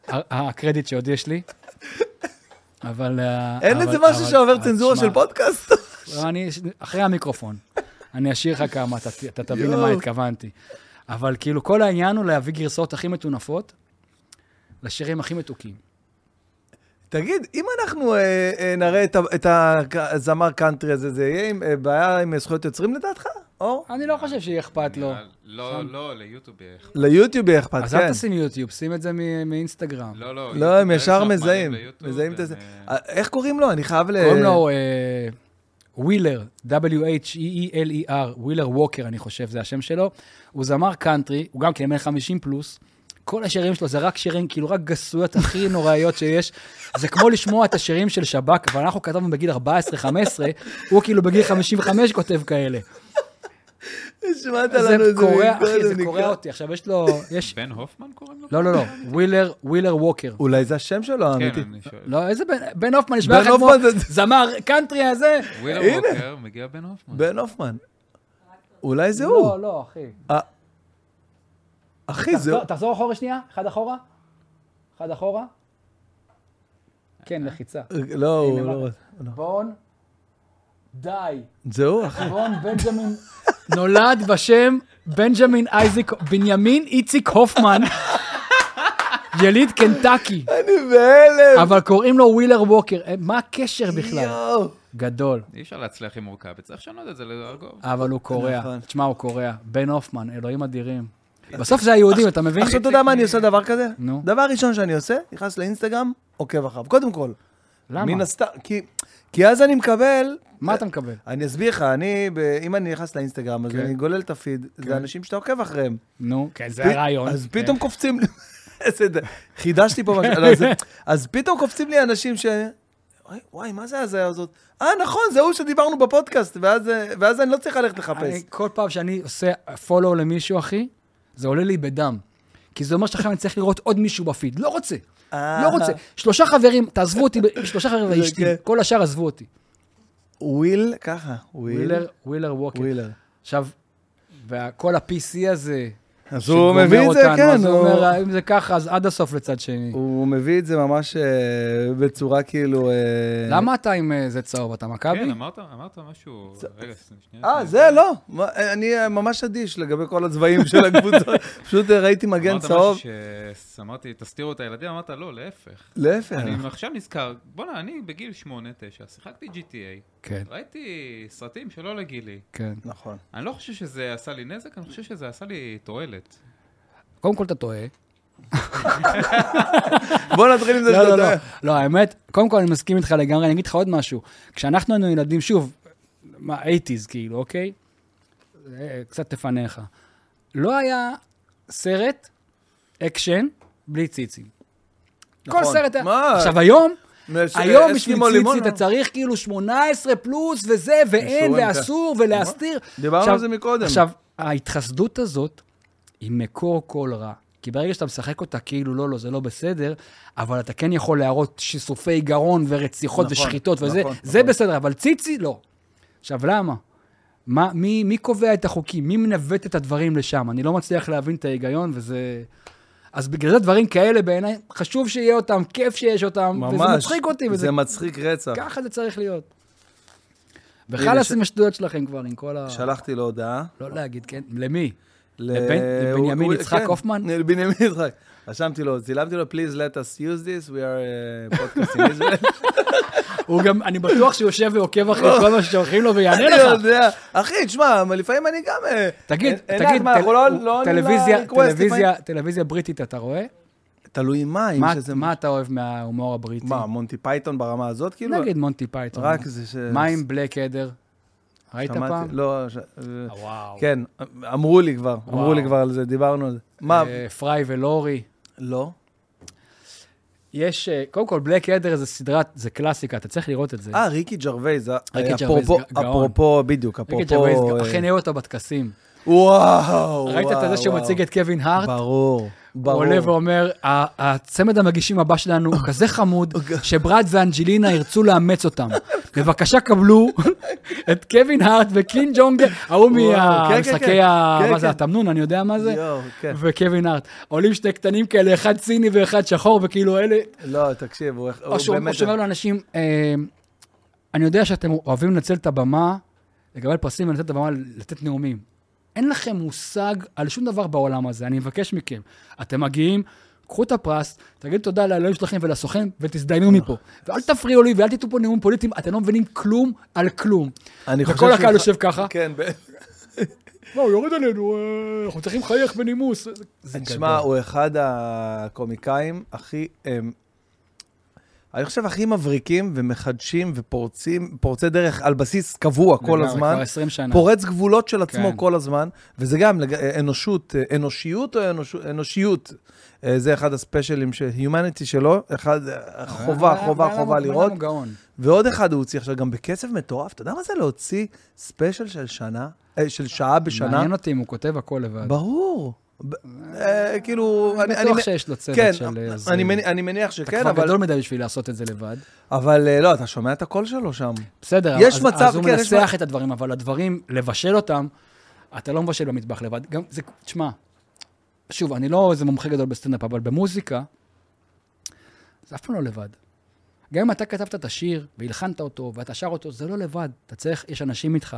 הקרדיט שעוד יש לי. אבל... אה, אין איזה משהו שעובר צנזורה של פודקאסט? אני, אחרי המיקרופון, אני אשאיר לך כמה, אתה, תבין למה. התכוונתי. אבל כאילו, כל העניין הוא להביא גרסאות הכי מטונפות לשירים הכי מתוקים. תגיד, אם אנחנו אה, אה, נראה את את הזמר קאנטרי הזה, זה יהיה עם אה, בעיה עם זכויות יוצרים לדעתך? או? אני לא חושב שיהיה אכפת לו. לא, לא, ליוטיוב יהיה אכפת. ליוטיוב יהיה אכפת, אז כן. אל תשים יוטיוב, שים את זה מ- מאינסטגרם. לא, לא. לא, הם ישר מזהים, מזהים את זה. אה, אה, איך קוראים לו? אני חייב ל... קוראים לו אה, ווילר, W-H-E-E-L-E-R, ווילר ווקר, אני חושב, זה השם שלו. הוא זמר קאנטרי, הוא גם כן בן 50 פלוס. כל השירים שלו זה רק שירים, כאילו רק גסויות הכי נוראיות שיש. זה כמו לשמוע את השירים של שב"כ, אבל אנחנו כתבנו בגיל 14-15, הוא כאילו בגיל 55 כותב כאלה. השמעת זה לנו את זה קורע, אחי, זה קורע. אותי. עכשיו יש לו, יש... בן הופמן קוראים לו? לא, לא, לא, ווילר, ווילר ווקר. אולי זה השם שלו, האמיתי. כן, אני שואל. לא, איזה בן, בן הופמן, נשמע לך כמו זמר קאנטרי הזה. ווילר. ווקר, מגיע בן הופמן. בן הופמן. אולי זה לא, הוא. לא, אחי. אחי, זה תחזור- הוא. תחזור אחורה שנייה, אחד אחורה. אחד אחורה. כן, לחיצה. לא, הוא לא... מה- בון, די. זה הוא, אחי. בון בנג'מין נולד בשם בנג'מין אייזיק, בנימין איציק הופמן, יליד קנטקי, אני בהלם. אבל קוראים לו ווילר ווקר. אה, מה הקשר בכלל? יואו. גדול. אי אפשר להצליח עם מורכב, צריך לשנות את זה לארגוב. אבל הוא קורע. נכון. תשמע, הוא קורע. בן הופמן, אלוהים אדירים. בסוף זה היהודים, אתה מבין? עכשיו, אתה יודע מה אני עושה דבר כזה? נו. דבר ראשון שאני עושה, נכנס לאינסטגרם, עוקב אחריו. קודם כל. למה? מן הסתם, כי- כי אז אני מקבל... מה אתה מקבל? אני אסביר לך, אני, ב- אם אני נכנס לאינסטגרם, אז כן. אני גולל את הפיד, כן. זה אנשים שאתה עוקב אחריהם. נו, כן, זה פ- הרעיון. אז כן. פתאום קופצים לי, חידשתי פה משהו, לא, אז פתאום קופצים לי אנשים ש... וואי, וואי, מה זה ההזיה הזאת? אה, נכון, זה הוא שדיברנו בפודקאסט, ואז ואז אני לא צריך ללכת לחפש. אני, כל פעם שאני עושה follow למישהו, אחי, זה עולה לי בדם. כי זה אומר שעכשיו אני צריך לראות עוד מישהו בפיד. לא רוצה. אה. לא רוצה. שלושה חברים, תעזבו אותי, שלושה חברים ואשתי. כן. כל השאר עזבו אותי. וויל, ככה, וויל. ווילר, ווילר ווקר. ווילר. עכשיו, וכל ה-PC הזה, אז הוא מביא את זה, אותנו, כן, אז הוא אומר, אם זה ככה, אז עד הסוף לצד שני. הוא מביא את זה ממש אה, בצורה כאילו... אה, למה אתה עם אה, זה צהוב? אתה מכבי? כן, אמרת אמרת משהו... רגע, שנייה. אה. זה לא. מה, אני אה, ממש אדיש לגבי כל הצבעים של הקבוצות. פשוט אה, ראיתי מגן אמרת צהוב. משהו שאמרתי, תסתירו את הילדים, אמרת, לא, להפך. להפך. אני עכשיו נזכר, בואנה, אני בגיל 8-9, שיחקתי GTA, כן, ראיתי סרטים שלא לגילי. כן. נכון. אני לא חושב שזה עשה לי נזק, אני חושב שזה עשה לי תועלת. קודם כל אתה טועה. בוא נתחיל עם זה לא, שאתה לא, לא. יודע. לא, האמת, קודם כל אני מסכים איתך לגמרי, אני אגיד לך עוד משהו. כשאנחנו היינו ילדים, שוב, מה, 80's כאילו, אוקיי? אה, קצת לפניך. לא היה סרט אקשן בלי ציצים. כל נכון. סרט היה... מה? עכשיו, היום, היום בשביל ציצי אתה צריך כאילו 18 פלוס וזה, ואין, ואסור, ולהסתיר. דיברנו על זה מקודם. עכשיו, ההתחסדות הזאת היא מקור כל רע. כי ברגע שאתה משחק אותה כאילו, לא, לא, זה לא בסדר, אבל אתה כן יכול להראות שיסופי גרון ורציחות נכון, ושחיטות וזה, נכון, זה נכון. בסדר, אבל ציצי, לא. עכשיו, למה? מה, מי, מי קובע את החוקים? מי מנווט את הדברים לשם? אני לא מצליח להבין את ההיגיון, וזה... אז בגלל זה דברים כאלה בעיניי, חשוב שיהיה אותם, כיף שיש אותם, וזה ממש. מצחיק אותי, וזה זה מצחיק רצח. ככה זה צריך להיות. וחלאס עם השטויות שלכם כבר, עם כל ה... שלחתי לו הודעה. לא להגיד, כן? למי? לבנימין יצחק כן, הופמן? לבנימין יצחק. רשמתי לו, צילמתי לו, please let us use this, we are uh, podcast in Israel. הוא גם, אני בטוח שהוא יושב ועוקב אחרי כל מה ששולחים לו ויענה אני לך. יודע. אחי, תשמע, לפעמים אני גם... אה, תגיד, תגיד, לא- לא טלוויזיה, בריטית אתה רואה? תלוי מה, אם שזה... מה אתה אוהב מההומור הבריטי? מה, מונטי פייתון ברמה הזאת, כאילו? נגיד מונטי פייתון. רק זה ש... מה עם בלק אדר? ראית שמעתי- פעם? לא, ש- אה, וואו. כן, אמרו לי כבר, אמרו וואו. לי כבר על זה, דיברנו על זה. מה? אה, פריי ולורי. לא. יש, אה, קודם כל, בלק אדר זה סדרת, זה קלאסיקה, אתה צריך לראות את זה. אה, ריקי ג'רווייז. אה, ריקי אפרופו- ג'רווייז. אפרופו, בדיוק, ריקי אפרופו... ג'רווייז, אה, אכן נראה אותו בטקסים. וואו, ראית את זה שהוא וואו. מציג את קווין הארט? ברור, הוא. עולה ואומר, "ה- הצמד המגישים הבא שלנו הוא כזה חמוד, שברד ואנג'לינה ירצו לאמץ אותם. בבקשה קבלו את קווין הארט וקין ג'ונג, ההוא וואו, כן, כן, מהמשחקי כן. ה... מה זה. התמנון, אני יודע מה זה? וקווין הארט. עולים שני קטנים כאלה, אחד ציני ואחד שחור, וכאילו אלה... לא, תקשיב, הוא הוא או שהוא באמת... או שאומר לאנשים, אה, אני יודע שאתם אוהבים לנצל את הבמה, לקבל פרסים ולנצל את הבמה לתת נאומים. אין לכם מושג על שום דבר בעולם הזה, אני מבקש מכם. אתם מגיעים, קחו את הפרס, תגידו תודה לאלוהים שלכם ולסוכן, ותזדיינו מפה. ואל תפריעו לי ואל תיתנו פה נאומים פוליטיים, אתם לא מבינים כלום על כלום. אני חושב וכל שהוא- הקהל יושב ככה, כן, ב- לא, הוא יורד עלינו, אה, אנחנו צריכים לחייך בנימוס. תשמע. הוא אחד הקומיקאים הכי... אמ, אני חושב, הכי מבריקים ומחדשים ופורצים, פורצי דרך על בסיס קבוע כל הזמן. כבר 20 שנה. פורץ גבולות של עצמו כן. כל הזמן, וזה גם אנושות, אה, אנושיות או אנוש, אנושיות? אה, זה אחד הספיישלים, של Humanity שלו, אחד, אה, חובה, חובה, חובה לראות. ועוד אחד הוא הוציא עכשיו, גם בקצב מטורף. אתה יודע מה זה להוציא ספיישל של שנה, אה, של שעה בשנה? מעניין אותי אם הוא כותב הכל לבד. ברור. ב- אה, כאילו, אני... בטוח אני- שיש לו צוות כן, של... אה, אני. מניח, אני מניח אתה שכן, כבר אבל, גדול מדי בשביל לעשות את זה לבד. אבל אה, לא, אתה שומע את הקול שלו שם. בסדר, יש אז, מצב, אז הוא כן, מנסח את הדברים, אבל הדברים, לבשל אותם, אתה לא מבשל במטבח לבד. גם זה, תשמע, שוב, אני לא איזה מומחה גדול בסטנדאפ, אבל במוזיקה, זה אף פעם לא לבד. גם אם אתה כתבת את השיר והלחנת אותו ואתה שר אותו, זה לא לבד. אתה צריך, יש אנשים איתך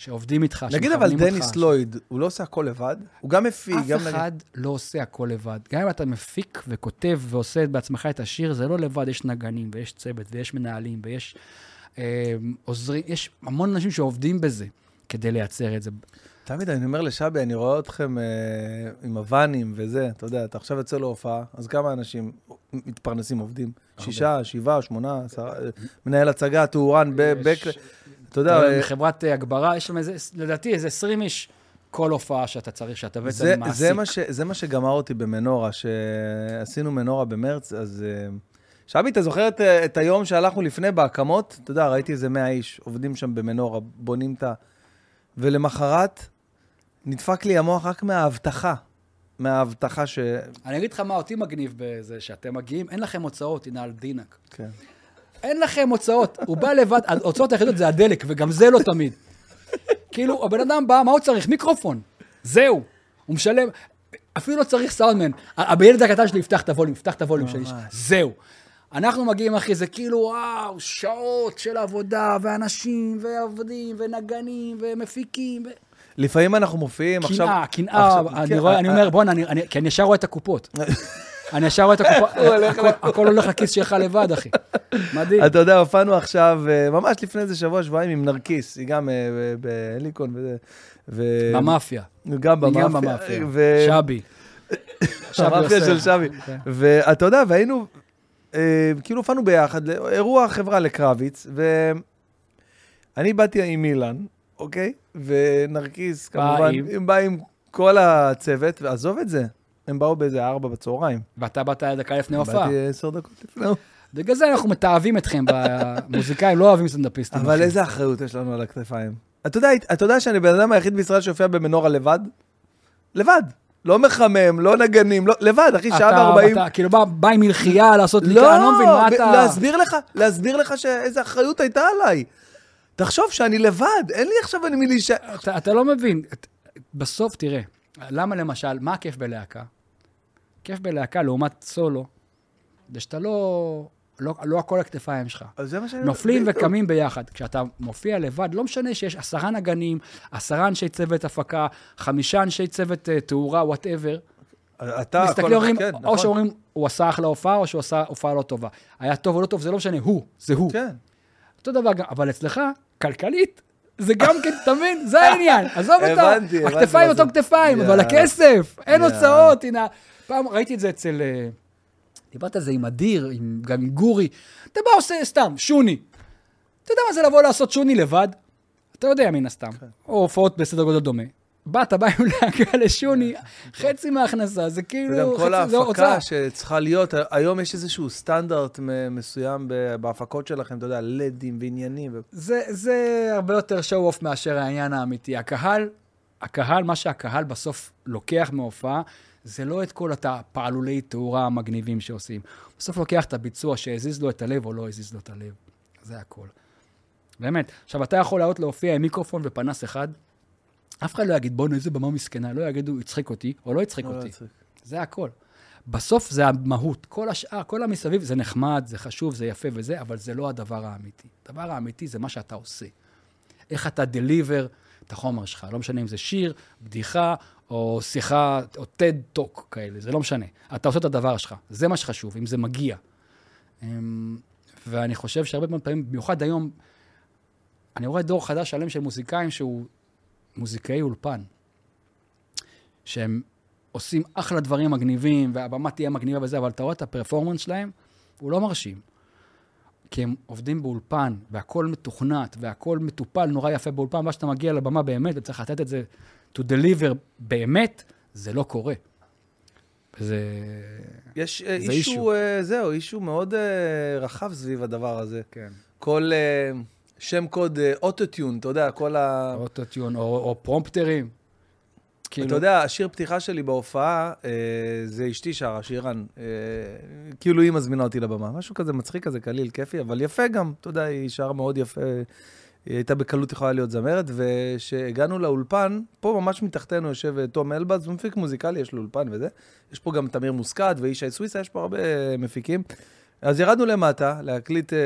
שעובדים איתך, נגיד אבל שמכוונים דניס אותך, לויד, הוא לא עושה הכל לבד? הוא גם מפיק, אף גם... נגיד- אחד לא עושה הכל לבד. גם אם אתה מפיק וכותב ועושה בעצמך את השיר, זה לא לבד, יש נגנים ויש צוות ויש מנהלים ויש אה, עוזרים, יש המון אנשים שעובדים בזה כדי לייצר את זה. תמיד אני אומר לשבי, אני רואה אתכם אה, עם הוואנים וזה, אתה יודע, אתה עכשיו יוצא להופעה, אז כמה אנשים מתפרנסים, עובדים? שישה, שבעה, שמונה, עשרה, אה, מנהל הצגה, תאורן, ב- בק... אתה יודע, אה, חברת אה, הגברה, יש שם איזה, לדעתי איזה 20 איש כל הופעה שאתה צריך, שאתה בעצם זה, מעסיק. זה, מה ש, זה מה שגמר אותי במנורה, שעשינו מנורה במרץ, אז... אה, שבי, אתה זוכר את, את היום שהלכנו לפני בהקמות? אתה יודע, ראיתי איזה 100 איש עובדים שם במנורה, בונים את ה... ולמחרת נדפק לי המוח רק מההבטחה. מההבטחה ש... אני אגיד לך מה אותי מגניב בזה, שאתם מגיעים, אין לכם הוצאות, הנה על דינק. כן. אין לכם הוצאות. הוא בא לבד, ההוצאות היחידות זה הדלק, וגם זה לא תמיד. כאילו, הבן אדם בא, מה הוא צריך? מיקרופון. זהו. הוא משלם, אפילו לא צריך סאונדמן. הילד הקטן שלי יפתח את הווליום, יפתח את הווליום שלי. זהו. אנחנו מגיעים, אחי, זה כאילו, וואו, שעות של עבודה, ואנשים, ועובדים, ונגנים, ומפיקים. ו... לפעמים אנחנו מופיעים עכשיו... קנאה, קנאה, אני כן, רואה, אני אה, אומר, בואנה, אני- אני- כי אני ישר רואה את הקופות. אני ישר רואה את הקופות, הכל- הכל הולך לכיס שלך לבד, אחי. מדהים. אתה יודע, הופענו עכשיו, אה, ממש לפני איזה שבוע, שבועיים, עם נרקיס, היא גם אה, בהליקון וזה. במאפיה. גם היא במאפיה. גם במאפיה. ו- שבי. שבי המאפיה. של שבי. כן. ואתה יודע, והיינו, אה, כאילו הופענו ביחד, אירוע חברה לקרביץ, ואני באתי עם אילן, אוקיי? ונרקיס, כמובן, בא עם כל הצוות, ועזוב את זה, הם באו באיזה ארבע בצהריים. ואתה באת דקה לפני הופעה. באתי עשר דקות לפני. בגלל זה אנחנו מתעבים אתכם, במוזיקאים לא אוהבים סטנדאפיסטים. אבל. איזה אחריות יש לנו על הכתפיים. אתה יודע, אתה יודע שאני בן אדם היחיד בישראל שהופיע במנורה לבד? לבד. לא מחמם, לא נגנים, לא, לבד, אחי, שעה וארבעים. אתה כאילו בא- בא עם מלחייה לעשות לי, לא, אני לא מבין, מה אתה... להסביר לך, להסביר לך שאיזה אחריות הייתה עליי. תחשוב שאני לבד, אין לי עכשיו אני מי להישאר. אתה, אתה לא מבין. בסוף, תראה, למה למשל, מה הכיף בלהקה? כיף בלהקה לעומת סולו, זה שאתה לא, לא, לא הכל הכתפיים שלך. אז זה מה שאני... נופלים בדיוק. וקמים ביחד. כשאתה מופיע לבד, לא משנה שיש עשרה נגנים, עשרה אנשי צוות הפקה, חמישה אנשי צוות uh, תאורה, וואטאבר. אתה, מסתכלים, הכל- אומרים, כן, או נכון. שאומרים, הוא עשה אחלה הופעה, או שהוא עשה הופעה לא טובה. היה טוב או לא טוב, זה לא משנה, הוא, זה הוא. כן. אותו דבר, אבל אצלך, כלכלית, זה גם כן, אתה מבין? זה העניין. עזוב אותה. הבנתי, הבנתי הכתפיים. אותו כתפיים, אבל. הכסף, אין. הוצאות. הנה, פעם ראיתי את זה אצל... אה, דיברת על זה עם אדיר, גם עם גורי. אתה בא עושה סתם, שוני. אתה יודע מה זה לבוא לעשות שוני לבד? אתה יודע מן הסתם. כן. או הופעות בסדר גודל דומה. באת, בא עם להקה לשוני, חצי מההכנסה, זה כאילו... וגם כל חצי- זה הוצאה. ההפקה שצריכה להיות, היום יש איזשהו סטנדרט מסוים בהפקות שלכם, אתה יודע, לדים ועניינים. זה, זה הרבה יותר show off מאשר העניין האמיתי. הקהל, הקהל, מה שהקהל בסוף לוקח מהופעה, זה לא את כל הפעלולי תאורה המגניבים שעושים. בסוף לוקח את הביצוע שהזיז לו את הלב או לא הזיז לו את הלב. זה הכל. באמת. עכשיו, אתה יכול לעלות להופיע עם מיקרופון ופנס אחד, אף אחד לא יגיד, בוא'נה, איזה במה מסכנה. לא יגידו, הצחיק אותי, או לא הצחיק לא, אותי. זה הכל. בסוף זה המהות. כל השאר, כל המסביב, זה נחמד, זה חשוב, זה יפה וזה, אבל זה לא הדבר האמיתי. הדבר האמיתי זה מה שאתה עושה. איך אתה דליבר את החומר שלך. לא משנה אם זה שיר, בדיחה, או שיחה, או TED טוק כאלה, זה לא משנה. אתה עושה את הדבר שלך, זה מה שחשוב, אם זה מגיע. אמ, ואני חושב שהרבה מאוד פעמים, במיוחד היום, אני רואה דור חדש שלם של מוזיקאים שהוא מוזיקאי אולפן, שהם עושים אחלה דברים מגניבים, והבמה תהיה מגניבה וזה, אבל אתה רואה את הפרפורמנס שלהם, הוא לא מרשים. כי הם עובדים באולפן, והכל מתוכנת, והכל מטופל נורא יפה באולפן, ואז שאתה מגיע לבמה באמת, וצריך לתת את זה to deliver באמת, זה לא קורה. זה... יש אה, זה אישו, אה, זהו, אישו מאוד אה, רחב סביב הדבר הזה. כן. כל שם קוד אוטוטיון, אתה יודע, כל ה... אוטוטיון, או, או פרומפטרים. כאילו, אתה יודע, השיר פתיחה שלי בהופעה, אה, זה אשתי שרה, שירן. אה, כאילו היא מזמינה אותי לבמה. משהו כזה מצחיק כזה, קליל, כיפי, אבל יפה גם. אתה יודע, היא שרה מאוד יפה. היא הייתה בקלות יכולה להיות זמרת, וכשהגענו לאולפן, פה ממש מתחתנו יושב אה, תום אלבז, הוא מפיק מוזיקלי, יש לו אולפן וזה. יש פה גם תמיר מוסקת וישי סוויסה, יש פה הרבה אה, מפיקים. אז ירדנו למטה להקליט אה,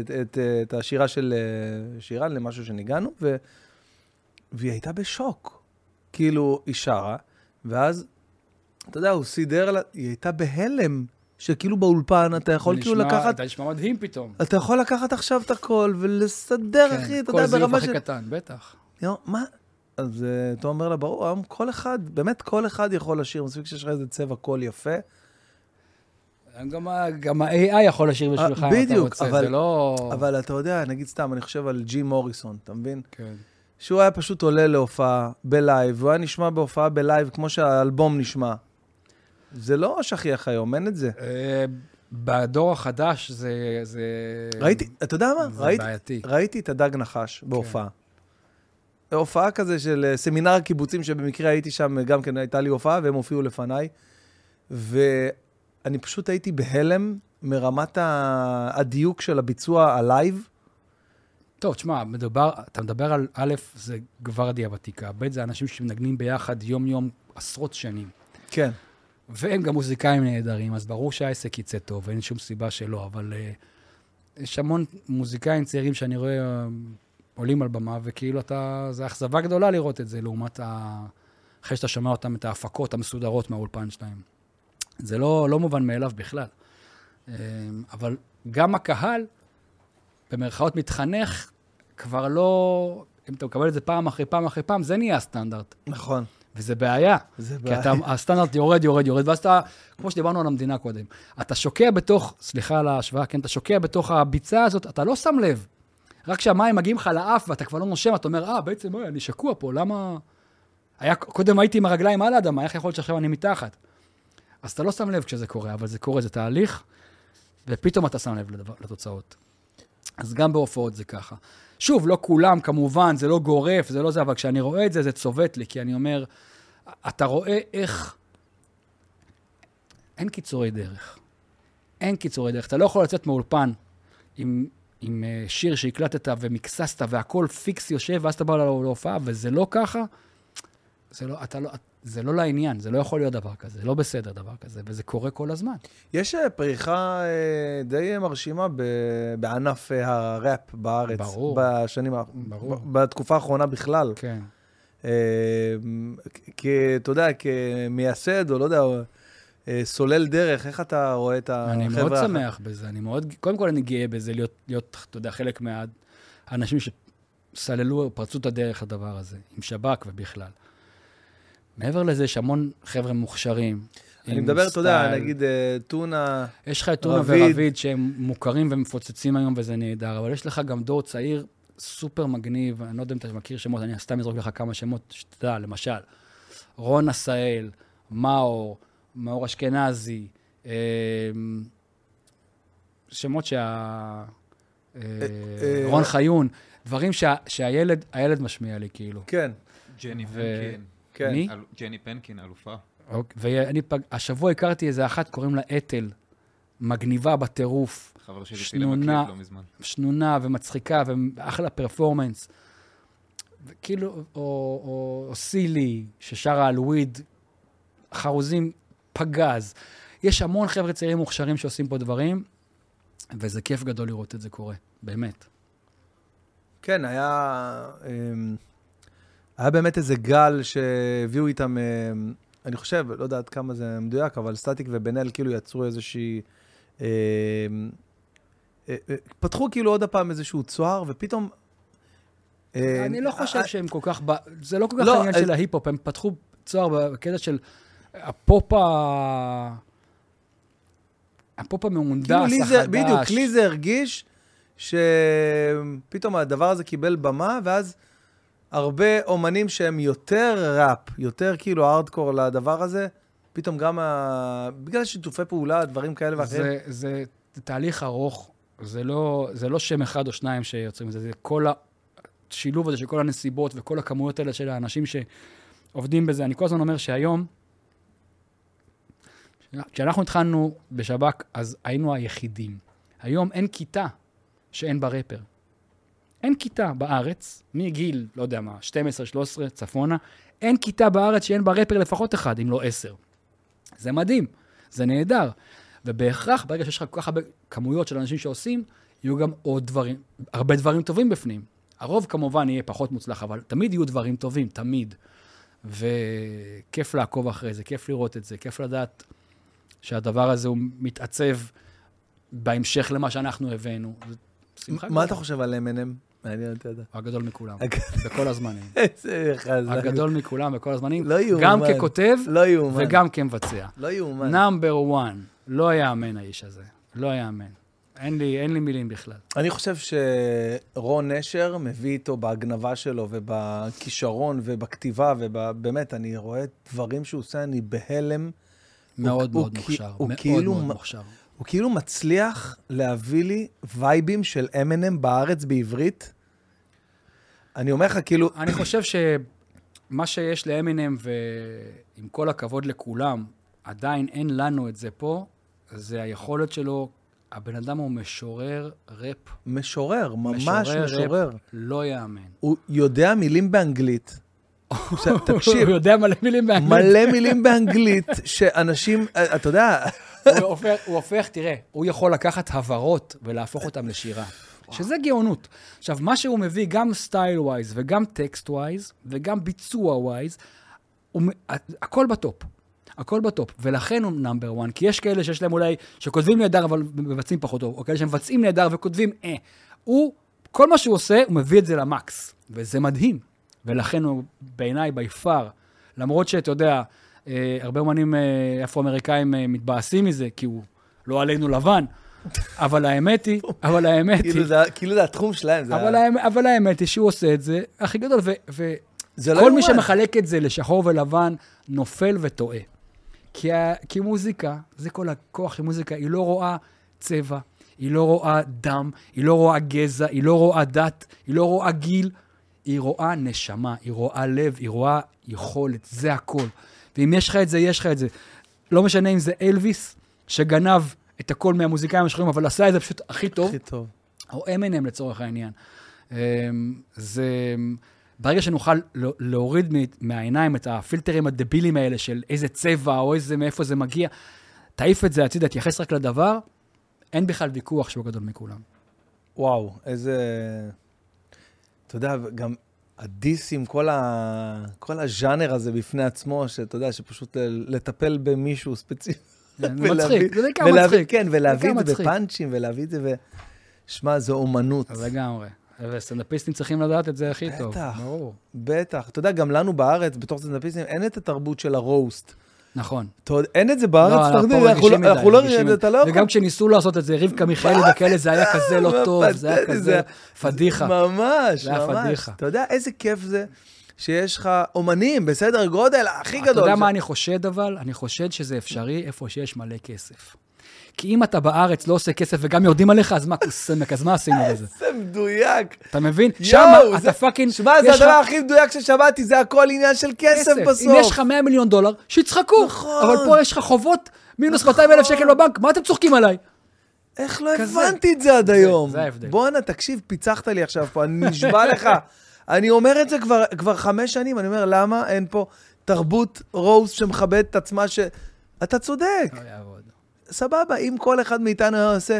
את, את, את השירה של אה, שירן למשהו שניגענו, ו... והיא הייתה בשוק. כאילו, היא שרה, ואז, אתה יודע, הוא סידר לה, היא הייתה בהלם, שכאילו באולפן אתה יכול כאילו נשמע- לקחת, אתה נשמע מדהים פתאום. אתה יכול לקחת עכשיו את הכל ולסדר, אחי, אתה יודע, כן, כל זיוף ברמה הכי של... קטן, בטח. יו, מה? אז אה, אתה אומר לה, ברור, היום כל אחד, באמת כל אחד יכול לשיר, מספיק שיש לך איזה צבע קול יפה. גם גם ה-AI יכול לשיר בשבילך אם אתה רוצה, אבל- זה לא... אבל אתה יודע, נגיד סתם, אני חושב על ג'י מוריסון, אתה מבין? כן. שהוא היה פשוט עולה להופעה בלייב, והוא היה נשמע בהופעה בלייב כמו שהאלבום נשמע. זה לא שכיח היום, אין את זה. אה, בדור החדש זה... זה... ראיתי, אתה יודע מה? זה ראיתי, בעייתי. ראיתי את הדג נחש בהופעה. הופעה כזה של אה, סמינר הקיבוצים, שבמקרה הייתי שם, גם כן הייתה לי הופעה, והם הופיעו לפניי. ואני פשוט הייתי בהלם מרמת הדיוק של הביצוע הלייב. טוב, תשמע, מדובר, אתה מדבר על א', זה גוורדיה ותיקה, ב', זה אנשים שמנגנים ביחד יום-יום עשרות שנים. כן. והם גם מוזיקאים נהדרים, אז ברור שהעסק יצא טוב, אין שום סיבה שלא, אבל uh, יש המון מוזיקאים צעירים שאני רואה uh, עולים על במה, וכאילו אתה, זו אכזבה גדולה לראות את זה, לעומת ה... אחרי שאתה שומע אותם, את ההפקות המסודרות מהאולפן שלהם. זה לא, לא מובן מאליו בכלל. אה, אבל גם הקהל, במרכאות מתחנך, כבר לא... אם אתה מקבל את זה פעם אחרי פעם אחרי פעם, זה נהיה הסטנדרט. נכון. וזה בעיה. זה כי בעיה. אתה, הסטנדרט יורד, יורד, יורד, ואז אתה, כמו שדיברנו על המדינה קודם, אתה שוקע בתוך, סליחה על ההשוואה, כן, אתה שוקע בתוך הביצה הזאת, אתה לא שם לב. רק כשהמים מגיעים לך לאף ואתה כבר לא נושם, אתה אומר, אה, בעצם, אוי, אני שקוע פה, למה... היה, קודם הייתי עם הרגליים על האדמה, איך יכול להיות שעכשיו אני מתחת? אז אתה לא שם לב כשזה קורה, אבל זה קורה, זה תהליך, ופתאום אתה שם לב לדבר, לתוצאות. אז גם בהופעות זה ככה. שוב, לא כולם, כמובן, זה לא גורף, זה לא זה, אבל כשאני רואה את זה, זה צובט לי, כי אני אומר, אתה רואה איך... אין קיצורי דרך. אין קיצורי דרך. אתה לא יכול לצאת מאולפן עם, עם אה, שיר שהקלטת ומקססת והכל פיקס יושב, ואז אתה בא להופעה, וזה לא ככה, זה לא, אתה לא, זה לא לעניין, זה לא יכול להיות דבר כזה, זה לא בסדר דבר כזה, וזה קורה כל הזמן. יש אה, פריחה אה, די מרשימה ב- בענף אה, הראפ בארץ. ברור. בשנים, ברור. בתקופה האחרונה בכלל. כן. אה, כ- אתה יודע, כמייסד, או לא יודע, סולל דרך, איך אתה רואה את החבר'ה? אני מאוד שמח בזה, אני מאוד, קודם כל אני גאה בזה, להיות, להיות אתה יודע, חלק מהאנשים שסללו, פרצו את הדרך לדבר הזה, עם שב"כ ובכלל. מעבר לזה, יש המון חבר'ה מוכשרים. אני מדבר, אתה יודע. נגיד אה, טונה, יש לך את טונה רביד. ורביד שהם מוכרים ומפוצצים היום וזה נהדר, אבל יש לך גם דור צעיר סופר מגניב, אני לא יודע אם אתה מכיר שמות, אני סתם אזרוק לך כמה שמות, שתדע, למשל, רון עשהאל, מאור, מאור אשכנזי, אה, שמות שה... אה, רון חיון, דברים שה, שהילד הילד משמיע לי, כאילו. כן, ג'ני ו-. כן. מי? אל- ג'ני פנקין, אלופה. אוקיי, ואני פג... השבוע הכרתי איזה אחת, קוראים לה אתל, מגניבה בטירוף. חבר שלי צילם שנונה. הקליפ לא מזמן. שנונה ומצחיקה ואחלה performance. וכאילו, או, או, או סילי, ששרה על weed, חרוזים פגז. יש המון חבר'ה צעירים מוכשרים שעושים פה דברים, וזה כיף גדול לראות את זה קורה, באמת. כן, היה, אמ, היה באמת איזה גל שהביאו איתם, אמ, אני חושב, לא יודע עד כמה זה מדויק, אבל סטטיק ובן אל כאילו יצרו איזושהי... אה, אה, פתחו כאילו עוד הפעם איזשהו צוהר, ופתאום... אה, אני לא חושב אה, שהם כל כך. זה לא כל כך לא, העניין אה, של ההיפ-הופ, הם פתחו צוהר בקטע של הפופ ה... הפופ המהונדס, כאילו החדש. בדיוק, לי זה הרגיש שפתאום הדבר הזה קיבל במה, ואז הרבה אומנים שהם יותר ראפ, יותר כאילו הארדקור לדבר הזה, פתאום גם ה... בגלל שיתופי פעולה, דברים כאלה ואחרים. זה, זה תהליך ארוך, זה לא, זה לא שם אחד או שניים שיוצרים את זה, זה כל השילוב הזה של כל הנסיבות וכל הכמויות האלה של האנשים שעובדים בזה. אני כל הזמן אומר שהיום, כשאנחנו התחלנו בשב"כ, אז היינו היחידים. היום אין כיתה שאין בה רפר. אין כיתה בארץ, מגיל, לא יודע מה, 12-13, צפונה, אין כיתה בארץ שאין בה רפר לפחות אחד, אם לא עשר. זה מדהים, זה נהדר. ובהכרח, ברגע שיש לך כל כך הרבה כמויות של אנשים שעושים, יהיו גם עוד דברים, הרבה דברים טובים בפנים. הרוב כמובן יהיה פחות מוצלח, אבל תמיד יהיו דברים טובים, תמיד. וכיף לעקוב אחרי זה, כיף לראות את זה, כיף לדעת שהדבר הזה הוא מתעצב בהמשך למה שאנחנו הבאנו. שמחה מה אתה חושב על M&M? מעניין אותי לדעת. הגדול מכולם, בכל הזמנים. איזה חזק. הגדול מכולם בכל הזמנים, לא יאומן. גם ככותב לא יאומן. וגם כמבצע. לא יאומן. נאמבר 1, לא יאמן האיש הזה, לא יאמן. אין לי, אין לי מילים בכלל. אני חושב שרון נשר מביא איתו בהגנבה שלו ובכישרון ובכתיבה, ובאמת, אני רואה דברים שהוא עושה, אני בהלם. מאוד הוא מאוד כי- מוכשר, הוא מאוד כאילו מאוד מוכשר. הוא כאילו מצליח להביא לי וייבים של M&M בארץ בעברית. אני אומר לך, כאילו, אני חושב שמה שיש לאמינם, ועם כל הכבוד לכולם, עדיין אין לנו את זה פה, זה היכולת שלו, הבן אדם הוא משורר ראפ. משורר, ממש משורר משורר. ראפ, לא יאמן. הוא יודע מילים באנגלית. עכשיו, תקשיב, הוא יודע מלא מילים באנגלית. מלא מילים באנגלית, שאנשים, אה, אתה יודע, הוא הופך, הוא הופך, תראה, הוא יכול לקחת הברות ולהפוך אותם לשירה. שזה גאונות. עכשיו, מה שהוא מביא, גם style wise וגם text wise וגם ביצוע wise, הכל בטופ. הכל בטופ, ולכן הוא number 1, כי יש כאלה שיש להם אולי, שכותבים נהדר אבל מבצעים פחות טוב, או כאלה שמבצעים נהדר וכותבים אה. הוא, כל מה שהוא עושה, הוא מביא את זה למקס, וזה מדהים. ולכן הוא בעיניי by far, למרות שאתה יודע, אה, הרבה אומנים אה, אפרו-אמריקאים אה, מתבאסים מזה, כי הוא לא עלינו לבן, אבל האמת היא, אבל האמת היא, כאילו זה- כאילו זה התחום שלהם. זה אבל, האמת, היא שהוא עושה את זה הכי גדול, ו, ו, זה לא מי. שמחלק את זה לשחור ולבן, נופל וטועה. כי, כי מוזיקה, זה כל הכוח של מוזיקה, היא לא רואה צבע, היא לא רואה דם, היא לא רואה גזע, היא לא רואה דת, היא לא רואה גיל, היא רואה נשמה, היא רואה לב, היא רואה יכולת, זה הכל. ואם יש לך את זה, יש לך את זה. לא משנה אם זה אלוויס, שגנב את הכל מהמוזיקאים השחורים, אבל עשה את זה פשוט הכי טוב, הכי טוב. או M&M לצורך העניין. אמ, זה... ברגע שנוכל לא- להוריד מהעיניים את הפילטרים הדבילים האלה של איזה צבע או איזה, מאיפה זה מגיע, תעיף את זה הצידה, תייחס רק לדבר, אין בכלל ויכוח שהוא גדול מכולם. וואו, איזה... אתה יודע, גם הדיסים, כל, ה... כל הז'אנר הזה בפני עצמו, שאתה יודע, שפשוט ל- לטפל במישהו ספציפי. מצחיק, זה בעיקר מצחיק. כן, ולהביא את זה. בפאנצ'ים, ולהביא את זה ב... שמע, זו אומנות. לגמרי. וסטנדאפיסטים צריכים לדעת את זה הכי טוב. בטח. ברור. בטח. אתה יודע, גם לנו בארץ, בתור סטנדאפיסטים, אין את התרבות של הרוסט. נכון. אין את זה בארץ, לא, אנחנו אנחנו לא- רגישים מדי, אנחנו לא... אתה. לא יכול... וגם כשניסו לעשות את זה, רבקה מיכאלי וכאלה, זה היה כזה לא טוב, זה היה כזה זה- פדיחה. ממש, זה היה ממש. פדיחה. אתה יודע איזה כיף זה שיש לך אומנים בסדר גודל הכי אתה גדול. יודע ש- מה אני חושד אבל? אני חושד שזה אפשרי איפה שיש מלא כסף. כי אם אתה בארץ לא עושה כסף וגם יורדים עליך, אז מה קוסמק, אז מה עשינו בזה? זה מדויק. אתה מבין? זה- אתה fucking... שמע, זה הדבר הכי מדויק ששמעתי, זה הכל עניין של כסף בסוף. אם יש לך 100 מיליון דולר, שיצחקו. נכון. אבל פה יש לך חובות מינוס 200 אלף שקל בבנק, מה אתם צוחקים עליי? איך לא. הבנתי את זה עד היום? זה ההבדל. בואנה, תקשיב, פיצחת לי עכשיו פה, אני נשבע לך. אני אומר את זה כבר, כבר חמש שנים, אני אומר, למה אין פה תרבות רוז שמכבדת את עצמה ש... אתה צודק, לא יעבוד. סבבה, אם כל אחד מאיתנו היה עושה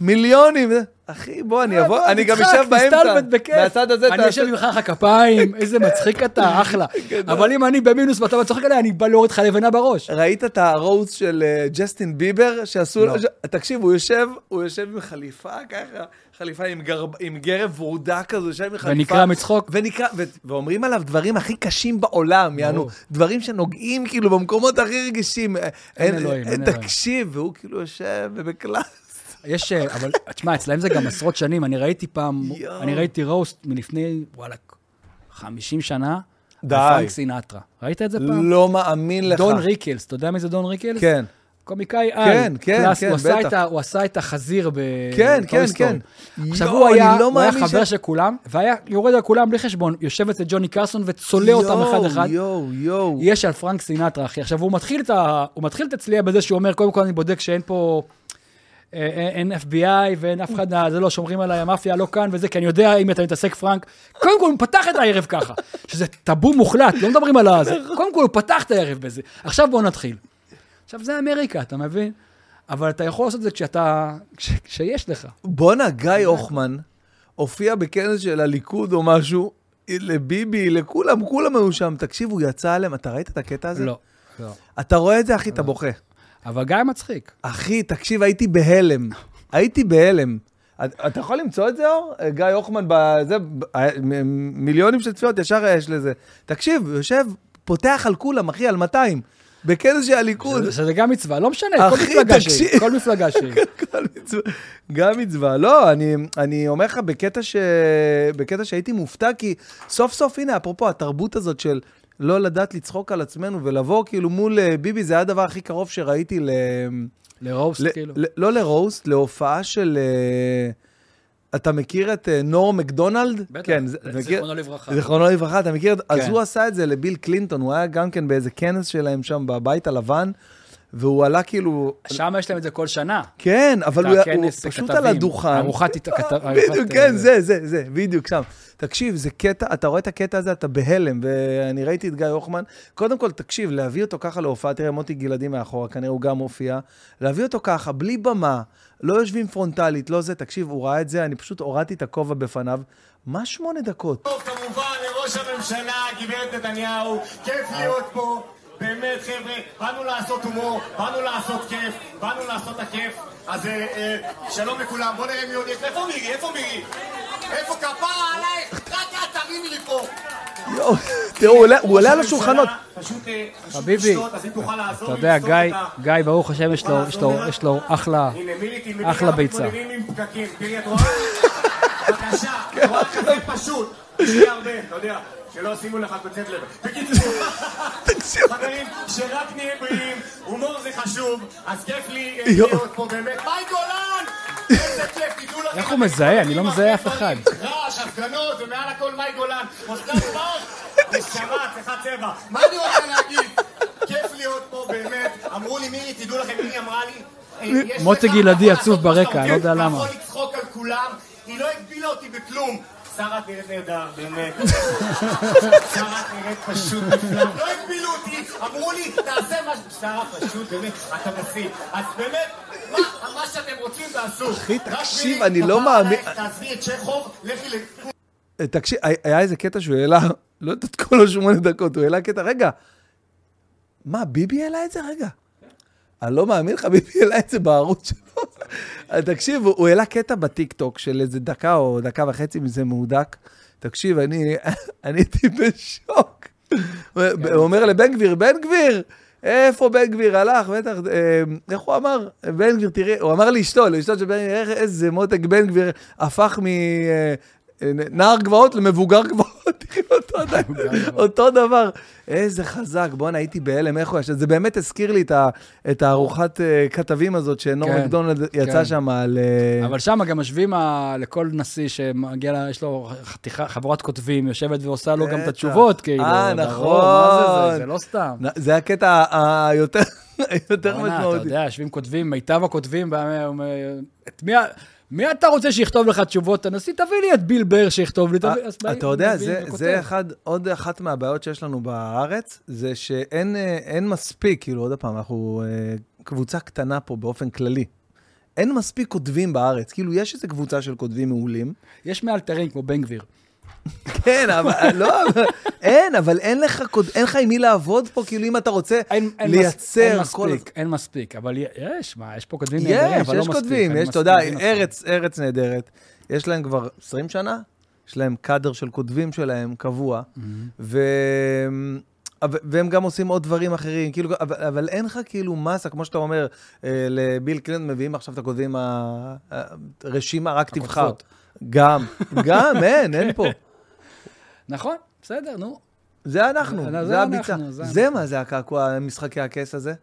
מיליונים, אחי, בוא, אני אה, אבוא, בוא, אני גם אשב באמצע. מהצד הזה אני יושב ממך לך כפיים, איזה מצחיק אתה, אחלה. אבל אם אני במינוס ואתה מצחיק עליי, אני בא להוריד לך לבנה בראש. ראית את הרוז של אה, ג'סטין ביבר, שעשו... לא. תקשיב, הוא יושב, הוא יושב עם חליפה ככה, חליפה עם, גרב, ורודה כזו, יושב עם חליפה. ונקרע מצחוק. ונקרע, ו- ואומרים עליו דברים הכי קשים בעולם, יענו. דברים שנוגעים כאילו במקומות הכי רגישים. אה, אין אלוהים, אין אלוהים. תקשיב, והוא כאילו יושב ובקלאס. יש, אה, אבל, תשמע, אצלהם זה גם עשרות שנים. אני ראיתי פעם. אני ראיתי roast מלפני, וואלה, 50 שנה. די. פרנק סינטרה. ראית את זה פעם? לא מאמין לך. דון ריקלס, אתה יודע מי זה דון ריקלס? כן. קומיקאי על. כן, כן, כן, הוא עשה בטח. את הוא עשה את החזיר ב... כן, כן. כן. עכשיו יואו, הוא היה, אני לא הוא היה חבר ש- של כולם, והיה יורד על כולם בלי חשבון, יושב אצל ג'וני קרסון וצולע אותם אחד-אחד. יואו, יואו. יש על פרנק סינטרה, אחי. עכשיו, הוא מתחיל את ה... הוא מתחיל את הצליעה בזה שהוא אומר, קודם כל אני בודק שאין פה... אין FBI ואין אף אחד, זה לא, שומרים עליי, המאפיה לא כאן וזה, כי אני יודע אם אתה מתעסק פרנק. קודם כל, הוא פתח את הערב ככה, שזה טאבו מוחלט, לא מדברים על הזה. קודם כל, הוא פתח את הערב בזה. עכשיו בואו נתחיל. עכשיו, זה אמריקה, אתה מבין? אבל אתה יכול לעשות את זה כשאתה... כש- כשיש לך. בואנה, גיא הוחמן הופיע בכנס של הליכוד או משהו, לביבי, לכולם, כולם היו שם. תקשיב, הוא יצא עליהם, אתה ראית את הקטע הזה? לא. לא. אתה רואה את זה, אחי, אתה בוכה. אבל גיא מצחיק. אחי, תקשיב, הייתי בהלם. הייתי בהלם. אתה יכול למצוא את זה, אור? גיא הוחמן, בזה, ב- מ- מיליונים של צפיות, ישר יש לזה. תקשיב, יושב, פותח על כולם, אחי, על 200, בכנס של הליכוד. שזה- גם מצווה, לא משנה, כל מפלגה שהיא. כל מפלגה שהיא. כל מצווה, גם מצווה. לא, אני, אני אומר לך. בקטע שהייתי מופתע, כי סוף סוף, הנה, אפרופו התרבות הזאת של לא לדעת לצחוק על עצמנו ולבוא כאילו מול אה, ביבי, זה היה הדבר הכי קרוב שראיתי ל... לרוסט, ל... כאילו. ל... לא לרוסט, להופעה של... אה, אתה מכיר את אה, נור מקדונלד? בטח, כן, אתה מכיר- זיכרונו לברכה. זיכרונו לברכה, אתה מכיר? אז כן. הוא עשה את זה לביל קלינטון, הוא היה גם כן באיזה כנס שלהם שם בבית הלבן, והוא עלה כאילו... שם יש להם את זה כל שנה. כן, אבל הוא, הוא פשוט כתבים, על הדוכן. ארוחת כת- בדיוק, כן, אה, זה, זה, זה, בדיוק שם. תקשיב, זה קטע, אתה רואה את הקטע הזה, אתה בהלם, ואני ראיתי את גיא הוחמן. קודם כל, תקשיב, להביא אותו ככה להופעה, תראה, מוטי גלעדי מאחורה, כנראה הוא גם מופיע. להביא אותו ככה, בלי במה, לא יושבים פרונטלית, לא זה, תקשיב, הוא ראה את זה, אני פשוט הורדתי את הכובע בפניו. מה שמונה דקות? טוב, כמובן, לראש הממשלה, גברת נתניהו, כיף להיות פה. באמת, חבר'ה, באנו לעשות הומור, באנו לעשות כיף, באנו לעשות הכיף. אז אה, אה, שלום לכולם, בואו נראה מי עוד יש. איפה מירי? איפה מירי? איפה כפרה עלייך? רק את תרימי לי פה. יואו, תראו, הוא עולה- על השולחנות. אה, חביבי, אתה יודע, גיא, ברוך השם, יש לו- אחלה... אחלה ביצה. מתמודדים עם פקקים. תראי, את רואה? בבקשה, כזה פשוט. תשמעי הרבה, אתה יודע, שלא ישימו לך קוצת לב. בקיצור, חברים, שרק נהיה בריאים, הומור זה חשוב, אז כיף לי אה. להיות פה באמת. מאי גולן! איזה כיף, תדעו לכם. איך הוא מזהה? אני לא מזהה אף אחד. רעש, הפגנות, ומעל הכל מאי גולן. אוזניים בר, נשמה, צריכה צבע. מה אני רוצה להגיד? כיף להיות פה, באמת. אמרו לי, מירי, תדעו לכם, מירי אמרה לי... אה, לך- גלעדי עצוב ברקע, אני לא יודע למה. אתה יכול לצחוק על כולם, היא לא הגבילה אותי בכלום. שרה את נראית נהדר, באמת. שרה את נראית פשוט נפלא. לא הגבילו אותי, אמרו לי, תעשה מה... שרה פשוט, באמת, אתה בשיא. אז באמת, מה שאתם רוצים תעשו. אחי, תקשיב, אני לא מאמין- תעזבי את צ'כוב, לכי ל... אה, תקשיב, היה- איזה קטע שהוא העלה, לא יודעת כל השמונה דקות, הוא העלה קטע, רגע, מה, ביבי העלה את זה? רגע. אני לא מאמין לך, ביבי העלה את זה בערוץ שלו. תקשיב, הוא העלה קטע בטיקטוק של איזה דקה או דקה וחצי מזה מהודק. תקשיב, אני הייתי בשוק. הוא אומר לבן גביר, בן גביר, איפה בן גביר הלך? בטח, אה, איך הוא אמר? בן גביר, תראה, הוא אמר לאשתו, לאשתו של בן גביר, איזה מותק בן גביר הפך. אה, נער גבעות למבוגר גבעות, תראי אותו דבר. איזה חזק, בואנה, הייתי בהלם, איך הוא ישב. זה באמת הזכיר לי את הארוחת אה, כתבים הזאת, שנור כן, מקדונלד יצא כן. שם על... אה, אבל שם גם משווים לכל נשיא שמגיע, יש לו חבורת כותבים, יושבת ועושה לו גם את. התשובות, כאילו. אה, נכון. זה? לא סתם. זה הקטע היותר בואנה, אתה משמעותי. יודע, יושבים כותבים, מיטב הכותבים, את מי ה- מי אתה רוצה שיכתוב לך תשובות? הנשיא, תביא לי את ביל בר שיכתוב לי. תביא- אז אה, אתה יודע, זה. זה אחד, עוד אחת מהבעיות שיש לנו בארץ, זה שאין אה, מספיק, כאילו, עוד פעם, אנחנו אה, קבוצה קטנה פה באופן כללי. אין מספיק כותבים בארץ. כאילו, יש איזו קבוצה של כותבים מעולים. יש מאלתרים כמו בן גביר. כן, אבל, לא, אבל- אין, אבל אין לך, אין לך עם מי לעבוד פה, כאילו, אם אתה רוצה אין, אין לייצר אין כל... מספיק, אין מספיק, אבל יש, מה, יש פה כותבים נהדרים, יש, אבל לא יש מספיק. כותבים, יש, אתה יודע. ארץ, ארץ נהדרת. יש להם כבר 20 שנה, יש להם קאדר של כותבים שלהם קבוע, ו... אבל- והם גם עושים עוד דברים אחרים, כאילו, אבל, אבל אין לך כאילו מסה, כמו שאתה אומר, אה, לביל קלינטון מביאים עכשיו את הכותבים, הרשימה, רק תבחר. גם, גם, אין, אין פה. נכון, בסדר, נו. זה אנחנו, זה זה הביצה. אנחנו, זה זה. מה זה הקעקוע, משחקי הכס הזה?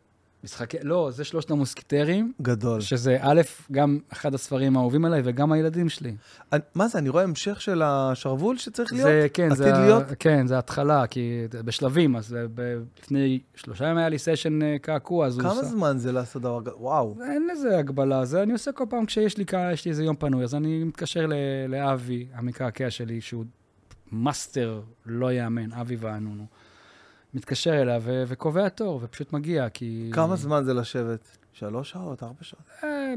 משחקי, לא, זה שלושת המוסקיטרים, גדול. שזה א', גם אחד הספרים האהובים עליי וגם הילדים שלי. אני- מה זה, אני רואה המשך של השרוול שצריך להיות? זה, כן, זה, להיות? כן, זה התחלה, כי בשלבים, אז ב- לפני שלושה ימים היה לי סשן אה, קעקוע, אז הוא כמה עושה... זמן זה לעשות דבר כזה? וואו. אין לזה הגבלה, זה אני עושה כל פעם כשיש לי, לי איזה יום פנוי, אז אני מתקשר ל- לאבי, המקעקע שלי, שהוא מאסטר לא יאמן, אבי ואנונו. מתקשר אליו ו- וקובע תור, ופשוט מגיע, כי... כמה זמן זה לשבת? שלוש שעות, ארבע שעות? אה,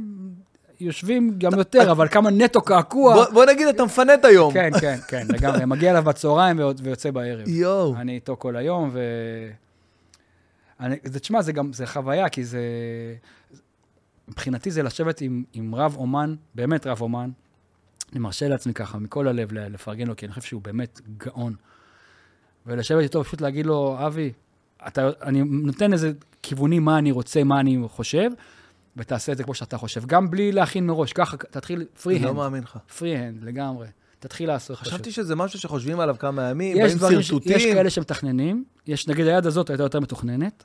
יושבים גם יותר, אבל כמה נטו קעקוע. בוא- נגיד, אתה מפנה את היום. כן, כן, כן, לגמרי. מגיע אליו בצהריים ויוצא- בערב. יואו. אני איתו כל היום, ו... תשמע, זה גם, זה חוויה, כי זה... מבחינתי זה לשבת עם, עם רב אומן, באמת רב אומן. אני מרשה לעצמי ככה, מכל הלב, לפרגן לו, כי אני חושב שהוא באמת גאון. ולשבת איתו, פשוט להגיד לו, אבי, אתה, אני נותן איזה כיוונים מה אני רוצה, מה אני חושב, ותעשה את זה כמו שאתה חושב. גם בלי להכין מראש, ככה, תתחיל פרי לא הנד. מאמין לך. פרי הנד, לגמרי. תתחיל לעשות. פשוט. חשבתי שזה משהו שחושבים עליו כמה ימים, יש באים ש... שרטוטים. יש כאלה שמתכננים, יש, נגיד היד הזאת הייתה יותר מתוכננת,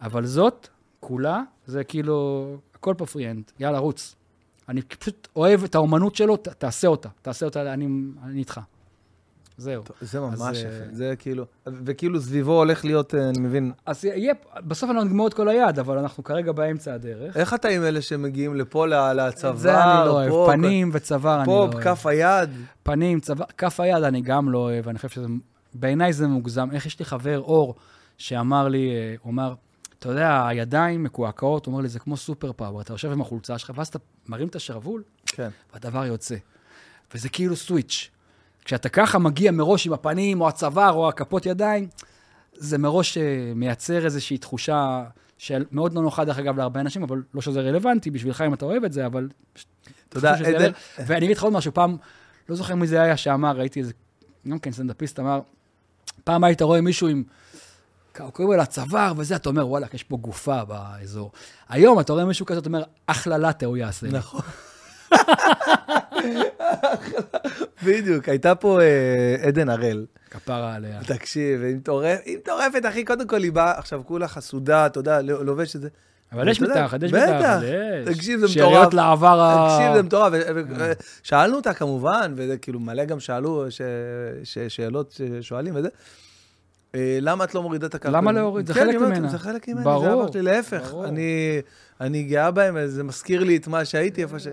אבל זאת, כולה, זה כאילו, הכל פה freehand, יאללה, רוץ. אני פשוט אוהב את האומנות שלו, ת, תעשה אותה, תעשה אותה, אני, אני איתך. זהו. זה אז, ממש אה, יפה, זה כאילו, וכאילו סביבו הולך להיות, אה, אני מבין, אז יהיה, בסוף לא נגמור את כל היד, אבל אנחנו כרגע באמצע הדרך. איך אתה עם אלה שמגיעים לפה לצוואר, זה אני לא אוהב, פה, פנים וצוואר אני לא פה, אוהב. בכף היד, פנים, צוואר, כף היד אני גם לא אוהב, אני חושב שזה, בעיניי זה מוגזם. איך יש לי חבר, אור, שאמר לי, אה, הוא אמר, אתה יודע, הידיים מקועקעות, הוא אומר לי, זה כמו סופר פאוור, אתה יושב עם החולצה שלך, ואז אתה מרים את השרוול, כן. והדבר יוצא. וזה כאילו סוויץ'. כשאתה ככה מגיע מראש עם הפנים, או הצוואר, או הכפות ידיים, זה מראש אה, מייצר איזושהי תחושה של מאוד לא נוחה, דרך אגב, להרבה אנשים, אבל לא שזה רלוונטי בשבילך אם אתה אוהב את זה, אבל... שזה עדן. ואני אגיד לך עוד משהו, פעם, לא זוכר מי זה היה שאמר, ראיתי איזה, גם כן סטנדאפיסט אמר, פעם היית רואה מישהו עם קעקועים על הצוואר וזה, אתה אומר, וואלה, יש פה גופה באזור. היום אתה רואה מישהו כזה, אתה אומר, אחלה לאטה הוא יעשה. לי." נכון. בדיוק, הייתה פה אה, עדן הראל. כפרה עליה. תקשיב, היא מטורפת, היא מטורפת, אחי, קודם כל היא באה, עכשיו כולה חסודה, אתה יודע, לא- לובש את זה. אבל יש מתחת, יש. מתחת, יש. תקשיב, זה שאריות מטורף. לעבר ה... תקשיב, זה מטורף. ו- שאלנו אותה כמובן, וזה כאילו מלא גם שאלו שאלות ששואלים וזה. אה, למה את לא מורידה את הקעקועים? למה להוריד? זה כן, חלק ממנה. זה חלק ממני, ברור, זה עבר שלי, להפך. ברור. אני- אני גאה בהם, זה מזכיר לי את מה שהייתי, איפה ש...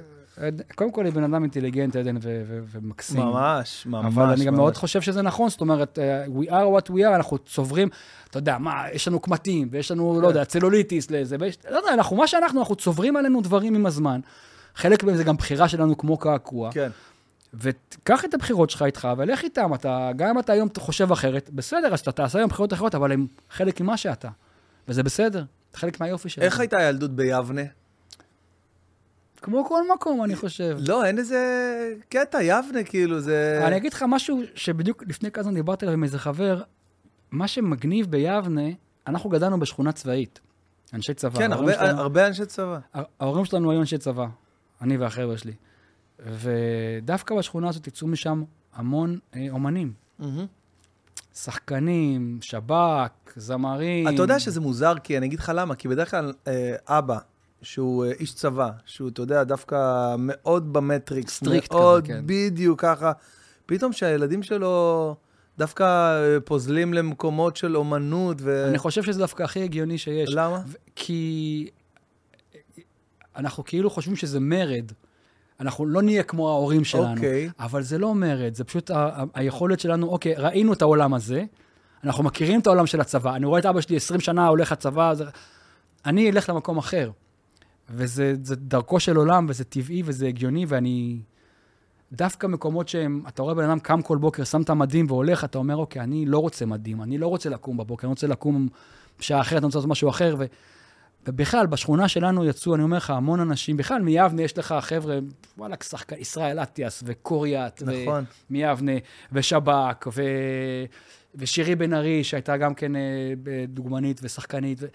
קודם כל, היא בן אדם אינטליגנט, עדן, ו- ו- ומקסים. ממש, ממש. אבל אני גם ממש. מאוד חושב שזה נכון, זאת אומרת, אה, we are what we are, אנחנו צוברים, אתה יודע, מה, יש לנו קמטים, ויש לנו, כן. לא יודע, צלוליטיס לזה, ויש, לא יודע, אנחנו, מה שאנחנו, אנחנו צוברים עלינו דברים עם הזמן. חלק מהם זה גם בחירה שלנו כמו קעקוע. כן. וקח את הבחירות שלך איתך, ולך איתם. אתה, גם אם אתה היום חושב אחרת, בסדר, אז אתה תעשה היום בחירות אחרות, אבל הם חלק ממה שאתה. וזה בסדר, חלק מהיופי שלך. איך הייתה הילדות ביבנה? כמו כל מקום, אני חושב. לא, אין איזה קטע, יבנה, כאילו, זה... אני אגיד לך משהו שבדיוק לפני כמה זמן דיברתי עליו עם איזה חבר, מה שמגניב ביבנה, אנחנו גדלנו בשכונה צבאית, אנשי צבא. כן, הרבה- שלנו- הרבה אנשי צבא. ההורים שלנו היו אנשי צבא, אני והחבר'ה שלי. ודווקא בשכונה הזאת יצאו משם המון אה, אומנים. שחקנים, שב"כ, זמרים. אתה יודע שזה מוזר, כי אני אגיד לך למה, כי בדרך כלל אה, אבא, שהוא אה, איש צבא, שהוא, אתה יודע, דווקא מאוד במטריקס, strict כזה, מאוד כן. בדיוק ככה, פתאום שהילדים שלו דווקא אה, פוזלים למקומות של אומנות, ו... אני חושב שזה דווקא הכי הגיוני שיש. למה? כי אנחנו כאילו חושבים שזה מרד. אנחנו לא נהיה כמו ההורים שלנו. אוקיי. אבל זה לא מרד, זה פשוט ה- היכולת שלנו, אוקיי, ראינו את העולם הזה, אנחנו מכירים את העולם של הצבא, אני רואה את אבא שלי 20 שנה הולך לצבא, זה... אני אלך למקום אחר. וזה זה דרכו של עולם, וזה טבעי, וזה הגיוני, ואני... דווקא מקומות שהם, אתה רואה בן אדם קם כל בוקר, שם את המדים והולך, אתה אומר, אוקיי, אני לא רוצה מדים, אני לא רוצה לקום בבוקר, אני רוצה לקום בשעה אחרת, אני רוצה לעשות משהו אחר, ו... ובכלל, בשכונה שלנו יצאו, אני אומר לך, המון אנשים, בכלל מיבנה יש לך חבר'ה, וואלה, שחקן, ישראל אטיאס וקוריאט, נכון. מיבנה, ושב"כ, ושירי בן ארי, שהייתה גם כן אה, דוגמנית ושחקנית. ו...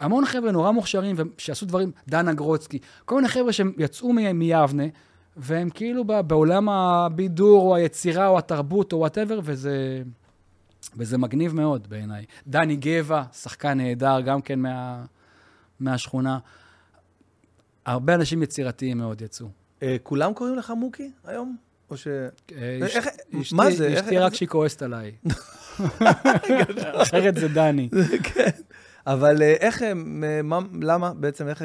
המון חבר'ה נורא מוכשרים, שעשו דברים, דנה גרוצקי, כל מיני חבר'ה שהם יצאו מיבנה, והם כאילו בעולם הבידור, או היצירה, או התרבות, או whatever, וזה, וזה מגניב מאוד בעיניי. דני גבע, שחקן נהדר, גם כן מה, מהשכונה. הרבה אנשים יצירתיים מאוד יצאו. אה, כולם קוראים לך מוקי היום? או ש... אה, מה זה? אשתי רק? שהיא כועסת עליי. אחרת זה דני. כן. אבל אה, איך, מה, למה בעצם, איך...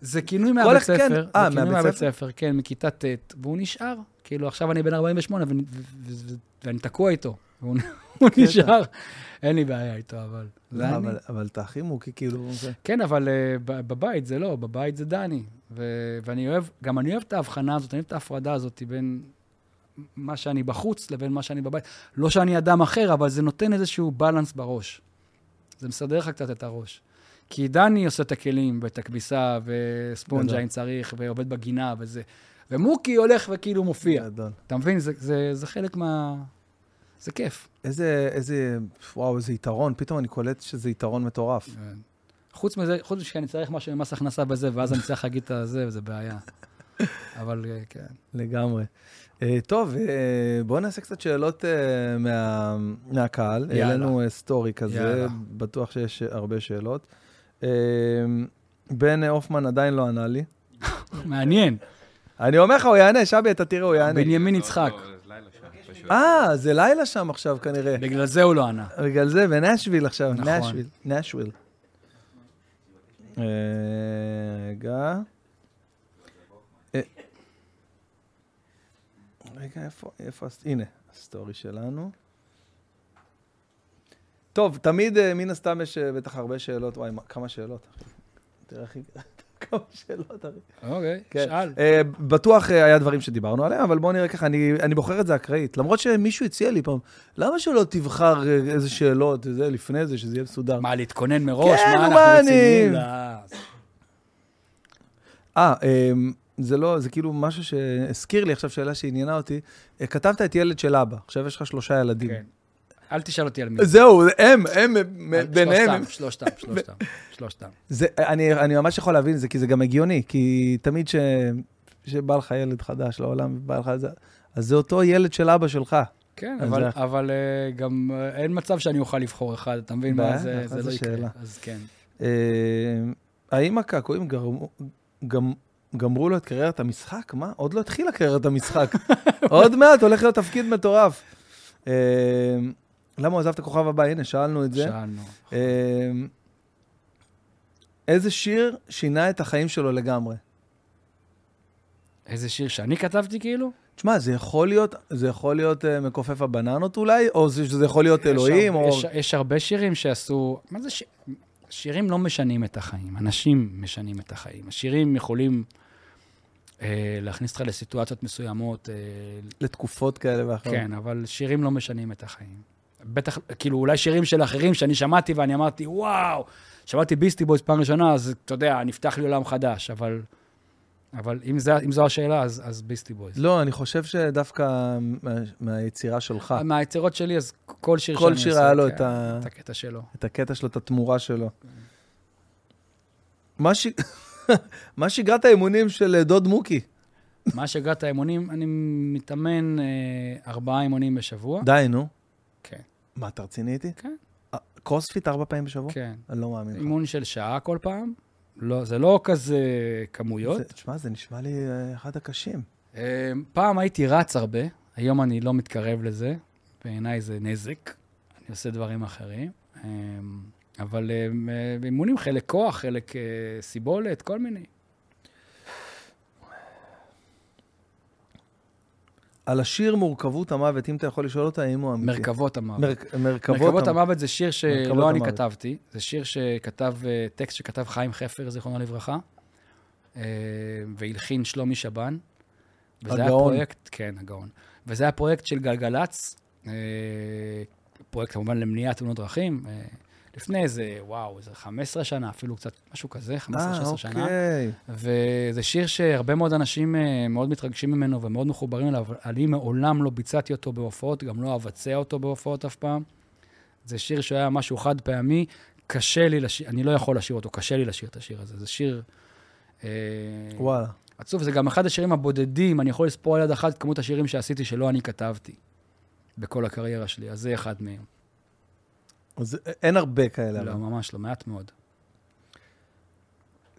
זה כינוי מהבית אחד- כן. ספר. אה, זה כינוי מהבית מהבית ספר? ספר, כן, מכיתה ט', והוא נשאר. כאילו, עכשיו אני בן 48 ואני- תקוע איתו. והוא הוא נשאר. אין לי בעיה איתו, אבל... זה אני. אבל- אבל אתה הכי מוקי, כאילו... כן, אבל uh, בבית זה לא, בבית זה דני. ו- ואני אוהב, גם אני אוהב את ההבחנה הזאת, אני אוהב את ההפרדה הזאת בין מה שאני בחוץ לבין מה שאני בבית. לא שאני אדם אחר, אבל זה נותן איזשהו בלנס בראש. זה מסדר לך קצת את הראש. כי דני עושה את הכלים ואת הכביסה וספונג'ה. אם צריך, ועובד בגינה וזה. ומוקי הולך וכאילו מופיע. גדול. אתה מבין? זה, זה, זה חלק מה... זה כיף. איזה, איזה, וואו, איזה יתרון, פתאום אני קולט שזה יתרון מטורף. כן. חוץ מזה, חוץ מזה שאני צריך משהו ממס הכנסה וזה, ואז אני צריך להגיד את הזה, וזה בעיה. אבל אה, כן. לגמרי. אה, טוב, אה, בואו נעשה קצת שאלות מה, מהקהל. יאללה. העלינו סטורי כזה, יאללה. בטוח שיש הרבה שאלות. בן הופמן עדיין לא ענה לי. מעניין. אני אומר לך, הוא יענה, שבי, אתה תראה, הוא יענה. בנימין לא, יצחק. לא, זה לילה שם, פשוט. אה, זה לילה שם עכשיו כנראה. בגלל זה הוא לא ענה. בגלל זה, בנשוויל עכשיו, נכון. נשוויל, נשוויל. אה, רגע. אה, רגע, איפה, איפה, הנה, הסטורי שלנו. טוב, תמיד, אה, מן הסתם יש אה, בטח הרבה שאלות, וואי, מה- כמה שאלות. תראה איך... כמה שאלות, אחי. אוקיי, כן. שאל. אה, בטוח אה, היה דברים שדיברנו עליהם, אבל בואו נראה ככה, אני, אני בוחר את זה אקראית. למרות שמישהו הציע לי פעם, למה שלא תבחר אה, איזה שאלות, זה לפני זה, שזה יהיה מסודר? מה, להתכונן מראש? כן, מה, נו, מה אנחנו רציניים? לא. אה, אמ, זה לא, זה כאילו משהו שהזכיר לי עכשיו שאלה שעניינה אותי. כתבת את ילד של אבא, עכשיו יש לך שלושה ילדים. כן. אל תשאל אותי על מי. זהו, הם, הם, ביניהם. הם- שלושתם, שלושתם, שלושתם. אני, אני ממש יכול להבין את זה, כי זה גם הגיוני, כי תמיד ש, שבא לך ילד חדש לעולם, בא לך זה, אז זה אותו ילד של אבא שלך. כן, אבל, זה- אבל אה, גם אה, אין מצב שאני אוכל לבחור אחד, אתה מבין מה? זה, זה לא יקרה. שאלה. אז כן. אה, האם הקעקועים גמרו לו את קריירת המשחק? מה? עוד לא התחילה קריירת המשחק. עוד מעט הולך להיות תפקיד מטורף. למה הוא עזב את הכוכב הבא? הנה, שאלנו את זה. שאלנו. אה, איזה שיר שינה את החיים שלו לגמרי? איזה שיר שאני כתבתי כאילו? תשמע, זה יכול להיות, זה יכול להיות uh, מכופף הבננות אולי, או זה, שזה יכול להיות אלוהים, יש, או... הרבה- יש, יש הרבה שירים שעשו... מה זה ש... שירים לא משנים את החיים, אנשים משנים את החיים. השירים יכולים אה, להכניס אותך לסיטואציות מסוימות, אה, לתקופות כאלה ואחרות. כן, אבל שירים לא משנים את החיים. בטח, כאילו, אולי שירים של אחרים שאני שמעתי ואני אמרתי, וואו, שמעתי ביסטי בויז פעם ראשונה, אז אתה יודע, נפתח לי עולם חדש, אבל... אבל אם, זה, אם זו השאלה, אז, אז ביסטי בויז. לא, אני חושב שדווקא מה, מהיצירה שלך, מהיצירות שלי, אז כל שיר כל שיר היה לו כן, את ה- את הקטע שלו. את הקטע שלו, את התמורה שלו. מה, ש... מה שגרת האימונים של אה, דוד מוקי? מה שהגעת האימונים, אני מתאמן אה, ארבעה אימונים בשבוע. די, נו. מה, אתה רציני איתי? כן, קרוספיט ארבע פעמים בשבוע? כן. אני לא מאמין לך. אימון של שעה כל פעם. לא, זה לא כזה כמויות. תשמע, זה נשמע לי אה, אחד הקשים. אה, פעם הייתי רץ הרבה, היום אני לא מתקרב לזה. בעיניי זה נזק. אני עושה דברים אחרים. אה, אבל אימונים חלק כוח, חלק סיבולת, כל מיני. על השיר מורכבות המוות, אם אתה יכול לשאול אותה, האם הוא אמיתי. מרכבות המוות. מרכ- מרכבות מרכבות המוות. המוות זה שיר שלא אני המוות. כתבתי, זה שיר שכתב, אה, טקסט שכתב חיים חפר, זיכרונו לברכה, אה, והלחין שלומי שבן. וזה היה הגאון. פרויקט, כן, הגאון. וזה היה פרויקט של גלגלצ, אה, פרויקט כמובן למניעת תאונות דרכים, לפני איזה, וואו, איזה 15 שנה, אפילו קצת, משהו כזה, 15-16 אה, שנה. אוקיי. וזה שיר שהרבה מאוד אנשים אה, מאוד מתרגשים ממנו ומאוד מחוברים אליו. אני מעולם לא ביצעתי אותו בהופעות, גם לא אבצע אותו בהופעות אף פעם. זה שיר שהיה משהו חד פעמי, קשה לי לשיר, אני לא יכול לשיר אותו, קשה לי לשיר את השיר הזה. זה שיר... אה, וואלה. עצוב, זה גם אחד השירים הבודדים, אני יכול לספור על יד אחת כמות השירים שעשיתי שלא אני כתבתי בכל הקריירה שלי, אז זה אחד מהם. אז אין הרבה כאלה. לא. ממש לא, מעט מאוד.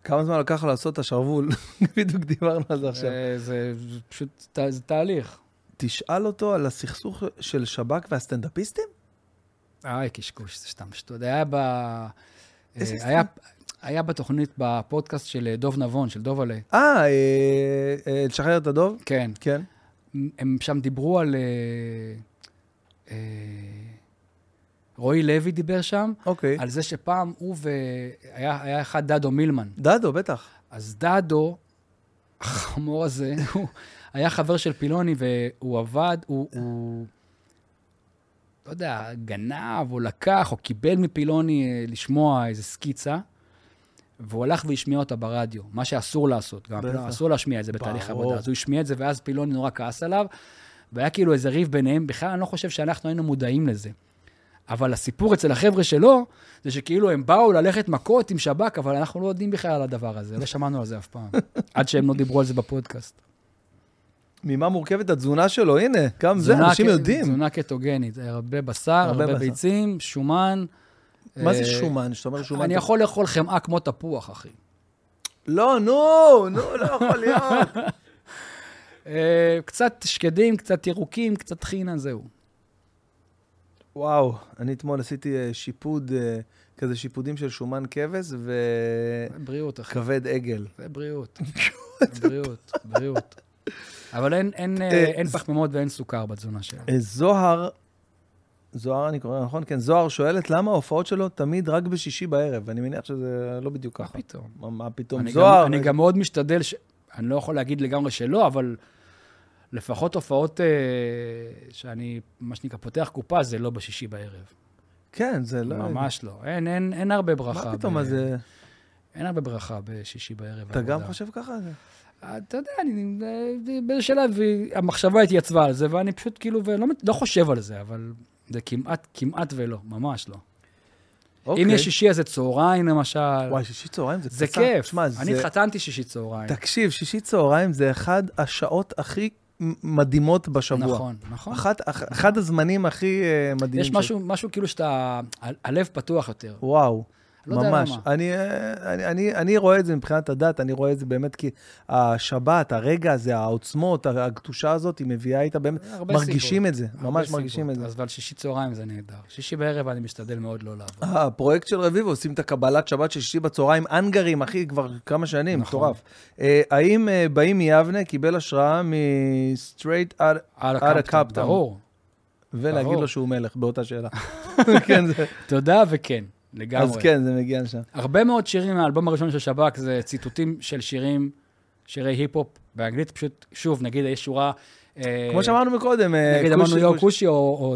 כמה זמן לקח לעשות את השרוול? בדיוק דיברנו על זה עכשיו. זה, זה, פשוט, זה תהליך. תשאל אותו על הסכסוך של שב"כ והסטנדאפיסטים? איי, קשקוש, זה סתם שטות. היה ב... אה, היה, היה בתוכנית, בפודקאסט של אה, דוב נבון, של. אה, אה, אה, לשחרר את הדוב? כן. כן. הם שם דיברו על... רועי לוי דיבר שם, אוקיי. על זה שפעם הוא ו... היה, היה אחד דדו מילמן. דדו, בטח. אז דדו, החמור הזה, הוא היה חבר של פילוני והוא עבד, הוא, הוא לא יודע, גנב או לקח או קיבל מפילוני אה, לשמוע איזה סקיצה, והוא הלך והשמיע אותה ברדיו, מה שאסור לעשות. גם. פילוני, אסור להשמיע את זה בתהליך. עבודה. אז הוא השמיע את זה, ואז פילוני נורא כעס עליו, והיה כאילו איזה ריב ביניהם. בכלל, אני לא חושב שאנחנו היינו מודעים לזה. אבל הסיפור אצל החבר'ה שלו, זה שכאילו הם באו ללכת מכות עם שב"כ, אבל אנחנו לא יודעים בכלל על הדבר הזה, לא שמענו על זה אף פעם. עד שהם לא דיברו על זה בפודקאסט. ממה מורכבת התזונה שלו? הנה, גם זה, אנשים יודעים. תזונה קטוגנית, הרבה בשר, הרבה הרבה בשר. ביצים, שומן. מה זה אה, שומן? שאתה אומר שומן... אני יכול לאכול חמאה כמו תפוח, אחי. לא, נו, נו, לא יכול להיות. אה, קצת שקדים, קצת ירוקים, קצת טחינה, זהו. וואו, אני אתמול עשיתי אה, שיפוד, אה, כזה שיפודים של שומן כבש זה בריאות, אחי. וכבד עגל. זה בריאות. בריאות, בריאות. אבל אין- אין, אה, אין פחמימות ואין סוכר בתזונה שלנו. זוהר, זוהר אני קורא, נכון? כן, זוהר שואלת למה ההופעות שלו תמיד רק בשישי בערב, ואני מניח שזה לא בדיוק מה ככה. פתאום? מה- מה פתאום? זוהר, גם, אני גם מאוד משתדל, ש... אני לא יכול להגיד לגמרי שלא, אבל לפחות הופעות אה, שאני, מה שנקרא, פותח קופה, זה לא בשישי בערב. כן, זה לא... ממש לא. אין, אין, אין הרבה ברכה. מה פתאום, ב... אז זה... אין הרבה ברכה בשישי בערב. אתה גם. חושב ככה? אתה יודע, אני, אה, באיזה שלב המחשבה התייצבה על זה, ואני פשוט כאילו, ולא לא חושב על זה, אבל זה כמעט, כמעט ולא, ממש לא. אוקיי. אם יש שישי, אז זה צהריים למשל. וואי, שישי צהריים זה זה פצצה. כיף. שמע, אני זה... התחתנתי שישי צהריים. תקשיב, שישי צהריים זה אחד השעות הכי מדהימות בשבוע. נכון, נכון. אחת, אח, אחד הזמנים הכי אה, מדהימים. יש ש- משהו, משהו כאילו שאתה, הלב פתוח יותר. וואו. לא יודע ממש. למה. אני, אה, אני, אני, אני רואה את זה מבחינת הדת, אני רואה את זה באמת כי השבת, הרגע הזה, העוצמות, הקדושה הזאת, היא מביאה איתה באמת, מרגישים סיבות. את זה, ממש סיבות. מרגישים את זה. אז אבל שישי צהריים זה נהדר. שישי בערב אני משתדל מאוד לא לעבוד. אה, הפרויקט של רביבו, עושים את הקבלת שבת של שישי בצהריים, אנגרים, אחי, כבר כמה שנים, נכון. מטורף. אה, האם אה, באים מיבנה קיבל השראה מ-straight out, הקפטן, הקפטן. ברור. ולהגיד ברור. לו שהוא מלך באותה שאלה. כן, זה, תודה וכן, לגמרי. אז כן, זה מגיע לשם. הרבה מאוד שירים מהאלבום הראשון של שב"כ זה ציטוטים של שירים, שירי היפ-הופ באנגלית, פשוט, שוב, נגיד, יש שורה... אה, כמו שאמרנו מקודם, אה, נגיד, אמרנו יו כושי. כושי או,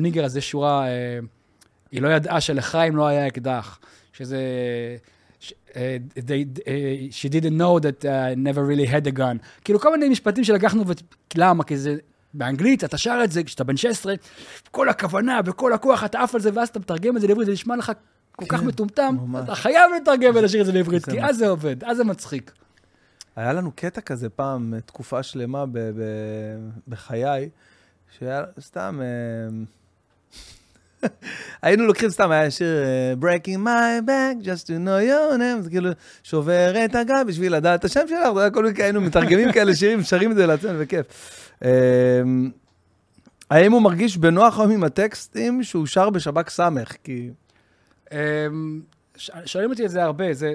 ניגר, אז יש שורה, אה, היא לא ידעה שלחיים לא היה אקדח, שזה... they, she didn't know that uh, never really had a gun. כאילו, כל מיני משפטים שלקחנו. למה? כי זה... באנגלית, אתה שר את זה כשאתה בן 16, כל הכוונה וכל הכוח, אתה עף על זה, ואז אתה מתרגם את זה לעברית, זה נשמע לך כל כך כן, מטומטם, ממש. אתה חייב לתרגם ולשיר את זה לעברית, כי. אז זה עובד, אז זה מצחיק. היה לנו קטע כזה פעם, תקופה שלמה ב- ב- בחיי, שהיה סתם... היינו לוקחים סתם, היה שיר אה, Breaking my back, just to know your name, זה כאילו שובר את הגב בשביל לדעת את השם שלך, זה היה כל מיני, היינו מתרגמים כאלה שירים, שרים את זה לעצמנו, בכיף. אה, האם הוא מרגיש בנוח היום עם הטקסטים שהוא שר בשב"כ סמך? כי... אמ, שואלים אותי את זה הרבה, זה...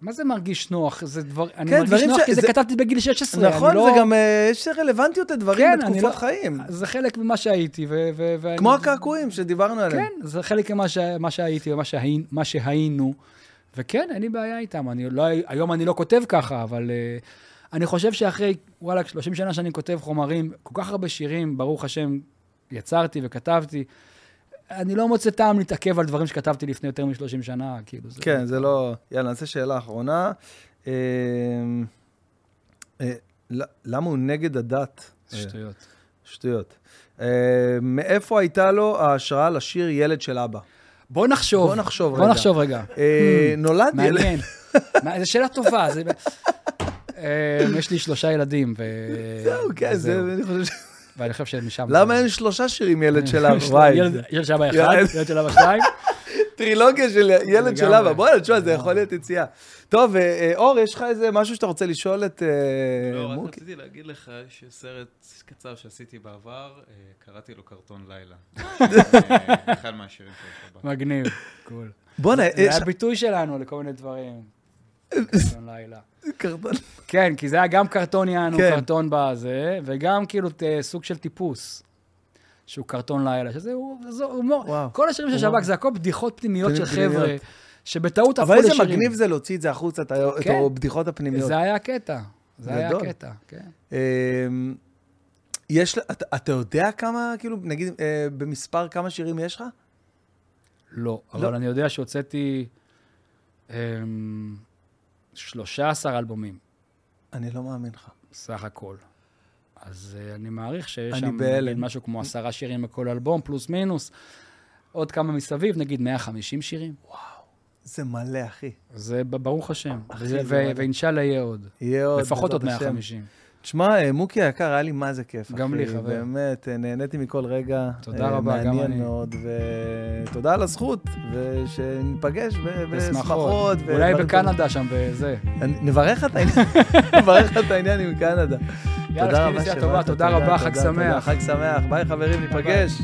מה זה מרגיש נוח? זה דבר... אני כן, מרגיש דברים נוח ש- כי זה זה- כתבתי בגיל 16. נכון, אני זה לא... גם, אה, יש רלוונטיות לדברים כן, אני בתקופות לא- חיים. זה חלק ממה שהייתי, ו... ו- ואני- כמו הקעקועים שדיברנו עליהם. כן, זה חלק ממה ש... מה שהייתי ומה שהי... מה שהיינו. וכן, אין לי בעיה איתם. אני לא... היום אני לא כותב ככה, אבל uh, אני חושב שאחרי, וואלה, 30 שנה שאני כותב חומרים, כל כך הרבה שירים, ברוך השם, יצרתי וכתבתי, אני לא מוצא טעם להתעכב על דברים שכתבתי לפני יותר מ-30 שנה, כאילו. זה... כן, זה לא... יאללה, נעשה שאלה אחרונה. אה, אה, למה הוא נגד הדת? אה, שטויות. שטויות. אה, מאיפה הייתה לו ההשראה לשיר ילד של אבא? בוא נחשוב. בוא נחשוב בוא רגע. נחשוב רגע. אה, נולד ילד... מעניין. זו שאלה טובה. זה... אה, יש לי שלושה ילדים, ו... זהו, כן. אני חושב ש... ואני חושב שמשם... למה אין שלושה שירים ילד של אבא? וואי, ילד של אבא אחד, ילד- של אבא שתיים. טרילוגיה של ילד של. אבא. בוא'נה, תשמע, זה יכול להיות יציאה. טוב, אה, אה, אור, יש לך איזה משהו שאתה רוצה לשאול את אה, לא, רק מוקי? רציתי להגיד לך שסרט קצר שעשיתי בעבר, קראתי לו קרטון לילה. אחד מהשירים שיש לו. מגניב, קול. בוא'נה, זה יש היה ביטוי שלנו לכל מיני דברים. קרטון לילה. קרטון. כן, כי זה היה גם קרטון יענו, כן. קרטון בזה, וגם כאילו ת- סוג של טיפוס, שהוא קרטון לילה, שזה הומור. כל השירים של. שב"כ זה הכל בדיחות פנימיות של. חבר'ה, שבטעות הפכו אבל לשירים. איזה מגניב זה להוציא את זה החוצה, את כן. הבדיחות הפנימיות. זה היה הקטע. זה היה. הקטע, כן. אמ, יש, אתה, אתה יודע כמה, כאילו, נגיד, אה, במספר כמה שירים יש לך? לא, אבל אני יודע שהוצאתי אמ, 13 אלבומים, אני לא מאמין לך. סך הכל. אז uh, אני מעריך שיש אני שם. נגיד, משהו כמו עשרה שירים בכל אלבום, פלוס מינוס. עוד כמה מסביב, נגיד 150 שירים. זה מלא, אחי. זה ברוך השם. אחי, זה מדהים. ואינשאללה יהיה עוד. יהיה עוד, לפחות עוד בעזרת השם. 150. תשמע, מוקי היקר, היה לי מה זה כיף, גם אחי. לי, חבר. באמת, אה, נהניתי מכל רגע. תודה אה, רבה, גם מעניין אני. מאוד, ותודה על הזכות, ושניפגש בשמחות. אולי בקנדה שם, בזה. נברך את העניין, נברך את העניין עם קנדה. תודה רבה שבאת, תודה רבה, חג. שמח. חג שמח. ביי חברים, ניפגש.